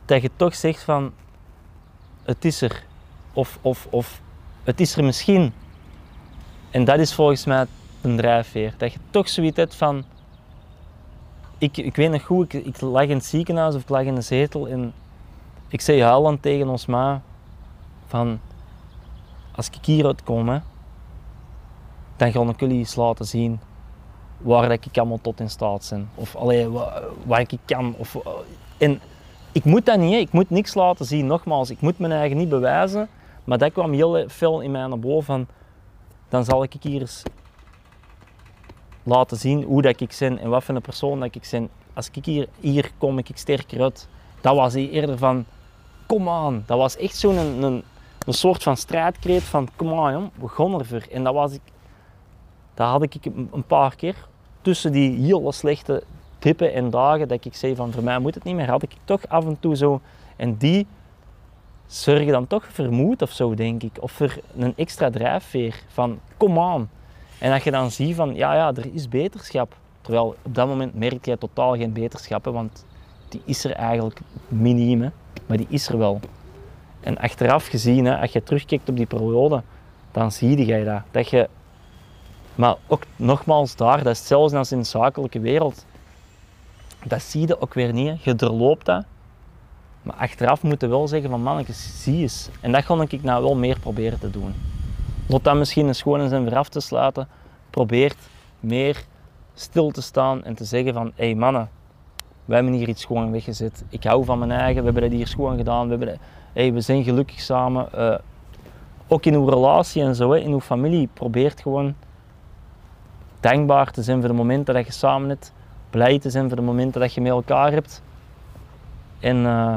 dat je toch zegt van het is er. Of, of, of het is er misschien. En dat is volgens mij een drijfveer. Dat je toch zoiets hebt van ik, ik weet nog goed, ik, ik lag in het ziekenhuis of ik lag in een zetel en ik zei huilend tegen ons ma van als ik hieruit kom, hè, dan ga ik jullie eens laten zien waar dat ik allemaal tot in staat ben. Of allee, waar, ik kan. Of, eh, en ik moet dat niet, hè. ik moet niks laten zien. Nogmaals, ik moet mijn eigen niet bewijzen. Maar dat kwam heel veel in mij naar boven van, dan zal ik hier eens laten zien hoe dat ik ben en wat voor een persoon dat ik ben. Als ik hier, hier kom, ik sterker uit. Dat was eerder van, kom aan. Dat was echt zo'n een, een, een soort van strijdkreet van, kom aan jong, we ervoor. En dat was ik, dat had ik een paar keer. Tussen die hele slechte tippen en dagen dat ik zei van, voor mij moet het niet meer, had ik toch af en toe zo. En die zorgen dan toch voor moed of zo, denk ik. Of voor een extra drijfveer van, kom aan. En dat je dan ziet van, ja, ja, er is beterschap. Terwijl op dat moment merk je totaal geen beterschap, want die is er eigenlijk miniem, maar die is er wel. En achteraf gezien, hè, als je terugkijkt op die periode, dan zie je dat. dat je, maar ook nogmaals daar, dat hetzelfde als in de zakelijke wereld. Dat zie je ook weer niet. Je doorloopt dat. Maar achteraf moet je wel zeggen van mannetjes, zie eens. En dat ga ik nou wel meer proberen te doen. Tot dat misschien een schoon is en weer af te sluiten. Probeert meer stil te staan en te zeggen van hé hey mannen, we hebben hier iets schoon weggezet. Ik hou van mijn eigen, we hebben dat hier schoon gedaan. We, hebben hey, we zijn gelukkig samen. Eh, ook in uw relatie en zo, in uw familie, probeert gewoon dankbaar te zijn voor de momenten dat je samen hebt. Blij te zijn voor de momenten dat je met elkaar hebt. En eh,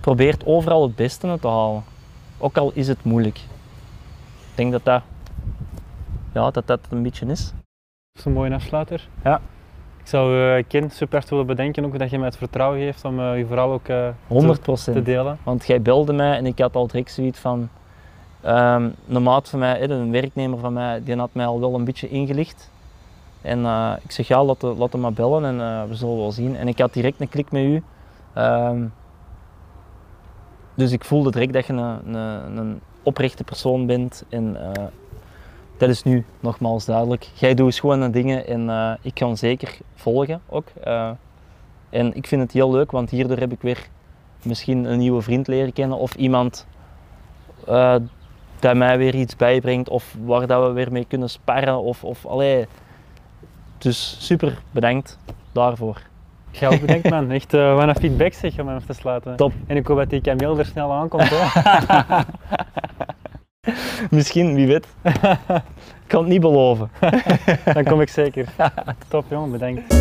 probeert overal het beste te halen. Ook al is het moeilijk. Ik denk dat dat, ja, dat, dat een beetje is. Dat is een mooie afsluiter. Ja. Ik zou eh Ken super hard willen bedenken ook dat je mij het vertrouwen geeft om eh, je verhaal ook eh, 100% te delen. Want jij belde mij en ik had al direct zoiets van. ehm, een maat van mij, een werknemer van mij, die had mij al wel een beetje ingelicht. En ik zeg ja, laat, laat hem maar bellen en we zullen wel zien. En ik had direct een klik met u. Ehm, dus ik voelde direct dat je een, een, een oprechte persoon bent. En eh, dat is nu nogmaals duidelijk. Jij doet schone dingen en eh, ik kan zeker volgen ook. Eh, en ik vind het heel leuk, want hierdoor heb ik weer misschien een nieuwe vriend leren kennen of iemand dat mij weer iets bijbrengt of waar dat we weer mee kunnen sparren. Of, of, allee. Dus super bedankt daarvoor. Ook bedankt man. Echt wat een feedback zeg om hem af te sluiten. Top. En ik hoop dat die Camille er snel aankomt. Hè. Misschien, wie weet. ik kan het niet beloven. Dan kom ik zeker. Top jongen, bedankt.